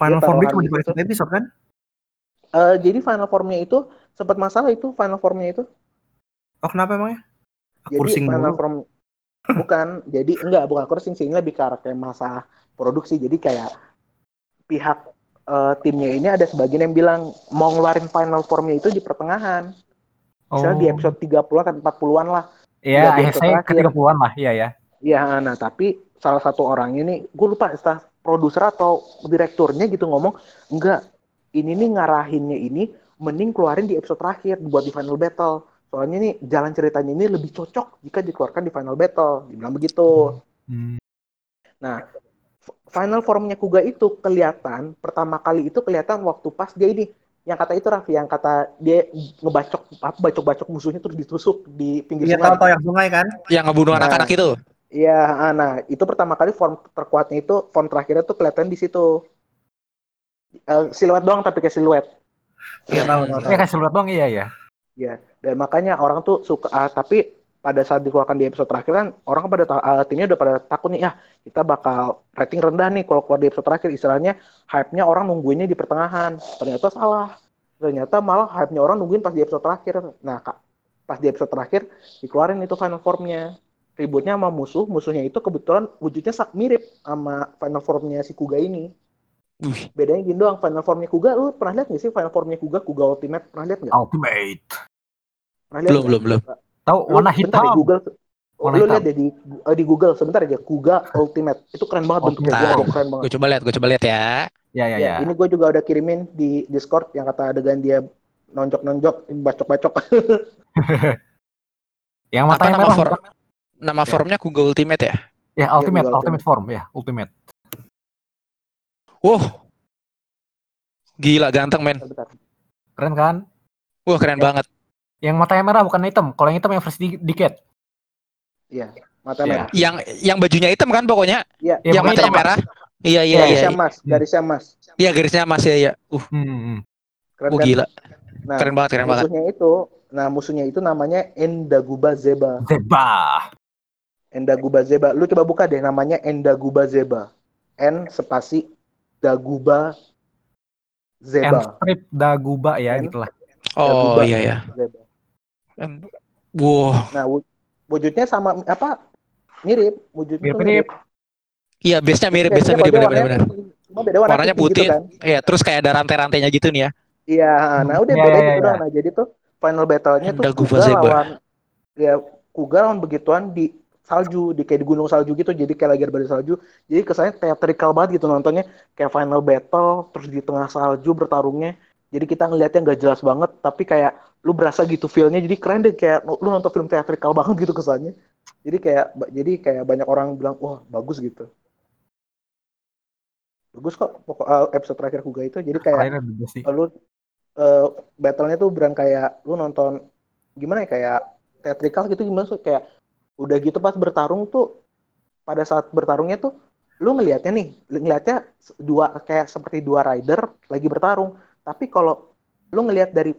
Episode. Final Dia Form Beat taruhan cuma di dipakai satu episode kan? Eh, jadi final formnya itu sempat masalah itu final formnya itu. Oh kenapa emangnya? Jadi Kursing final dulu. form bukan jadi enggak bukan kursing sih ini lebih ke arah kayak masalah produksi. Jadi kayak pihak eh, timnya ini ada sebagian yang bilang mau ngeluarin final formnya itu di pertengahan. Misalnya di Oh. episode 30-an kan 40-an lah. Iya, Di episode akhirnya ke terakhir. 30-an lah, iya ya. Ya, nah tapi salah satu orang ini, gue lupa produser atau direkturnya gitu ngomong, enggak, ini nih ngarahinnya ini mending keluarin di episode terakhir buat di final battle. Soalnya nih jalan ceritanya ini lebih cocok jika dikeluarkan di final battle. Dibilang begitu. Hmm. F- Final formnya Kuga itu kelihatan pertama kali itu kelihatan waktu pas dia ini yang kata itu Raffi yang kata dia ngebacok apa bacok-bacok musuhnya terus ditusuk di pinggir Iya sungai. tahu tahu yang sungai kan? Yang ngebunuh Nah. anak-anak itu. Iya, ah, nah itu pertama kali form terkuatnya itu form terakhirnya tuh kelihatan di situ. Eh, siluet doang tapi kayak siluet. Iya tahu tahu. Ya tahu. kasih lihat dong, iya ya. Ya, dan makanya orang tuh suka ah, tapi pada saat dikeluarkan di episode terakhir kan orang pada ah, timnya udah pada takut nih ya kita bakal rating rendah nih kalau keluar di episode terakhir istilahnya hype-nya orang nungguinnya di pertengahan. Ternyata salah. Ternyata malah hype-nya orang nungguin pas di episode terakhir. Nah, Kak, pas di episode terakhir dikeluarin itu final form-nya. Ributnya sama musuh, musuhnya itu kebetulan wujudnya sak mirip sama final form-nya si Kuga ini. Wih. Bedanya gini doang, final form-nya Kuga, lu pernah lihat nggak sih final form-nya Kuga, Kuga Ultimate? Pernah lihat nggak? Ultimate. Pernah lihat Belum belum belum. Tahu warna bentar hitam. di Google. Oh, Warna lu hitam. lihat deh di eh, di Google sebentar aja Kuga Ultimate. Itu keren banget bentuknya. Ultimate. Gua keren banget. Gue coba lihat, gue coba lihat ya. Ya, ya, Ya, ya. ini gue juga udah kirimin di Discord yang kata adegan dia nonjok-nonjok, bacok-bacok. [laughs] Yang matanya merah. Nama formnya Google Ultimate ya? Ya, ultimate, Google ultimate form, ya, ultimate. Wow. Gila ganteng men. Keren kan? Wah keren Ya. banget. Yang matanya merah bukan hitam. Kalau yang hitam yang versi di- dikit. Iya, mata Iya. merah. Yang yang bajunya hitam kan pokoknya. Iya, Ya, yang matanya merah. Iya iya iya. garisnya emas, garisnya emas. Iya garisnya mas ya ya. Uh, Hmm, hmm, hmm. Keren oh, kan? gila. Nah, Keren banget, keren banget. musuhnya itu, nah musuhnya itu namanya Endaguba Zeba. Zeba. Endaguba Zeba. Lu coba buka deh namanya Endaguba Zeba. N spasi Daguba Zeba. strip daguba ya, And- gitu lah. Oh Daguba iya ya. Zeba. Wow. Nah, wu- wujudnya sama apa? Mirip, wujudnya tuh Mirip-mirip. Iya, base-nya mirip, Ya, cuma mirip warnanya- Cuma beda warna Warnanya putih gitu kan. Iya, terus kayak ada rantai-rantainya gitu nih ya. Iya, nah udah Ya, beda ya, gitu ya. doang. Nah, jadi tuh final battle-nya tuh Kuga Zeba. lawan ya Kuga lawan begituan di salju, di kayak di gunung salju gitu. Jadi kayak lagi ada badai salju. Jadi kesannya theatrical banget gitu nontonnya. Kayak final battle terus di tengah salju bertarungnya. Jadi kita ngelihatnya nggak jelas banget, tapi kayak lu berasa gitu feel-nya. Jadi keren deh kayak lu nonton film theatrical [laughs] banget gitu kesannya. Jadi kayak jadi kayak banyak orang bilang, "Wah, bagus gitu." Bagus kok pokok eh, episode terakhir Kuga itu. Jadi kayak lu eh, battle-nya tuh beran kayak lu nonton gimana ya kayak theatrical gitu gimana sih kayak udah gitu pas bertarung tuh pada saat bertarungnya tuh lu ngelihatnya nih ngelihatnya dua kayak seperti dua rider lagi bertarung. Tapi kalau lu ngelihat dari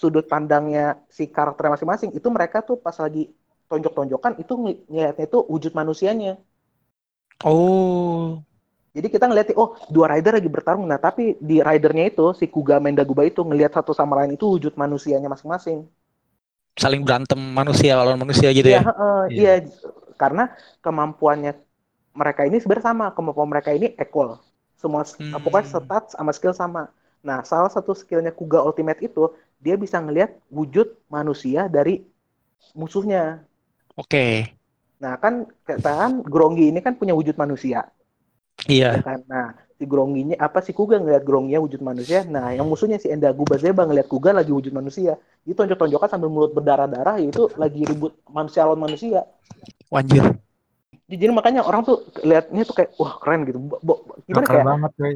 sudut pandangnya si karakter masing-masing itu mereka tuh pas lagi tonjok-tonjokan itu ngeli- ngelihatnya itu wujud manusianya. Oh. jadi kita ngeliat oh dua rider lagi bertarung. Nah tapi di ridernya itu si Kuga Mendaguba itu ngelihat satu sama lain itu wujud manusianya masing-masing Saling berantem manusia lawan manusia gitu Iya, ya. Iya. iya. Karena kemampuannya mereka ini sebenarnya sama, kemampuan mereka ini equal. Semua Hmm. pokoknya stats sama skill sama. Nah, salah satu skillnya Kuga Ultimate itu dia bisa ngelihat wujud manusia dari musuhnya. Oke. Nah, kan kan Grongi ini kan punya wujud manusia, Iya. ya kan? Nah, Gronginya apa si Kuga ngelihat Gronginya wujud manusia. Nah, yang musuhnya si Endaguba Zeba ngelihat Kuga lagi wujud manusia. Itu tonjok-tonjokan sambil mulut berdarah-darah itu lagi ribut manusia lawan manusia. Wanjir. jadi makanya orang tuh liatnya tuh kayak wah keren gitu Bo- bo- gimana Keren kayak banget, coy.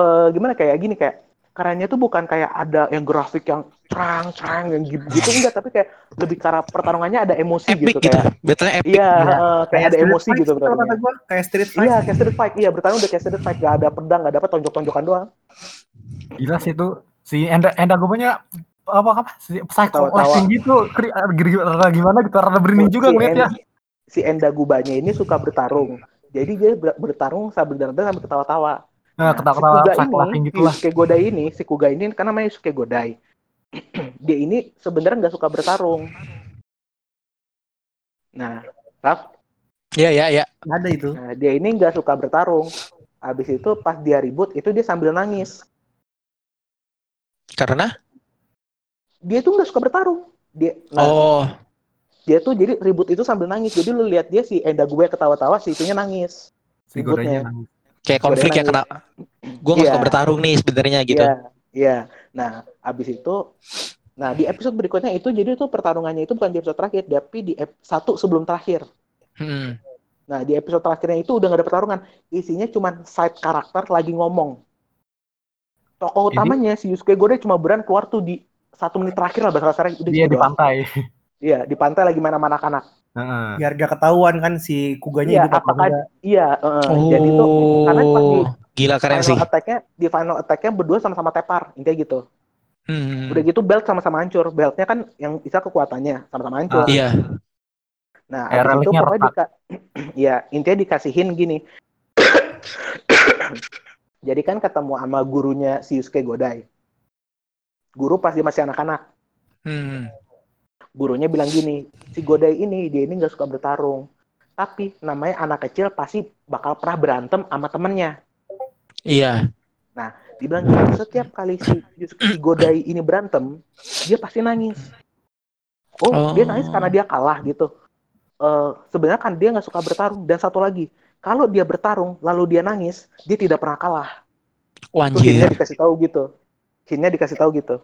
eh, gimana kayak gini kayak kerennya tuh bukan kayak ada yang grafik yang cerang cerang yang gitu, gitu enggak tapi kayak lebih cara pertarungannya ada emosi Epic gitu gitu. kayak Betulnya epic. iya Iya. eh, kayak ada emosi Fight gitu gua, kayak street fight. iya kayak street fight. Iya bertarung udah kayak street fight. Gak ada pedang gak ada apa tonjok-tonjokan doang. Gila sih itu. Si Enda Enda Gobanya apa apa? Si psycho gitu. Kri- giri- rada gimana gitu. Rada berani juga ngeliatnya si Enda Gubanya ini suka bertarung. Jadi dia ber- bertarung sambil berdarah sambil ketawa-tawa nah, si ketawa-ketawa Kuga psycho acting ini, gitu si lah Suke Godai ini, si Kuga ini kan namanya Suke Godai. [clears throat] dia ini sebenarnya nggak suka bertarung. Nah, Raf, Iya, iya, iya. Ada itu. nah, dia ini nggak suka bertarung. Habis itu pas dia ribut itu dia sambil nangis. Karena Dia tuh nggak suka bertarung. Dia, nah, oh, dia tuh jadi ribut itu sambil nangis. Jadi lu lihat dia si Enda gue ketawa-tawa, si itunya nangis. si ributnya. nangis. Kayak konflik ya kena. Gue nggak suka Iya. bertarung nih sebenarnya gitu. Iya, iya. Nah, habis itu, nah di episode berikutnya itu jadi itu pertarungannya itu bukan di episode terakhir, tapi di ep- satu sebelum terakhir. Hmm. Nah, di episode terakhirnya itu udah gak ada pertarungan. Isinya cuma side karakter lagi ngomong. Tokoh Jadi- utamanya si Yusuke Godai cuma beran keluar tuh di satu menit terakhir lah bahasa kasarnya udah dia gitu di doang. pantai Iya, di pantai lagi main sama anak-anak. Heeh. Biar gak ketahuan kan si kuganya Iya, hidup apa apakah enggak. iya, heeh. jadi itu karena pas di Oh, gila keren sih. final attack-nya di final attack-nya berdua sama-sama tepar, intinya gitu. Hmm. Udah gitu belt sama-sama hancur. Beltnya kan yang bisa kekuatannya sama-sama hancur. Ah. Iya. Nah, abis itu pokoknya dika- [clears throat] ya intinya dikasihin gini. [clears throat] Jadi kan ketemu sama gurunya si Yusuke Godai. Guru pas dia masih anak-anak. Hmm. Gurunya bilang gini, si Godai ini dia ini nggak suka bertarung. Tapi namanya anak kecil pasti bakal pernah berantem sama temennya. Iya. Dia bilang gini, setiap kali si, si Godai ini berantem, dia pasti nangis. Oh, Oh. dia nangis karena dia kalah gitu. Eh, sebenarnya kan dia nggak suka bertarung. Dan satu lagi, kalau dia bertarung lalu dia nangis, dia tidak pernah kalah. Wanjir. dikasih tahu gitu. Hintnya dikasih tahu gitu.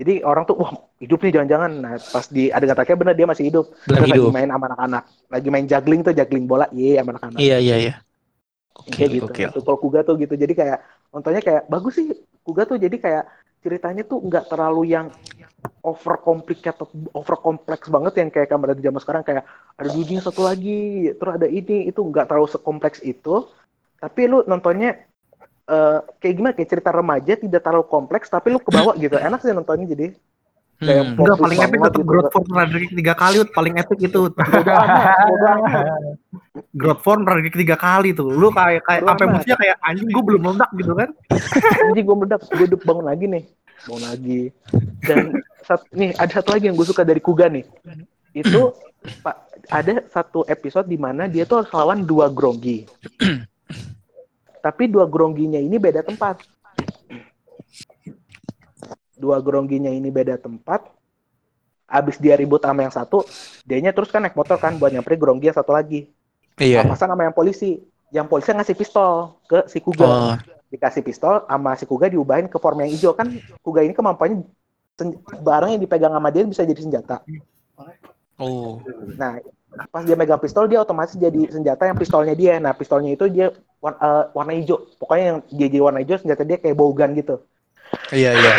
Jadi orang tuh, wah hidup nih jangan-jangan. Nah pas di adegan terakhir bener dia masih hidup. Terus hidup. lagi main sama anak-anak. Lagi main juggling tuh, juggling bola. Iya sama anak-anak. Iya, iya, iya. kayak Gokil, gitu. gokil. Kalau Kuga tuh gitu. Jadi kayak nontonnya kayak bagus sih. Kuga tuh jadi kayak ceritanya tuh nggak terlalu yang over complicated, over kompleks banget yang kayak kamera di zaman sekarang kayak ada dunia satu lagi, terus ada ini itu nggak terlalu sekompleks itu. Tapi lu nontonnya eh, kayak gimana kayak cerita remaja tidak terlalu kompleks tapi lu kebawa gitu. [clears throat] Enak sih nontonnya jadi. Kayak Hmm. Enggak, paling epic tetap gitu. Growth Form Roderick tiga kali, Ut. paling epic itu. [laughs] Growth Form Roderick tiga kali tuh. Lu kayak kayak amat. musuhnya kayak anjing gue belum meledak gitu kan. Jadi gue meledak, gue hidup bangun lagi nih, bangun lagi. Dan sat, nih ada satu lagi yang gue suka dari Kuga nih. Itu pak ada satu episode di mana dia tuh harus lawan dua gronggi. [clears throat] Tapi dua grongginya ini beda tempat. Dua grongginya ini beda tempat. Abis dia ribut sama yang satu, dianya terus kan naik motor kan buat nyamperin gronggi yang satu lagi. Iya. Papasan sama yang polisi. Yang polisi ngasih pistol ke si Kuga Oh, dikasih pistol sama si Kuga diubahin ke form yang hijau kan Kuga ini kemampuannya barang yang dipegang sama dia bisa jadi senjata. Oh. Nah, pas dia megang pistol dia otomatis jadi senjata yang pistolnya dia. Nah, pistolnya itu dia war- eh, warna hijau. Pokoknya yang dia jadi warna hijau senjata dia kayak bowgun gitu. Iya, iya.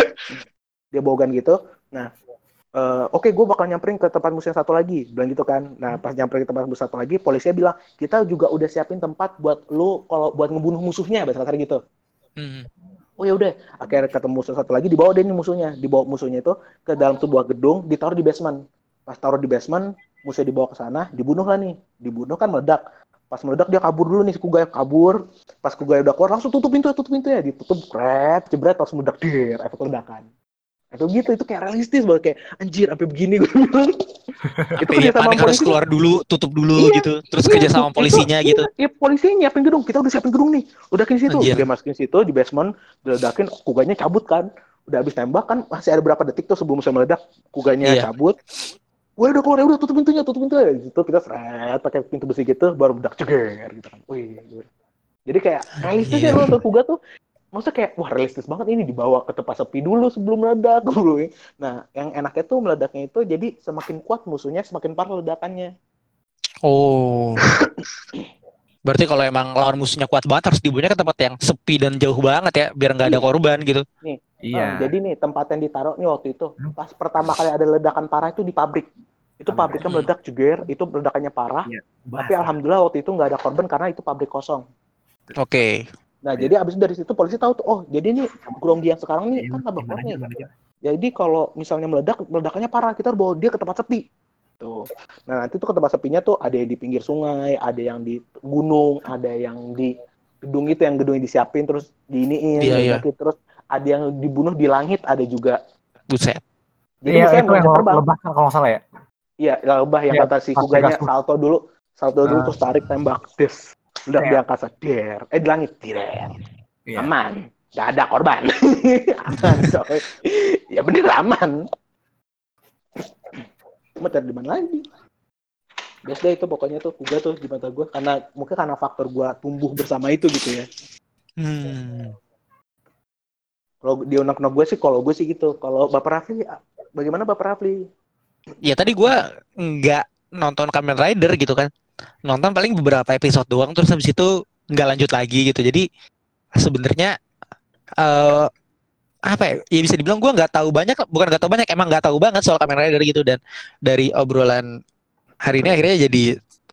Dia bowgun gitu. Nah, eh, oke gue bakal nyamperin ke tempat musuh yang satu lagi, bilang gitu kan. Nah, pas nyamperin ke tempat musuh satu lagi, polisinya bilang kita juga udah siapin tempat buat lu kalau buat ngebunuh musuhnya, bahasa kasar gitu. Hmm. Oh ya udah, akhirnya ketemu musuh satu lagi dibawa deh ini musuhnya, dibawa musuhnya itu ke dalam sebuah gedung, ditaruh di basement. Pas taruh di basement, musuhnya dibawa ke sana, dibunuh lah nih. Dibunuh kan meledak. Pas meledak dia kabur dulu nih si Kugaya kabur. Pas Kugaya udah keluar langsung tutup pintu, tutup pintu ya, ditutup kret, jebret pas meledak dir, efek ledakan. Itu gitu, itu kayak realistis banget kayak anjir sampai begini gue bilang. [laughs] Apa kerja ya, sama panik harus polisi. keluar dulu, tutup dulu Iya, gitu. Terus Iya, kerja sama itu- polisinya itu- gitu. Iya, polisinya nyiapin gedung. Kita udah siapin gedung nih. Udah ke situ. Anjir. Dia masukin situ di basement, diledakin, kuganya cabut kan. Udah habis tembak kan masih ada berapa detik tuh sebelum saya meledak, kuganya Iya. cabut. Gue udah keluar, ya udah tutup pintunya, tutup pintunya. Di situ kita seret pakai pintu besi gitu, baru bedak ceger gitu kan. Wih. gue- Jadi kayak realistis ya Iya. lo nonton kuga tuh. Maksudnya kayak wah realistis banget ini dibawa ke tempat sepi dulu sebelum meledak [laughs] dulu. Nah, yang enaknya tuh meledaknya itu jadi semakin kuat musuhnya semakin parah ledakannya. Oh. [laughs] Berarti kalau emang lawan musuhnya kuat banget harus dibunuhnya ke tempat yang sepi dan jauh banget ya biar nggak ada Iya. korban gitu. Iya. Eh, jadi nih tempat yang ditaruh nih waktu itu Hmm. pas pertama kali ada ledakan parah itu di pabrik. Itu Pabrik. pabriknya meledak juga, itu ledakannya parah. Iya. Tapi alhamdulillah waktu itu nggak ada korban karena itu pabrik kosong. Oke. Nah, jadi abis dari situ polisi tahu tuh, oh jadi nih Gronggi yang sekarang nih Iya, kan tambah nih. gimana aja. Jadi kalau misalnya meledak, meledakannya parah, kita harus bawa dia ke tempat sepi. Tuh. Nah, nanti tuh ke tempat sepinya tuh ada yang di pinggir sungai, ada yang di gunung, ada yang di gedung itu yang gedung yang disiapin terus diiniin, Iya, iya. diledakin, terus ada yang dibunuh di langit, ada juga. Buset. Jadi Iya, itu mau yang terbang, lebah kan kalau salah ya. Iya, lebah yang Iya, kata si kuganya salto dulu, salto dulu Ah. terus tarik tembak, des, udah Iya. di angkasa, der, eh di langit, der, Iya. aman, gak ada korban, [laughs] aman, coy. ya bener aman. Cuma cari di mana lagi? Bes deh itu pokoknya tuh kuga tuh di mata gue karena mungkin karena faktor gue tumbuh bersama itu gitu ya. Hmm. Kalau di unek unek gue sih, kalau gue sih gitu. Kalau Bapak Rafli, bagaimana Bapak Rafli? Ya tadi gua nggak nonton Kamen Rider gitu kan. Nonton paling beberapa episode doang terus habis itu nggak lanjut lagi gitu. Jadi sebenarnya eh apa ya, ya bisa dibilang gua nggak tahu banyak bukan nggak tahu banyak emang nggak tahu banget soal Kamen Rider gitu. Dan dari obrolan hari ini akhirnya jadi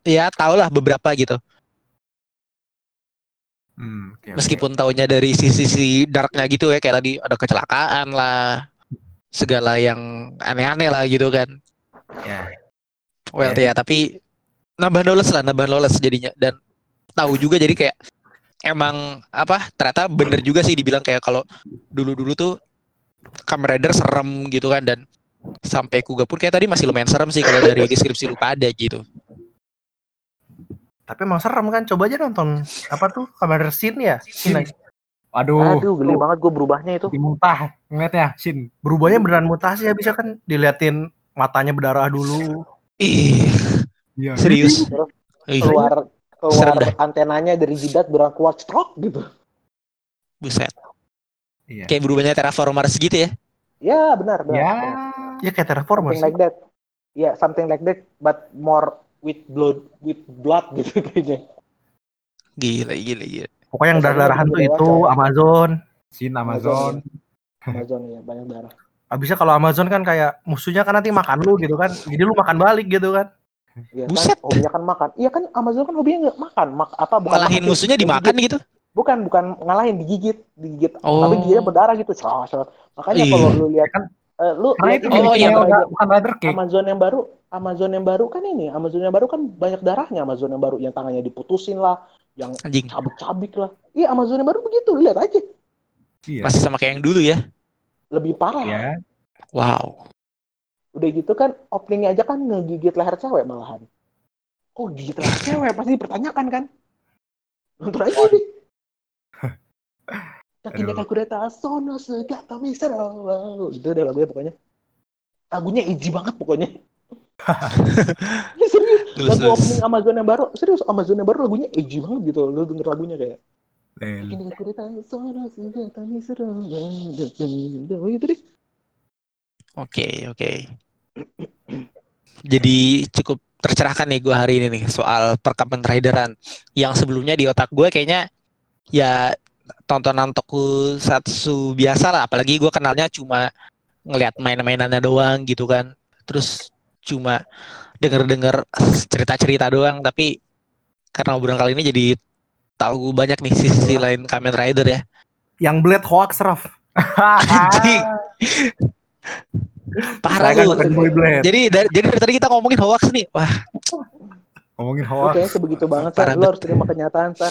ya tau lah beberapa gitu. Hmm, oke. meskipun taunya dari sisi-sisi darknya gitu ya kayak tadi ada kecelakaan lah segala yang aneh-aneh lah gitu kan. Ya. well ya tapi nambah knowledge lah nambah knowledge jadinya. Dan tahu juga jadi kayak emang apa ternyata bener juga sih dibilang kayak kalau dulu-dulu tuh Kamen Rider serem gitu kan dan sampai Kuga pun kayak tadi masih lumayan serem sih kalau dari deskripsi lu pada gitu Tapi emang serem kan. Coba aja nonton apa tuh Kamen Sin ya. Sin. Aduh, Aduh, geli banget gue berubahnya itu. dimuntah ngeliatnya, Shin. Berubahnya beneran mutasi ya bisa kan diliatin matanya berdarah dulu. ih Iya. serius Terus Ih, keluar Serem keluar antenanya dari jidat berang keluar cetrok gitu. buset Iya. kayak berubahnya Terraformers gitu ya Ya benar benar. Ya. benar. Ya kayak Terraformers. Something like that. Ya something like that, but more with blood with blood [laughs] gitu kayaknya. gila gila gila Pokoknya yang darah-darahan tuh itu. Amazon. Shin Amazon. Amazon ya banyak darah. Abisnya kalau Amazon kan kayak musuhnya kan nanti makan lu gitu kan. Jadi lu makan balik gitu kan. Iya Buset. kan hobinya kan makan. Iya kan Amazon kan hobinya nggak makan. Mak apa bukan ngalahin makan musuhnya dimakan digigit. gitu Bukan bukan ngalahin digigit digigit. Oh. Tapi dia berdarah gitu. Cerot, cerot. Makanya Iya. kalau lu lihat Kan eh, lu lihat Oh, iya. bukan Rider Cake. Amazon yang baru, Amazon yang baru kan ini, Amazon yang baru kan banyak darahnya, Amazon yang baru yang tangannya diputusin lah, yang anjing cabik-cabik lah. Iya, Amazon yang baru begitu, lihat aja. Iya. masih sama kayak yang dulu ya Lebih parah. Ya. wow Udah gitu kan openingnya aja kan ngegigit leher cewek malahan. Kok gigit leher [laughs] cewek pasti dipertanyakan kan? Nonton aja deh. [laughs] Kakinya kakureta sono segata misero. Itu udah lagunya pokoknya. Lagunya edgy banget pokoknya. Ini [laughs] serius. Lagu opening Amazon yang baru serius Amazon yang baru lagunya edgy banget gitu lu denger lagunya kayak ini cerita suara senjata misro gitu deh Oke, oke. Jadi cukup tercerahkan nih gue hari ini nih soal perkamen rideran. Yang sebelumnya di otak gue kayaknya ya tontonan tokusatsu biasa lah. Apalagi gue kenalnya cuma ngelihat main-mainannya doang gitu kan. Terus cuma denger-denger cerita-cerita doang. Tapi karena obrolan kali ini jadi tahu banyak nih sisi lain Kamen Rider ya. Yang Blade hoax Raf. [laughs] [laughs] Parah kan lu Blade. jadi dari, jadi dari tadi kita ngomongin hoax nih wah Ngomongin hoax. kayaknya sebegitu banget san Parah lu harus terima kenyataan san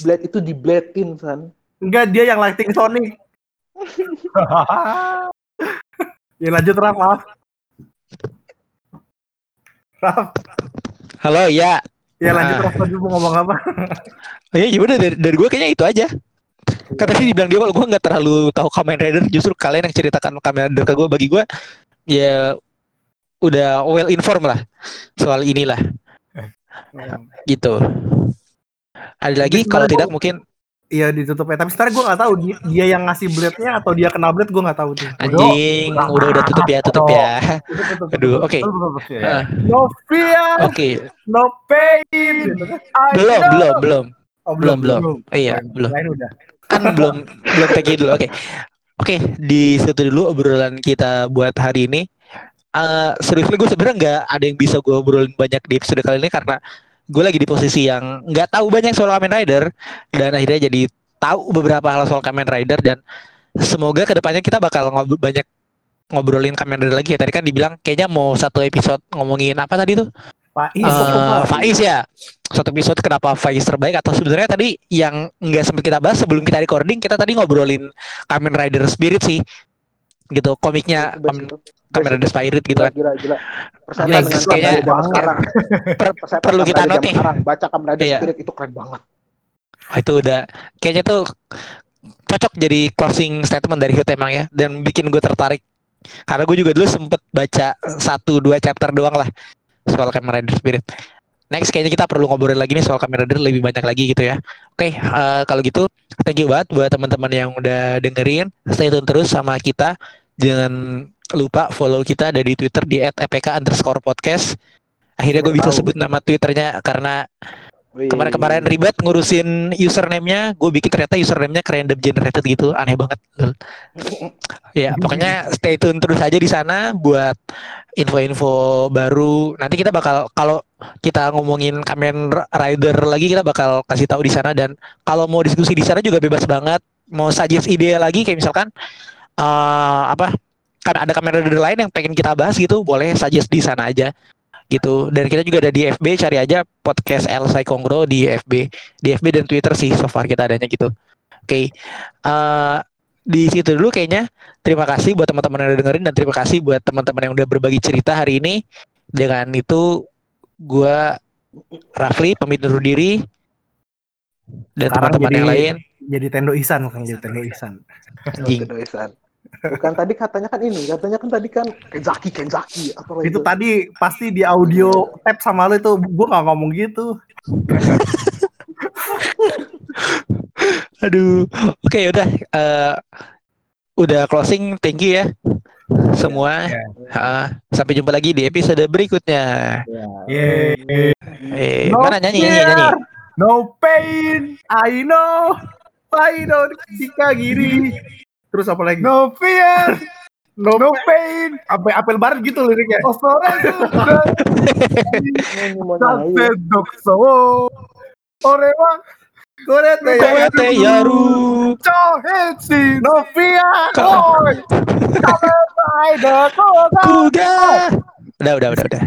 Blade itu di Blade-in san Enggak dia yang lighting Sonic. [laughs] ya lanjut Raf. Raf. Raf. halo ya Ya lanjut Nah. Raf tadi mau ngomong apa? ya gimana dari, dari gue kayaknya itu aja kata sih dibilang dia kalau gue nggak terlalu tahu Kamen Rider justru kalian yang ceritakan Kamen Rider ke gue bagi gue ya udah well informed lah soal inilah gitu ada lagi kalau tidak gua- mungkin Iya ditutup ya. Tapi sebenarnya gue nggak tahu dia, dia yang ngasih blade-nya atau dia kena blade gue nggak tahu tuh. Anjing, udah udah tutup ya, tutup ya. Aduh, oke. Ah, No fear, Oke, no pain. Belum, belum, belum. Oh, belum, belum. Iya, belum. Lain udah. Kan belum belum pergi dulu. Oke. Oke, di situ dulu obrolan kita buat hari ini. Eh seriously gue sebenarnya nggak ada yang bisa gue obrolin banyak di episode kali ini karena gue lagi di posisi yang nggak tahu banyak soal Kamen Rider dan akhirnya jadi tahu beberapa hal soal Kamen Rider dan semoga ke depannya kita bakal ngobrol banyak ngobrolin Kamen Rider lagi ya. Tadi kan dibilang kayaknya mau satu episode ngomongin apa tadi tuh? Pak Eh, [laughs] Faiz ya. Satu episode kenapa Faiz terbaik atau sebenarnya tadi yang nggak sempat kita bahas sebelum kita recording kita tadi ngobrolin Kamen Rider Spirit sih. Gitu, komiknya Best Kamen. Kamen Rider Spirit gitu kan. gila, gila. Dengan kayaknya sekarang. [laughs] Per- [laughs] perlu kita zaman nih. Baca Kamen Rider Iya. Spirit itu keren banget. Wah, itu udah kayaknya tuh cocok jadi closing statement dari Hut emang ya dan bikin gue tertarik karena gue juga dulu sempet baca satu dua chapter doang lah soal Kamen Rider Spirit. Next kayaknya kita perlu ngobrol lagi nih soal Kamen Rider lebih banyak lagi gitu ya. Oke, eh, kalau gitu thank you banget buat teman-teman yang udah dengerin. Stay tune terus sama kita. Jangan lupa follow kita ada di Twitter di @epk underscore podcast. Akhirnya gue bisa sebut nama Twitternya karena. Kemarin-kemarin ribet ngurusin username-nya, gue bikin ternyata username-nya random generated gitu, aneh banget. [laughs] ya, pokoknya stay tune terus aja di sana buat info-info baru. Nanti kita bakal kalau kita ngomongin Kamen Rider lagi kita bakal kasih tahu di sana dan kalau mau diskusi di sana juga bebas banget. Mau suggest ide lagi kayak misalkan eh apa? Kan ada Kamen Rider lain yang pengen kita bahas gitu, boleh suggest di sana aja gitu. Dan kita juga ada di FB cari aja podcast El Kongro di FB di FB dan Twitter sih so far kita adanya gitu. Oke eh, di situ dulu kayaknya. Terima kasih buat teman-teman yang udah dengerin dan terima kasih buat teman-teman yang udah berbagi cerita hari ini. Dengan itu gua Rafli pamit undur diri. Dan teman-teman yang lain. Jadi Tendo Ihsan kan jadi Tendo Ihsan. Gitu, Isan. Bukan tadi katanya kan ini, katanya kan tadi kan Kenzaki, Kenzaki apa Itu tadi pasti di audio tap sama lu itu gua nggak ngomong gitu. [laughs] aduh oke udah eh, udah closing thank you ya semua Ya. Ah, sampai jumpa lagi di episode berikutnya Ya. Yeay. eh No mana nyanyi nyanyi nyanyi No pain, I know, I know Kika giri. Terus apa lagi? No fear, No, pain. Apa apel barat gitu liriknya. oh sore. Sampai dokso. Orewa, Korete Koete Yaru Chohetsi, No fear. Ka- Boy. Kamen Rider Koga. Kuga udah udah udah udah